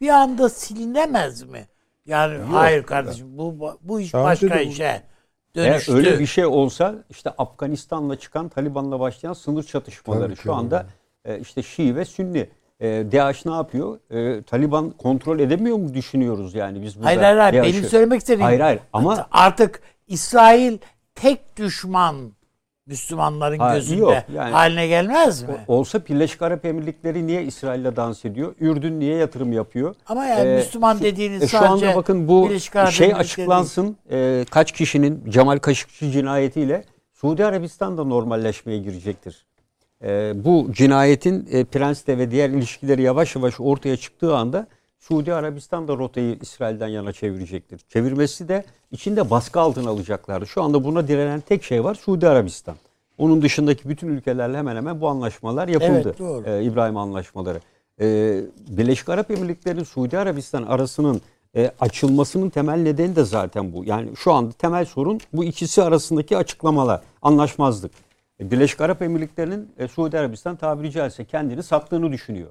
bir anda silinemez mi? Yani hayır kardeşim bu bu iş Daha başka bu- işe Eğer dönüştü. öyle bir şey olsa işte Afganistan'la çıkan Taliban'la başlayan sınır çatışmaları Tabii şu anda e, işte Şii ve Sünni. E, DAEŞ ne yapıyor? E, Taliban kontrol edemiyor mu düşünüyoruz yani biz burada. Hayır hayır hayır. Benim söylemek istediğim Hayır hayır ama artık İsrail tek düşman Müslümanların Ha, gözünde yok, yani- haline gelmez mi? olsa Birleşik Arap Emirlikleri niye İsrail'le dans ediyor? Ürdün niye yatırım yapıyor? Ama yani Ee, Müslüman şu- dediğiniz e, şu sadece anda bakın bu şey açıklansın. E, kaç kişinin Cemal Kaşıkçı cinayetiyle Suudi Arabistan da normalleşmeye girecektir. E, bu cinayetin e, Prens'le ve diğer ilişkileri yavaş yavaş ortaya çıktığı anda Suudi Arabistan da rotayı İsrail'den yana çevirecektir. Çevirmesi de içinde baskı altına alacaklardı. Şu anda buna direnen tek şey var Suudi Arabistan. Onun dışındaki bütün ülkelerle hemen hemen bu anlaşmalar yapıldı. Evet, doğru. E, İbrahim anlaşmaları. E, Birleşik Arap Emirlikleri Suudi Arabistan arasının e, açılmasının temel nedeni de zaten bu. Yani şu anda temel sorun bu ikisi arasındaki açıklamalar, anlaşmazlık. Birleşik Arap Emirlikleri'nin e, Suudi Arabistan tabiri caizse kendini sattığını düşünüyor.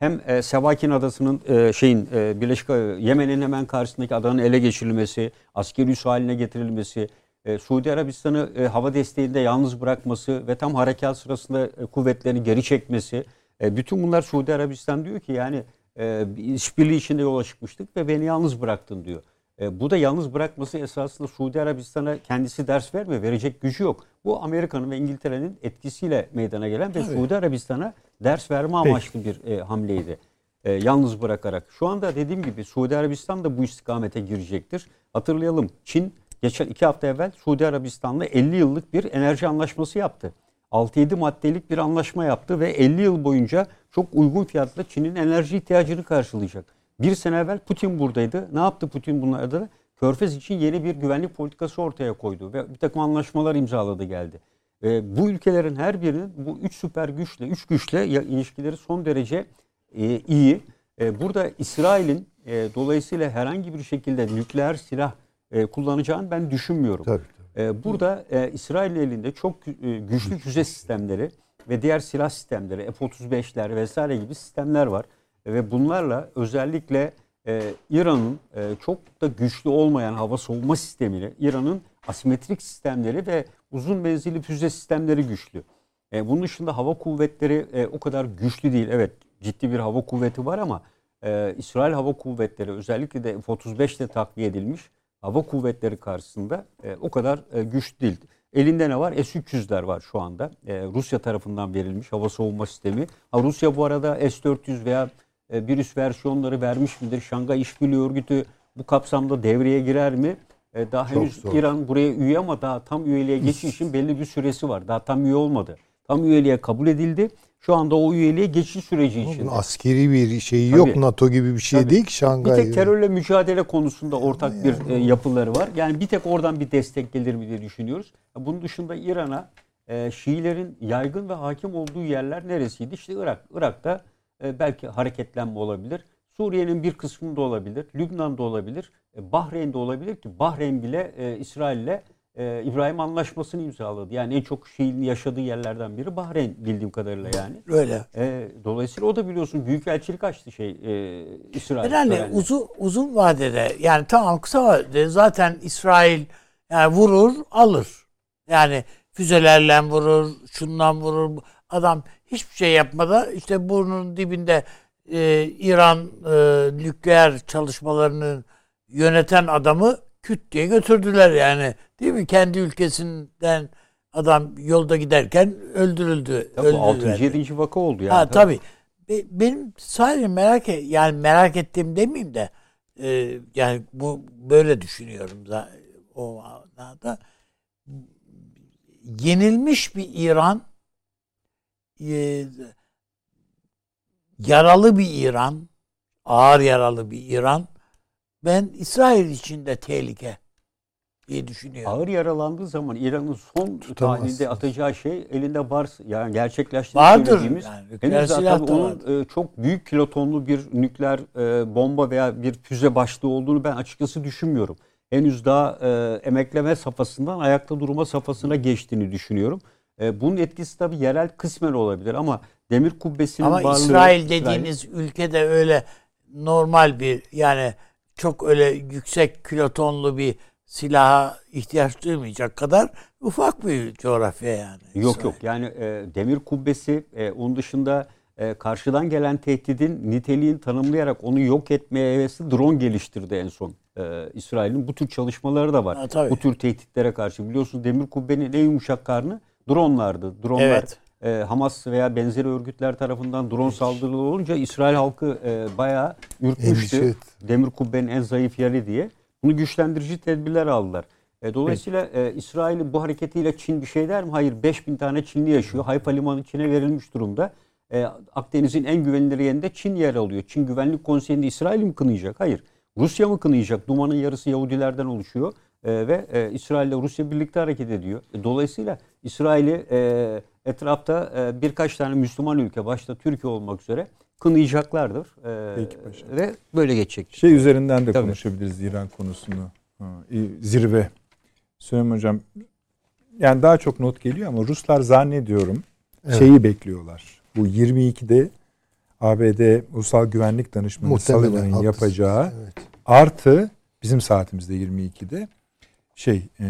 Hem e, Sevakin adasının e, şeyin e, Birleşik e, Yemen'in hemen karşısındaki adanın ele geçirilmesi, askeri üs haline getirilmesi, e, Suudi Arabistan'ı e, hava desteğinde yalnız bırakması ve tam harekat sırasında e, kuvvetlerini geri çekmesi. E, bütün bunlar Suudi Arabistan diyor ki yani e, bir işbirliği içinde yola çıkmıştık ve beni yalnız bıraktın diyor. E, bu da yalnız bırakması esasında Suudi Arabistan'a kendisi ders vermiyor. Verecek gücü yok. Bu Amerika'nın ve İngiltere'nin etkisiyle meydana gelen ve Suudi Arabistan'a ders verme amaçlı bir e, hamleydi. E, yalnız bırakarak. Şu anda dediğim gibi Suudi Arabistan da bu istikamete girecektir. Hatırlayalım Çin geçen iki hafta evvel Suudi Arabistan'la 50 yıllık bir enerji anlaşması yaptı. 6-7 maddelik bir anlaşma yaptı ve 50 yıl boyunca çok uygun fiyatla Çin'in enerji ihtiyacını karşılayacak. Bir sene evvel Putin buradaydı. Ne yaptı Putin bunlarda? Körfez için yeni bir güvenlik politikası ortaya koydu ve bir takım anlaşmalar imzaladı geldi. E, bu ülkelerin her birinin bu üç süper güçle, üç güçle ya- ilişkileri son derece e, iyi. E, burada İsrail'in e, dolayısıyla herhangi bir şekilde nükleer silah e, kullanacağını ben düşünmüyorum. Tabii, tabii. E, burada e, İsrail elinde çok e, güçlü füze sistemleri ve diğer silah sistemleri, F-35'ler vesaire gibi sistemler var. E, ve bunlarla özellikle e, İran'ın e, çok da güçlü olmayan hava savunma sistemini, İran'ın asimetrik sistemleri ve uzun menzilli füze sistemleri güçlü. E, bunun dışında hava kuvvetleri e, o kadar güçlü değil. Evet ciddi bir hava kuvveti var ama e, İsrail hava kuvvetleri özellikle de F-35 ile takviye edilmiş hava kuvvetleri karşısında e, o kadar e, güçlü değil. Elinde ne var? S-300'ler var şu anda. E, Rusya tarafından verilmiş hava savunma sistemi. Ha, Rusya bu arada S-400 veya e, bir üst versiyonları vermiş midir? Şangay İşbirliği Örgütü bu kapsamda devreye girer mi? E, daha Çok henüz zor. İran buraya üye ama daha tam üyeliğe [LAUGHS] geçiş için belli bir süresi var. Daha tam üye olmadı. Tam üyeliğe kabul edildi. Şu anda o üyeliğe geçiş süreci içinde. askeri bir şeyi yok. Tabii. NATO gibi bir şey Tabii. değil ki Bir Şangay. tek terörle mücadele konusunda ortak bir e, yapıları var. Yani bir tek oradan bir destek gelir mi diye düşünüyoruz. Bunun dışında İran'a e, Şiilerin yaygın ve hakim olduğu yerler neresiydi? İşte Irak. Irak'ta e, belki hareketlenme olabilir. Suriye'nin bir kısmında olabilir, Lübnan'da olabilir, e, Bahreyn'de olabilir ki Bahreyn bile e, İsrail'le e, İbrahim Anlaşması'nı imzaladı. Yani en çok Şii'nin yaşadığı yerlerden biri Bahreyn bildiğim kadarıyla yani. Öyle. E, dolayısıyla o da biliyorsun büyükelçilik açtı şey e, İsrail. Herhalde törenle. uzun uzun vadede yani tamam kısa vadede zaten İsrail yani vurur alır. Yani füzelerle vurur, şundan vurur. Adam hiçbir şey yapmadan işte burnun dibinde e, İran e, nükleer çalışmalarını yöneten adamı küt diye götürdüler yani. Değil mi? Kendi ülkesinden adam yolda giderken öldürüldü. Tabii öldürüldüler. 6. 7. vaka oldu yani. Ha tabii. Be- Benim sadece merak e- yani merak ettiğim demeyeyim de e, yani bu böyle düşünüyorum da o manada yenilmiş bir İran e, yaralı bir İran ağır yaralı bir İran ben İsrail için de tehlike diye düşünüyorum. Ağır yaralandığı zaman İran'ın son tahlilde atacağı şey elinde var yani gerçekleştiğini Vardır. söylediğimiz Yani henüz onun e, çok büyük kilotonlu bir nükleer e, bomba veya bir füze başlığı olduğunu ben açıkçası düşünmüyorum. Henüz daha e, emekleme safhasından ayakta durma safhasına geçtiğini düşünüyorum. E, bunun etkisi tabii yerel kısmen olabilir ama demir kubbesinin Ama varlığı İsrail dediğiniz ülkede öyle normal bir yani çok öyle yüksek kilotonlu bir silaha ihtiyaç duymayacak kadar ufak bir coğrafya yani. Yok İsrail. yok yani e, demir kubbesi e, onun dışında e, karşıdan gelen tehdidin niteliğini tanımlayarak onu yok etmeye hevesli drone geliştirdi en son. E, İsrail'in bu tür çalışmaları da var. Ha, tabii. bu tür tehditlere karşı biliyorsunuz demir kubbenin en yumuşak karnı dronlardı. Dronlar Evet. E, Hamas veya benzeri örgütler tarafından drone saldırıları olunca İsrail halkı e, bayağı ürkmüştü. Endişe etti. Demir kubbenin en zayıf yeri diye. Bunu güçlendirici tedbirler aldılar. E, dolayısıyla e, İsrail'in bu hareketiyle Çin bir şey der mi? Hayır 5000 tane Çinli yaşıyor. Hayfa Limanı Çin'e verilmiş durumda. E, Akdeniz'in en güvenilir yerinde Çin yer alıyor. Çin Güvenlik Konseyi'nde İsrail mi kınayacak? Hayır. Rusya mı kınayacak? Dumanın yarısı Yahudilerden oluşuyor. E, ve e, İsrail ile Rusya birlikte hareket ediyor. E, dolayısıyla İsrail'i e, etrafta e, birkaç tane Müslüman ülke başta Türkiye olmak üzere kınayacaklardır. E, Peki paşam. Ve böyle geçecek. Şey üzerinden de Tabii. konuşabiliriz İran konusunu. Ha, zirve. Süleyman Hocam yani daha çok not geliyor ama Ruslar zannediyorum Evet. şeyi bekliyorlar. Bu 22'de ABD Ulusal Güvenlik Danışmanı Sullivan'ın yapacağı Evet. artı bizim saatimizde 22'de şey e,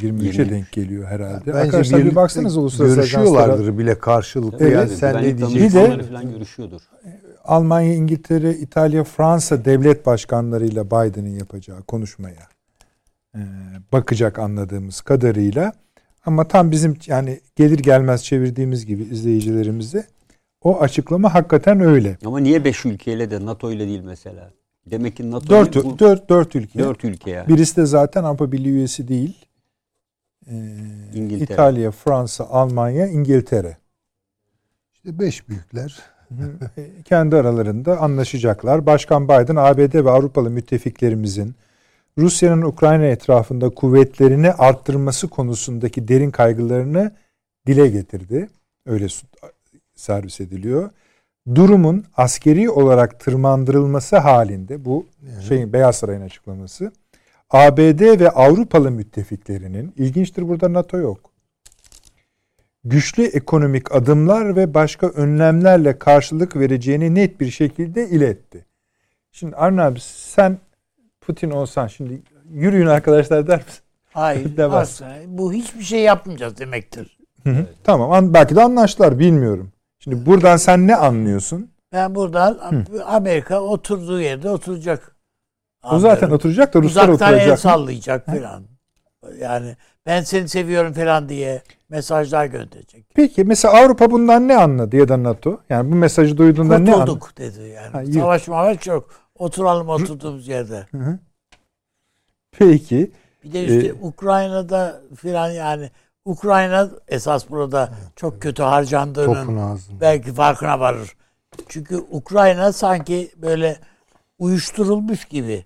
23'e 23. denk geliyor herhalde. Bence Arkadaşlar bir baksanız uluslararası görüşüyorlardır bile karşılıklı. Evet. Yani sen ne diyeceksin? Bir de- falan görüşüyordur. Almanya, İngiltere, İtalya, Fransa devlet başkanlarıyla Biden'ın yapacağı konuşmaya e, bakacak anladığımız kadarıyla. Ama tam bizim yani gelir gelmez çevirdiğimiz gibi izleyicilerimize o açıklama hakikaten öyle. Ama niye 5 ülkeyle de NATO ile değil mesela? Demek ki NATO Dört, bu, dört, dört ülke. 4 ülke yani. Birisi de zaten Avrupa Birliği üyesi değil. Ee, İngiltere. İtalya, Fransa, Almanya, İngiltere. İşte beş büyükler. E, Kendi aralarında anlaşacaklar. Başkan Biden ABD ve Avrupalı müttefiklerimizin Rusya'nın Ukrayna etrafında kuvvetlerini arttırması konusundaki derin kaygılarını dile getirdi. Öyle servis ediliyor. Durumun askeri olarak tırmandırılması halinde bu şeyin Beyaz Saray'ın açıklaması. ABD ve Avrupalı müttefiklerinin ilginçtir burada NATO yok. Güçlü ekonomik adımlar ve başka önlemlerle karşılık vereceğini net bir şekilde iletti. Şimdi Arne abi sen Putin olsan şimdi yürüyün arkadaşlar der misin? Hayır. [LAUGHS] Asla. Bu hiçbir şey yapmayacağız demektir. Hı hı. Tamam an- belki de anlaştılar bilmiyorum. Şimdi buradan sen ne anlıyorsun? Ben buradan Amerika oturduğu yerde oturacak. O zaten oturacak da Ruslar Uzaktan el oturacak. mı? sallayacak falan. Yani ben seni seviyorum falan diye mesajlar gönderecek. Peki mesela Avrupa bundan ne anladı ya da NATO? Yani bu mesajı duyduğunda ne anladı? Kurtulduk dedi yani. Ha. Savaş mavaş yok. Oturalım oturduğumuz yerde. Hı hı. Peki. Bir de işte Ee, Ukrayna'da filan yani Ukrayna esas burada çok kötü harcandığının belki farkına varır. Çünkü Ukrayna sanki böyle uyuşturulmuş gibi.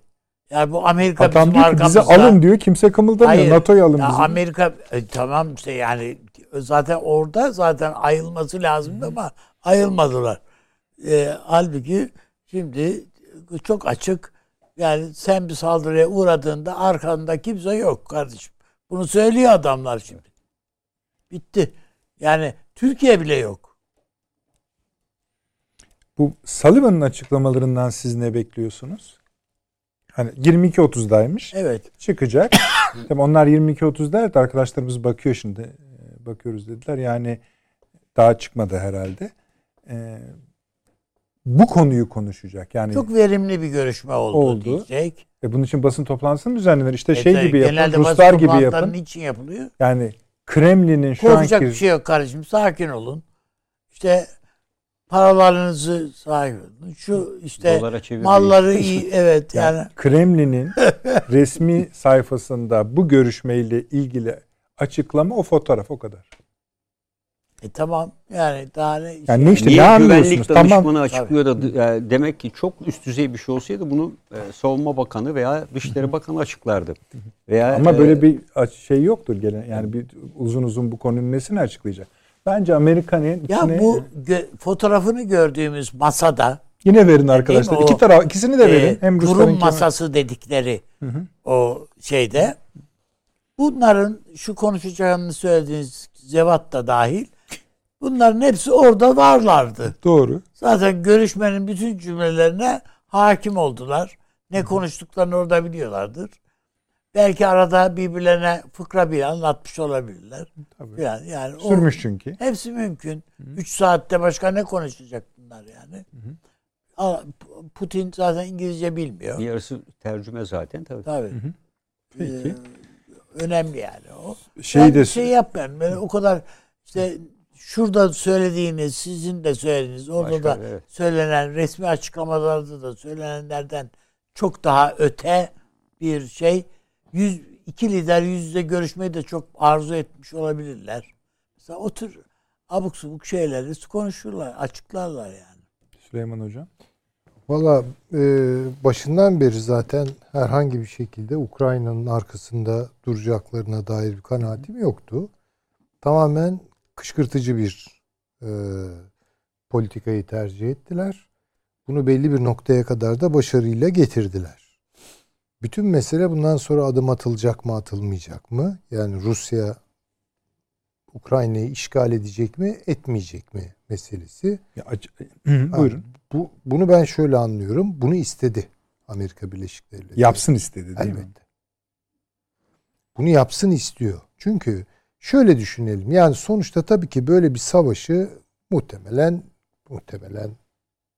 Yani bu Amerika Adam bizim diyor ki arkamızda. bizi alın diyor. Kimse kımıldamıyor. Hayır. NATO'yu alın bizi. Amerika e, tamam işte yani zaten orada zaten ayılması lazımdı ama ayılmadılar. E, halbuki şimdi çok açık. Yani sen bir saldırıya uğradığında arkanda kimse yok kardeşim. Bunu söylüyor adamlar şimdi. Bitti. Yani Türkiye bile yok. Bu Sullivan'ın açıklamalarından siz ne bekliyorsunuz? Hani 22.30'daymış. Evet. Çıkacak. [COUGHS] Tabii onlar 22.30 derdi. Arkadaşlarımız bakıyor şimdi. Ee, Bakıyoruz dediler. Yani daha çıkmadı herhalde. Ee, bu konuyu konuşacak. Yani Çok verimli bir görüşme oldu, Oldu. diyecek. e, bunun için basın toplantısı mı düzenlenir? İşte E, şey tabii gibi yapın. Ruslar gibi yapın. Niçin yapılıyor? Yani Kremlin'in şu Korkacak anki bir şey yok kardeşim. Sakin olun. İşte paralarınızı sahip olun. Şu işte malları iyi. Evet Yani yani Kremlin'in [LAUGHS] resmi sayfasında bu görüşmeyle ilgili açıklama o fotoğraf o kadar. E tamam yani daha ne Yani ne işte Niye ne güvenlik danışmanı Tamam. açıklıyor da e, demek ki çok üst düzey bir şey olsaydı bunu e, Savunma Bakanı veya Dışişleri Bakanı açıklardı. Veya Ama e, böyle bir şey yoktur gelen. Yani bir uzun uzun bu konunun nesini açıklayacak? Bence Amerika'nın ya içine bu gö- fotoğrafını gördüğümüz masada yine verin arkadaşlar. Mi? İki O, taraf ikisini de verin. e, Hem kurum Rusların masası dedikleri Hı hı. o şeyde bunların şu konuşacağını söylediğiniz Zevat da dahil bunların hepsi orada varlardı. doğru. Zaten görüşmenin bütün cümlelerine hakim oldular. Ne konuştuklarını orada biliyorlardır. Belki arada birbirlerine fıkra bile anlatmış olabilirler. Tabii. Yani, yani o- Sürmüş çünkü. hepsi mümkün. 3 saatte başka ne konuşacak bunlar yani? Ama Putin zaten İngilizce bilmiyor. yarısı tercüme zaten tabii. Tabii. Peki. Ee, önemli yani o. Şey ben de şey yapmayın. Böyle o kadar işte şurada söylediğiniz, sizin de söylediğiniz, orada Başka, da evet. söylenen resmi açıklamalarda da söylenenlerden çok daha öte bir şey. Yüz, iki lider yüz yüze görüşmeyi de çok arzu etmiş olabilirler. Mesela o tür abuk subuk şeyleri konuşurlar, açıklarlar yani. Süleyman Hocam. Valla e, başından beri zaten herhangi bir şekilde Ukrayna'nın arkasında duracaklarına dair bir kanaatim yoktu. Tamamen kışkırtıcı bir e, politikayı tercih ettiler. Bunu belli bir noktaya kadar da başarıyla getirdiler. Bütün mesele bundan sonra adım atılacak mı atılmayacak mı? Yani Rusya Ukrayna'yı işgal edecek mi etmeyecek mi meselesi. Ya, [CLEARS THROAT] Hı, buyurun. Bu, bunu ben şöyle anlıyorum. Bunu istedi Amerika Birleşik Devletleri. Yapsın istedi değil mi? Elbette. Bunu yapsın istiyor. Çünkü şöyle düşünelim. Yani sonuçta tabii ki böyle bir savaşı muhtemelen muhtemelen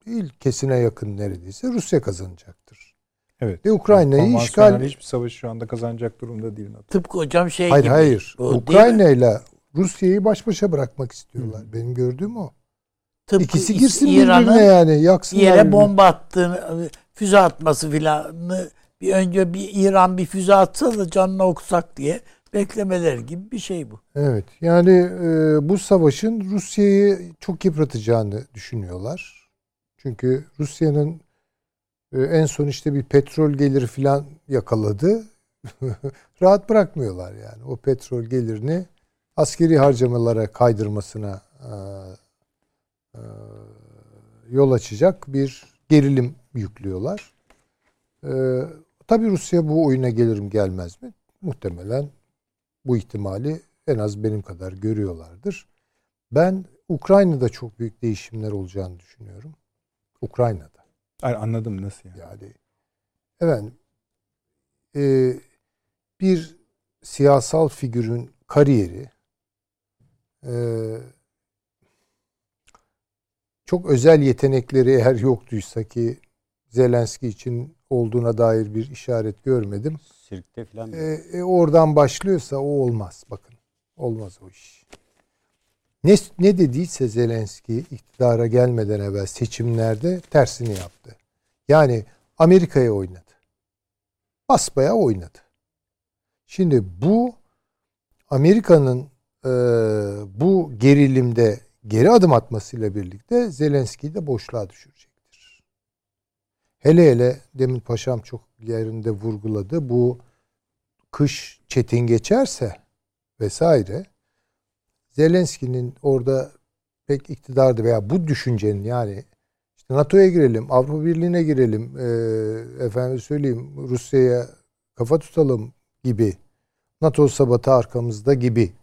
değil kesine yakın neredeyse Rusya kazanacaktır. Evet. Ve Ukrayna'yı işgal hiçbir savaş şu anda kazanacak durumda değil NATO. Tıpkı hocam şey Hayır gibi. hayır. Mi? Ukrayna ile Rusya'yı baş başa bırakmak istiyorlar. Benim gördüğüm o. Tıpkı İkisi İs- girsin İran'ın birbirine yani. Yaksınlar yere birbirini. bomba attığını, füze atması filanı bir önce bir İran bir füze atsa da canına okusak diye beklemeler gibi bir şey bu. Evet. Yani e, bu savaşın Rusya'yı çok yıpratacağını düşünüyorlar. Çünkü Rusya'nın e, en son işte bir petrol geliri falan yakaladı. [LAUGHS] Rahat bırakmıyorlar yani. O petrol gelirini askeri harcamalara kaydırmasına e, e, yol açacak bir gerilim yüklüyorlar. E, tabii Rusya bu oyuna gelirim gelmez mi? Muhtemelen bu ihtimali en az benim kadar görüyorlardır. Ben Ukrayna'da çok büyük değişimler olacağını düşünüyorum. Ukrayna'da. Ay, anladım nasıl yani. Yani efendim e, bir siyasal figürün kariyeri e, çok özel yetenekleri eğer yoktuysa ki Zelenski için olduğuna dair bir işaret görmedim. Sirkte falan. E, e, oradan başlıyorsa o olmaz. Bakın. Olmaz o iş. Ne, ne dediyse Zelenski iktidara gelmeden evvel seçimlerde tersini yaptı. Yani Amerika'ya oynadı. Basbaya oynadı. Şimdi bu Amerika'nın e, bu gerilimde geri adım atmasıyla birlikte Zelenski'yi de boşluğa düşürecektir. Hele hele demin paşam çok yerinde vurguladı. Bu kış çetin geçerse vesaire Zelenski'nin orada pek iktidarda veya bu düşüncenin yani İşte NATO'ya girelim, Avrupa Birliği'ne girelim, e, efendim söyleyeyim Rusya'ya kafa tutalım gibi. NATO sabatı arkamızda gibi.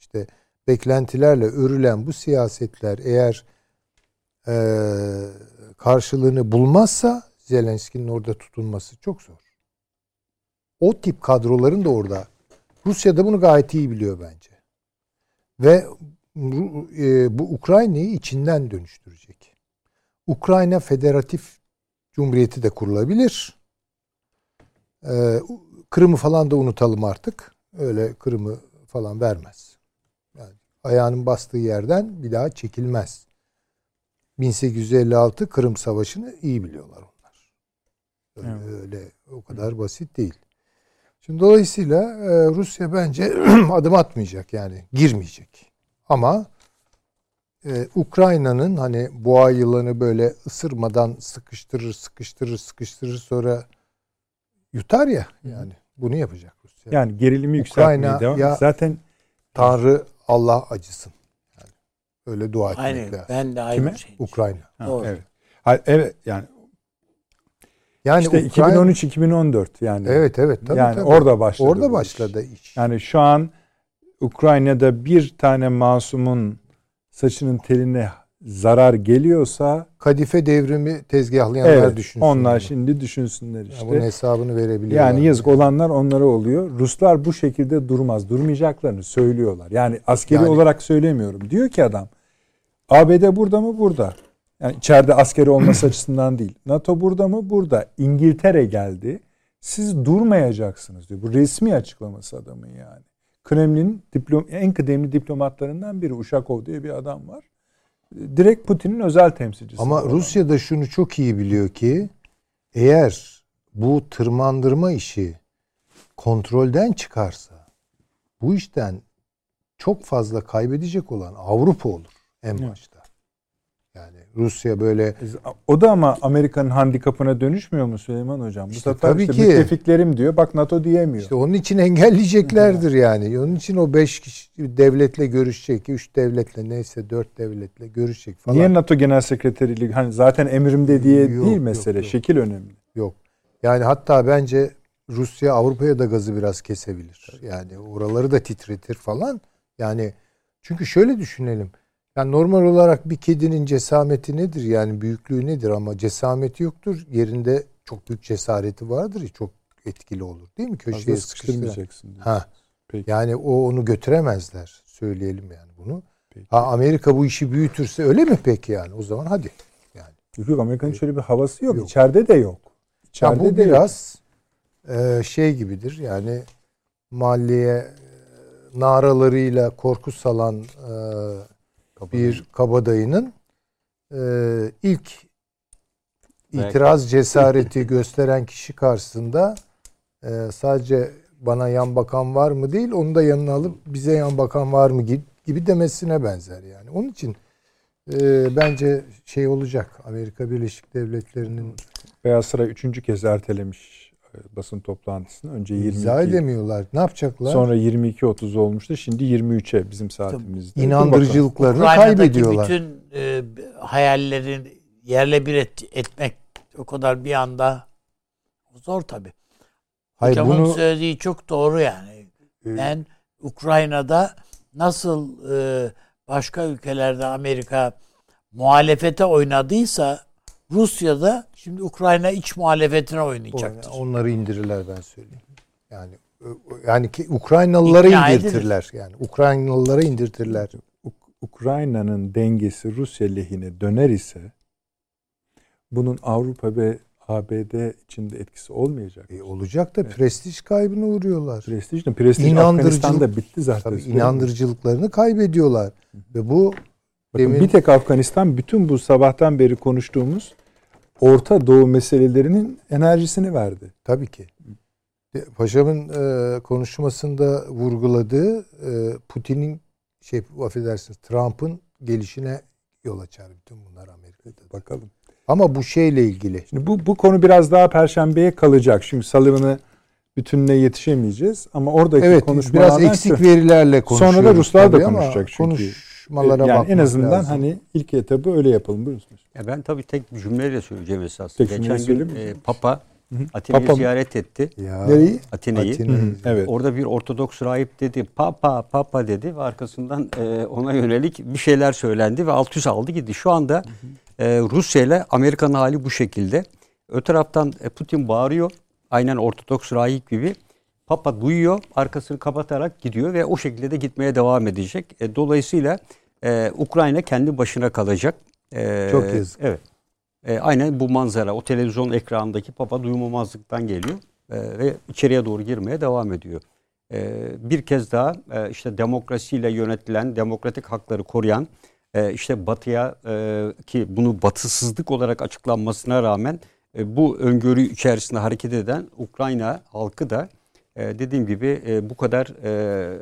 İşte beklentilerle örülen bu siyasetler eğer e, karşılığını bulmazsa Zelenski'nin orada tutulması çok zor. O tip kadroların da orada. Rusya da bunu gayet iyi biliyor bence. Ve e, bu Ukrayna'yı içinden dönüştürecek. Ukrayna Federatif Cumhuriyeti de kurulabilir. E, Kırım'ı falan da unutalım artık. Öyle Kırım'ı falan vermez. Yani ayağının bastığı yerden bir daha çekilmez. 1856 Kırım Savaşı'nı iyi biliyorlar. Öyle, evet. öyle o kadar basit değil. Şimdi dolayısıyla e, Rusya bence [CLEARS THROAT] adım atmayacak yani girmeyecek. Ama e, Ukrayna'nın hani boğa yılanı böyle ısırmadan sıkıştırır sıkıştırır sıkıştırır sonra yutar ya yani bunu yapacak Rusya. Yani gerilimi yükseltmeye devam. Ya, Zaten Tanrı Allah acısın. Yani öyle dua etmek Aynen, lazım. Ben de aynı Kime? şey. Ukrayna. Ha, Doğru. Evet. Hayır, evet yani yani işte Ukrayna, 2013-2014 yani. Evet evet tabii yani tabii. orada başladı. Orada başladı iş. iş. Yani şu an Ukrayna'da bir tane masumun saçının teline zarar geliyorsa kadife devrimi tezgahlayanlar evet, düşünsün. Onlar bunu. şimdi düşünsünler işte. Ya bunun hesabını verebiliyorlar. Yani yazık olanlar onlara oluyor. Ruslar bu şekilde durmaz. Durmayacaklarını söylüyorlar. Yani askeri yani, olarak söylemiyorum. Diyor ki adam ABD burada mı? Burada. Yani içeride askeri olması [CLEARS THROAT] açısından değil. NATO burada mı? Burada. İngiltere geldi. Siz durmayacaksınız diyor. Bu resmi açıklaması adamın yani. Kremlin diplom en kıdemli diplomatlarından biri Uşakov diye bir adam var. Direkt Putin'in özel temsilcisi. Ama Rusya da şunu çok iyi biliyor ki eğer bu tırmandırma işi kontrolden çıkarsa bu işten çok fazla kaybedecek olan Avrupa olur en başta. Rusya böyle o da ama Amerika'nın handikapına dönüşmüyor mu Süleyman hocam? Bu işte sefer tabii işte ki. müttefiklerim diyor. Bak NATO diyemiyor. İşte onun için engelleyeceklerdir yani. Onun için o beş kişi devletle görüşecek, üç devletle neyse dört devletle görüşecek falan. Niye NATO Genel Sekreteriliği hani zaten emrimde diye Yok, değil mesele. yok, yok. Şekil önemli. Yok. Yani hatta bence Rusya Avrupa'ya da gazı biraz kesebilir. Yani oraları da titretir falan. Yani çünkü şöyle düşünelim. Yani normal olarak bir kedinin cesameti nedir? Yani büyüklüğü nedir ama cesameti yoktur. Yerinde çok büyük cesareti vardır. Çok etkili olur. Değil mi? Köşeye sıkıştırmayacaksın. Ha. Peki. Yani o onu götüremezler. Söyleyelim yani bunu. Peki. Ha Amerika bu işi büyütürse öyle mi peki yani? O zaman hadi. Yani. Yok yok Amerika'nın şöyle bir havası yok. yok. İçeride de yok. İçeride ya bu de biraz e, şey gibidir. Yani mahalleye naralarıyla korku salan e, bir kabadayının e, ilk itiraz cesareti [LAUGHS] gösteren kişi karşısında e, sadece bana yan bakan var mı değil onu da yanına alıp bize yan bakan var mı gibi, demesine benzer yani. Onun için e, bence şey olacak Amerika Birleşik Devletleri'nin Beyaz Saray üçüncü kez ertelemiş basın toplantısını. Önce 22. İzah edemiyorlar. Ne yapacaklar? Sonra 22.30 olmuştu. Şimdi 23'e bizim saatimizde. İnandırıcılıklarını kaybediyorlar. bütün e, hayallerin yerle bir et, etmek o kadar bir anda zor tabi. Hayır, Hocamın bunu, söylediği çok doğru yani. E, ben Ukrayna'da nasıl e, başka ülkelerde Amerika muhalefete oynadıysa Rusya'da şimdi Ukrayna iç muhalefetine oynayacaktır. Onları indirirler ben söyleyeyim. Yani yani ki Ukraynalılara İkna indirtirler edilir. yani. Ukraynalılara indirtirler. Ukrayna'nın dengesi Rusya lehine döner ise bunun Avrupa ve ABD içinde etkisi olmayacak. E olacak da evet. prestij kaybına uğruyorlar. Prestij de prestij Afganistan'da bitti zaten. Tabii inandırıcılıklarını kaybediyorlar. Hı. Ve bu Bakın demin... bir tek Afganistan bütün bu sabahtan beri konuştuğumuz Orta Doğu meselelerinin enerjisini verdi. Tabii ki. Paşamın e, konuşmasında vurguladığı e, Putin'in şey affedersiniz Trump'ın gelişine yol açar bütün bunlar Amerika'da. Bakalım. Ama bu şeyle ilgili. Şimdi bu bu konu biraz daha perşembeye kalacak. Şimdi salımını bütününe yetişemeyeceğiz ama oradaki evet, konuşmalardan biraz eksik verilerle konuşuyoruz. Sonra da Ruslar da konuşacak çünkü. Konuş, tartışmalara yani bakmak en azından lazım. hani ilk etabı öyle yapalım. Buyursunuz. Ya ben tabii tek bir cümleyle söyleyeceğim esas. Tek Geçen gün e, Papa. Atina'yı Papa ziyaret etti. Nereyi? Atina'yı. Evet. Orada bir Ortodoks rahip dedi papa papa dedi ve arkasından e, ona yönelik bir şeyler söylendi ve alt üst aldı gitti. Şu anda e, Rusya ile Amerika'nın hali bu şekilde. Öte taraftan e, Putin bağırıyor aynen Ortodoks rahip gibi. Papa duyuyor arkasını kapatarak gidiyor ve o şekilde de gitmeye devam edecek. E, dolayısıyla e, Ukrayna kendi başına kalacak. E, Çok yazık. Evet. E, aynen bu manzara o televizyon ekranındaki Papa duymamazlıktan geliyor e, ve içeriye doğru girmeye devam ediyor. E, bir kez daha e, işte demokrasiyle yönetilen, demokratik hakları koruyan, e, işte Batı'ya e, ki bunu batısızlık olarak açıklanmasına rağmen e, bu öngörü içerisinde hareket eden Ukrayna halkı da e, dediğim gibi e, bu kadar e,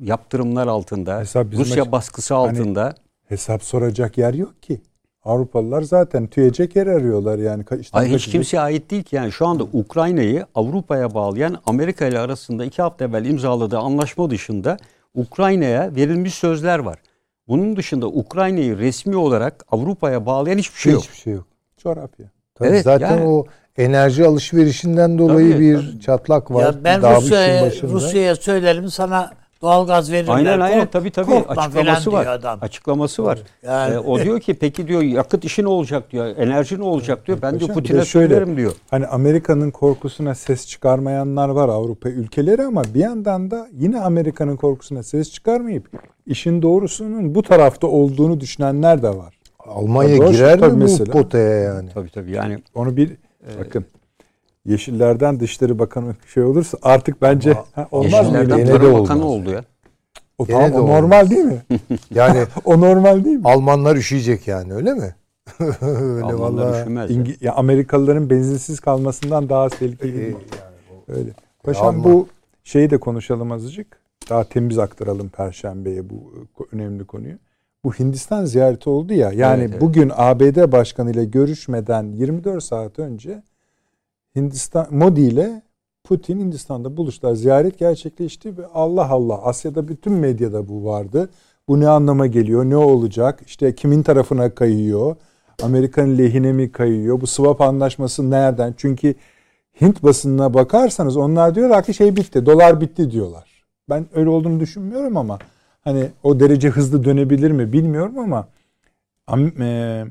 yaptırımlar altında, Rusya açı- baskısı Hani- altında. Hesap soracak yer yok ki. Avrupalılar zaten tüyecek yer arıyorlar yani. İşten Hayır, hiç kimseye ait değil ki. Yani şu anda Ukrayna'yı Avrupa'ya bağlayan Amerika ile arasında iki hafta evvel imzaladığı anlaşma dışında Ukrayna'ya verilmiş sözler var. Bunun dışında Ukrayna'yı resmi olarak Avrupa'ya bağlayan hiçbir şey yok. Hiçbir şey yok. Coğrafya. Tabii Evet, zaten yani- o enerji alışverişinden dolayı Tabii, bir tabii. çatlak var. Ya ben Daha Rusya'ya başında. Rusya'ya söylerim sana doğalgaz verirler. Aynen aynen Kork- tabii tabii korkma açıklaması var. adam. Açıklaması var. Yani- Ee, o diyor ki peki diyor yakıt işi ne olacak diyor. Enerji ne olacak diyor. Ben diyor Paşam, bir de Putin'e söylerim diyor. Hani Amerika'nın korkusuna ses çıkarmayanlar var Avrupa ülkeleri ama bir yandan da yine Amerika'nın korkusuna ses çıkarmayıp işin doğrusunun bu tarafta olduğunu düşünenler de var. Almanya Tabii, girer tabii mi bu mesela. potaya yani? Tabii tabii yani Onu bir bakın Yeşillerden Dışişleri Bakanı şey olursa artık bence ha, olmaz mı? Yeşillerden Yine de olmaz. Bakanı oldu ya. O, tamam, o olmaz. normal değil mi? [LAUGHS] Yani [LAUGHS] o normal değil mi? Almanlar üşüyecek yani öyle mi? [LAUGHS] öyle Almanlar vallahi. üşümez. İngi- ya Amerikalıların benzinsiz kalmasından daha tehlikeli. Ee, değil. yani Öyle. Paşam Alman- bu şeyi de konuşalım azıcık. Daha temiz aktaralım Perşembe'ye bu e, önemli konuyu. Bu Hindistan ziyareti oldu ya. Yani Evet, evet. bugün ABD Başkanı ile görüşmeden 24 saat önce Hindistan Modi ile Putin Hindistan'da buluştular. Ziyaret gerçekleşti ve Allah Allah Asya'da bütün medyada bu vardı. Bu ne anlama geliyor? Ne olacak? İşte kimin tarafına kayıyor? Amerika'nın lehine mi kayıyor? Bu swap anlaşması nereden? Çünkü Hint basınına bakarsanız onlar diyorlar ki şey bitti, dolar bitti diyorlar. Ben öyle olduğunu düşünmüyorum ama hani o derece hızlı dönebilir mi bilmiyorum ama Am- e,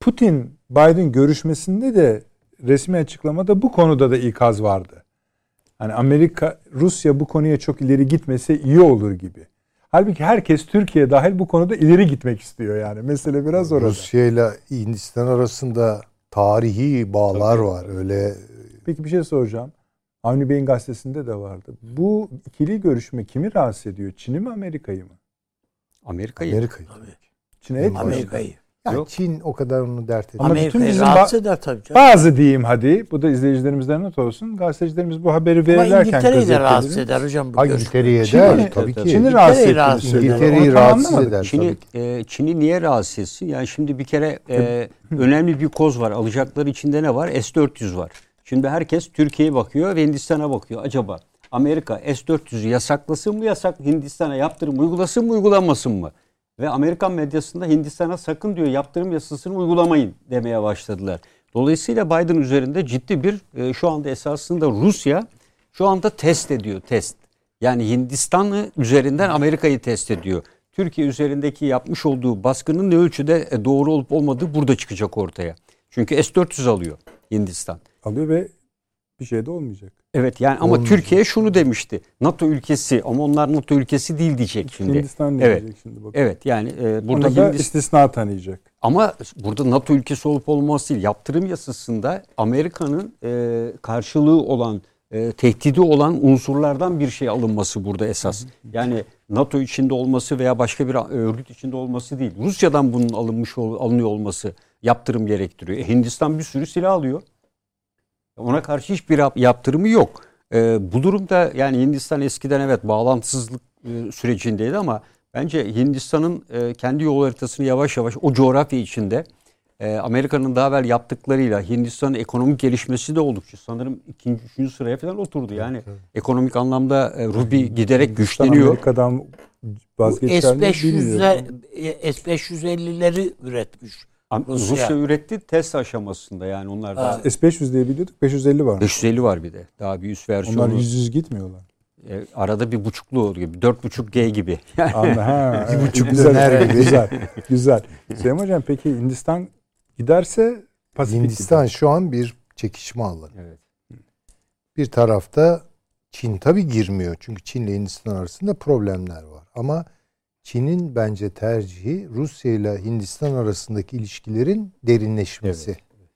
Putin Biden görüşmesinde de resmi açıklamada bu konuda da ikaz vardı. Hani Amerika Rusya bu konuya çok ileri gitmese iyi olur gibi. Halbuki herkes Türkiye dahil bu konuda ileri gitmek istiyor yani. Mesele biraz orada. Rusya ile Hindistan arasında tarihi bağlar var. Öyle Peki bir şey soracağım. Avni Bey'in gazetesinde de vardı. Bu ikili görüşme kimi rahatsız ediyor? Çin'i mi Amerika'yı mı? Amerika'yı. Amerika'yı. Çin'e etmiyor. Amerika'yı. Yok. Çin o kadar onu dert ediyor. Amerika'yı rahatsız eder tabii canım. Bazı diyeyim hadi. Bu da izleyicilerimizden not olsun. Gazetecilerimiz bu haberi Ama verirlerken İngiltere'yi de rahatsız eder hocam bu Ha görüşme. İngiltere'yi Çin- eder Çin'i- tabii ki. Çin'i rahatsız ettiğini söylüyor. İngiltere'yi rahatsız eder Çin'i tabii ki. e, Çin'i niye rahatsız etsin? Yani şimdi bir kere e, önemli bir koz var. Alacakları içinde ne var? S-400 var. Şimdi herkes Türkiye'ye bakıyor ve Hindistan'a bakıyor. Acaba Amerika S-400'ü yasaklasın mı yasak Hindistan'a yaptırım uygulasın mı uygulanmasın mı? Ve Amerikan medyasında Hindistan'a sakın diyor yaptırım yasasını uygulamayın demeye başladılar. Dolayısıyla Biden üzerinde ciddi bir e, şu anda esasında Rusya şu anda test ediyor test. Yani Hindistan'ı üzerinden Amerika'yı test ediyor. Türkiye üzerindeki yapmış olduğu baskının ne ölçüde e, doğru olup olmadığı burada çıkacak ortaya. Çünkü S-400 alıyor Hindistan. Alıyor ve bir şey de olmayacak. Evet yani ama Olmayacak. Türkiye şunu demişti. NATO ülkesi ama onlar NATO ülkesi değil diyecek şimdi. Hindistan ne evet. diyecek şimdi bakalım. Evet yani e, burada Burada da Hindistan istisna tanıyacak. ama burada NATO ülkesi olup olması değil. Yaptırım yasasında Amerika'nın e, karşılığı olan, e, tehdidi olan unsurlardan bir şey alınması burada esas. Yani NATO içinde olması veya başka bir örgüt içinde olması değil. Rusya'dan bunun alınmış ol- alınıyor olması yaptırım gerektiriyor. E, Hindistan bir sürü silah alıyor. Ona karşı hiçbir yap- yaptırımı yok. E, bu durumda yani Hindistan eskiden evet bağlantısızlık e, sürecindeydi ama bence Hindistan'ın e, kendi yol haritasını yavaş yavaş o coğrafya içinde e, Amerika'nın daha evvel yaptıklarıyla Hindistan'ın ekonomik gelişmesi de oldukça sanırım ikinci, üçüncü sıraya falan oturdu. Yani ekonomik anlamda e, Rubi giderek Hindistan güçleniyor. Amerika'dan vazgeçer mi bilmiyorum. S500'ler S550'leri üretmiş. Rusya. Rusya. üretti test aşamasında yani onlar da S500 diye biliyorduk 550 var. 550 var bir de. Daha bir üst versiyonu. Onlar yüz yüz gitmiyorlar. E, arada bir buçuklu oluyor. Dört buçuk G gibi. Anla, ha, [LAUGHS] Bir evet, buçuk güzel, gibi. güzel, güzel. Süleyman Hocam peki Hindistan giderse Pasifik Hindistan gider. şu an bir çekişme alanı. evet. Bir tarafta Çin tabi girmiyor. Çünkü Çin ile Hindistan arasında problemler var. Ama Çin'in bence tercihi Rusya ile Hindistan arasındaki ilişkilerin derinleşmesi. Evet.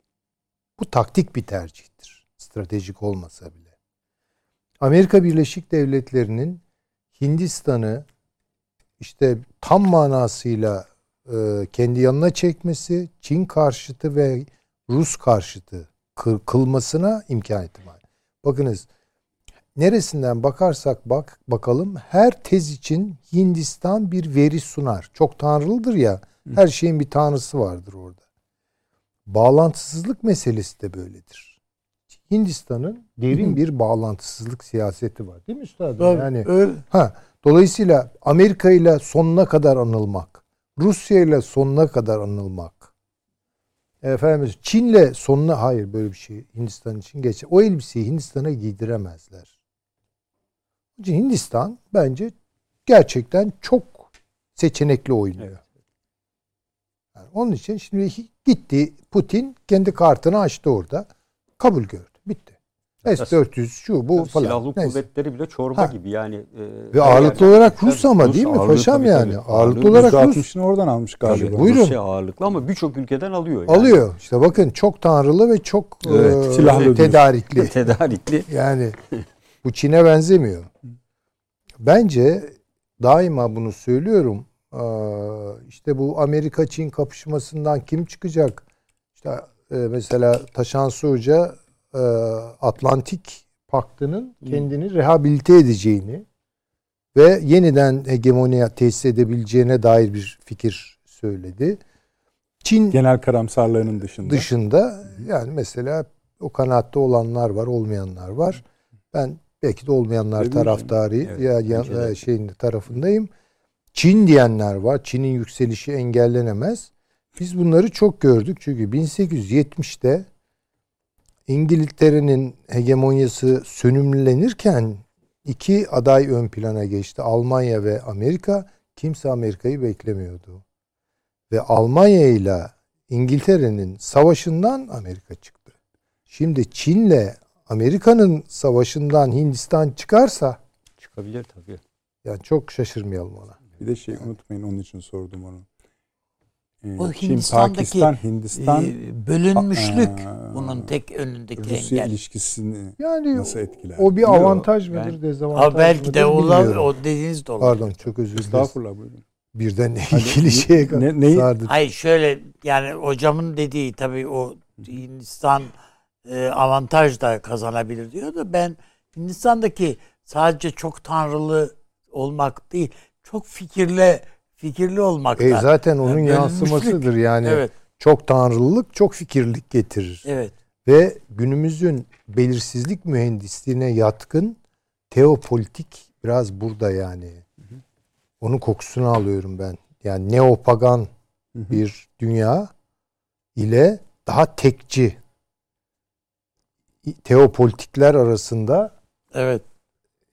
Bu taktik bir tercihtir. Stratejik olmasa bile. Amerika Birleşik Devletleri'nin Hindistan'ı işte tam manasıyla e, kendi yanına çekmesi, Çin karşıtı ve Rus karşıtı kıl- kılmasına imkan ihtimali. Bakınız neresinden bakarsak bak bakalım her tez için Hindistan bir veri sunar. Çok tanrılıdır ya. Her şeyin bir tanrısı vardır orada. Bağlantısızlık meselesi de böyledir. Hindistan'ın derin bir bağlantısızlık siyaseti var. Değil mi üstadım? Tabii, Yani öyle. Ha, dolayısıyla Amerika ile sonuna kadar anılmak, Rusya ile sonuna kadar anılmak, efendim Çin'le sonuna hayır böyle bir şey Hindistan için geç. O elbiseyi Hindistan'a giydiremezler. Hindistan bence gerçekten çok seçenekli oynuyor. Yani onun için şimdi gitti Putin kendi kartını açtı orada. Kabul gördü. Bitti. [LAUGHS] S-400 şu bu Tabii falan. Silahlı Neyse. kuvvetleri bile çorba Ha. gibi yani. e, Ve ağırlıklı yerden- olarak Rus ama Rus değil mi ağırlığı paşam tabii, yani? tabii. Ağırlıklı olarak Rus. %60'ını oradan almış galiba. Tabii, Buyurun. Rusya ağırlıklı ama birçok ülkeden alıyor. Yani. Alıyor. İşte bakın çok tanrılı ve çok Evet, e, silahlı tedarikli. Tedarikli. Yani [LAUGHS] bu Çin'e benzemiyor. Bence daima bunu söylüyorum. İşte bu Amerika-Çin kapışmasından kim çıkacak? İşte e, mesela Taşansı Hoca e, Atlantik Paktı'nın kendini rehabilite edeceğini ve yeniden hegemonya tesis edebileceğine dair bir fikir söyledi. Çin Genel karamsarlığının dışında. dışında yani mesela o kanaatte olanlar var, olmayanlar var. Ben belki de olmayanlar Tabii taraftarı Evet, ya, ya e, şeyin tarafındayım. Çin diyenler var. Çin'in yükselişi engellenemez. Biz bunları çok gördük çünkü 1870'te İngiltere'nin hegemonyası sönümlenirken iki aday ön plana geçti. Almanya ve Amerika. Kimse Amerika'yı beklemiyordu. Ve Almanya ile İngiltere'nin savaşından Amerika çıktı. Şimdi Çin'le Amerika'nın savaşından Hindistan çıkarsa Çıkabilir tabii. yani çok şaşırmayalım ona. Bir de şey unutmayın onun için sordum onu. Ee, O Çin, Hindistan'daki, Pakistan, Hindistan, Ee, bölünmüşlük Aa, bunun tek önündeki Rusya engel. ilişkisini Yani nasıl etkiler? o bir Yok, avantaj ben- mıdır, dezavantaj Ha, belki de mıdır ola, bilmiyorum. o dediğiniz de olur. Pardon çok özür dilerim. Estağfurullah buyurun. Birden Hani ilgili şeye ne- neyi- sardı. Hayır şöyle yani hocamın dediği tabii o Hindistan e, avantaj da kazanabilir diyor da ben Hindistan'daki sadece çok tanrılı olmak değil çok fikirli fikirli olmak E zaten onun Yani yansımasıdır yani. Evet, Çok tanrılılık çok fikirlik getirir. evet. Ve günümüzün belirsizlik mühendisliğine yatkın teopolitik biraz burada yani. Onun kokusunu alıyorum ben. Yani neopagan bir dünya ile daha tekçi teopolitikler arasında Evet.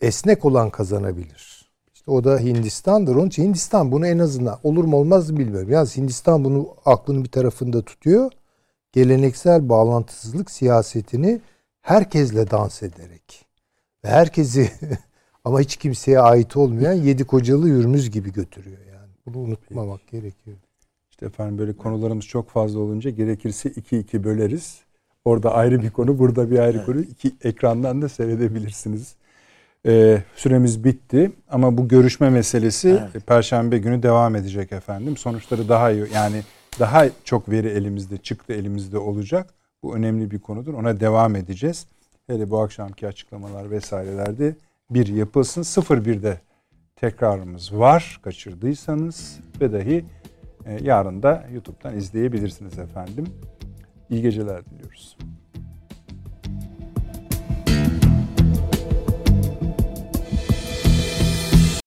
esnek olan kazanabilir. İşte o da Hindistan'dır. Onun için Hindistan bunu en azından olur mu olmaz mı bilmiyorum. Yalnız Hindistan bunu aklının bir tarafında tutuyor. Geleneksel bağlantısızlık siyasetini herkesle dans ederek ve herkesi [LAUGHS] ama hiç kimseye ait olmayan yedi kocalı yürümüz gibi götürüyor yani. Bunu unutmamak gerekiyor. İşte efendim böyle konularımız çok fazla olunca gerekirse iki iki böleriz. Orada ayrı bir konu, burada bir ayrı konu. İki ekrandan da seyredebilirsiniz. Ee, süremiz bitti ama bu görüşme meselesi Evet. Perşembe günü devam edecek efendim. Sonuçları daha iyi yani daha çok veri elimizde, çıktı elimizde olacak. Bu önemli bir konudur. Ona devam edeceğiz. Hele bu akşamki açıklamalar vesairelerde bir yapılsın. 01'de tekrarımız var. Kaçırdıysanız ve dahi E, yarın da YouTube'dan izleyebilirsiniz efendim. İyi geceler diliyoruz.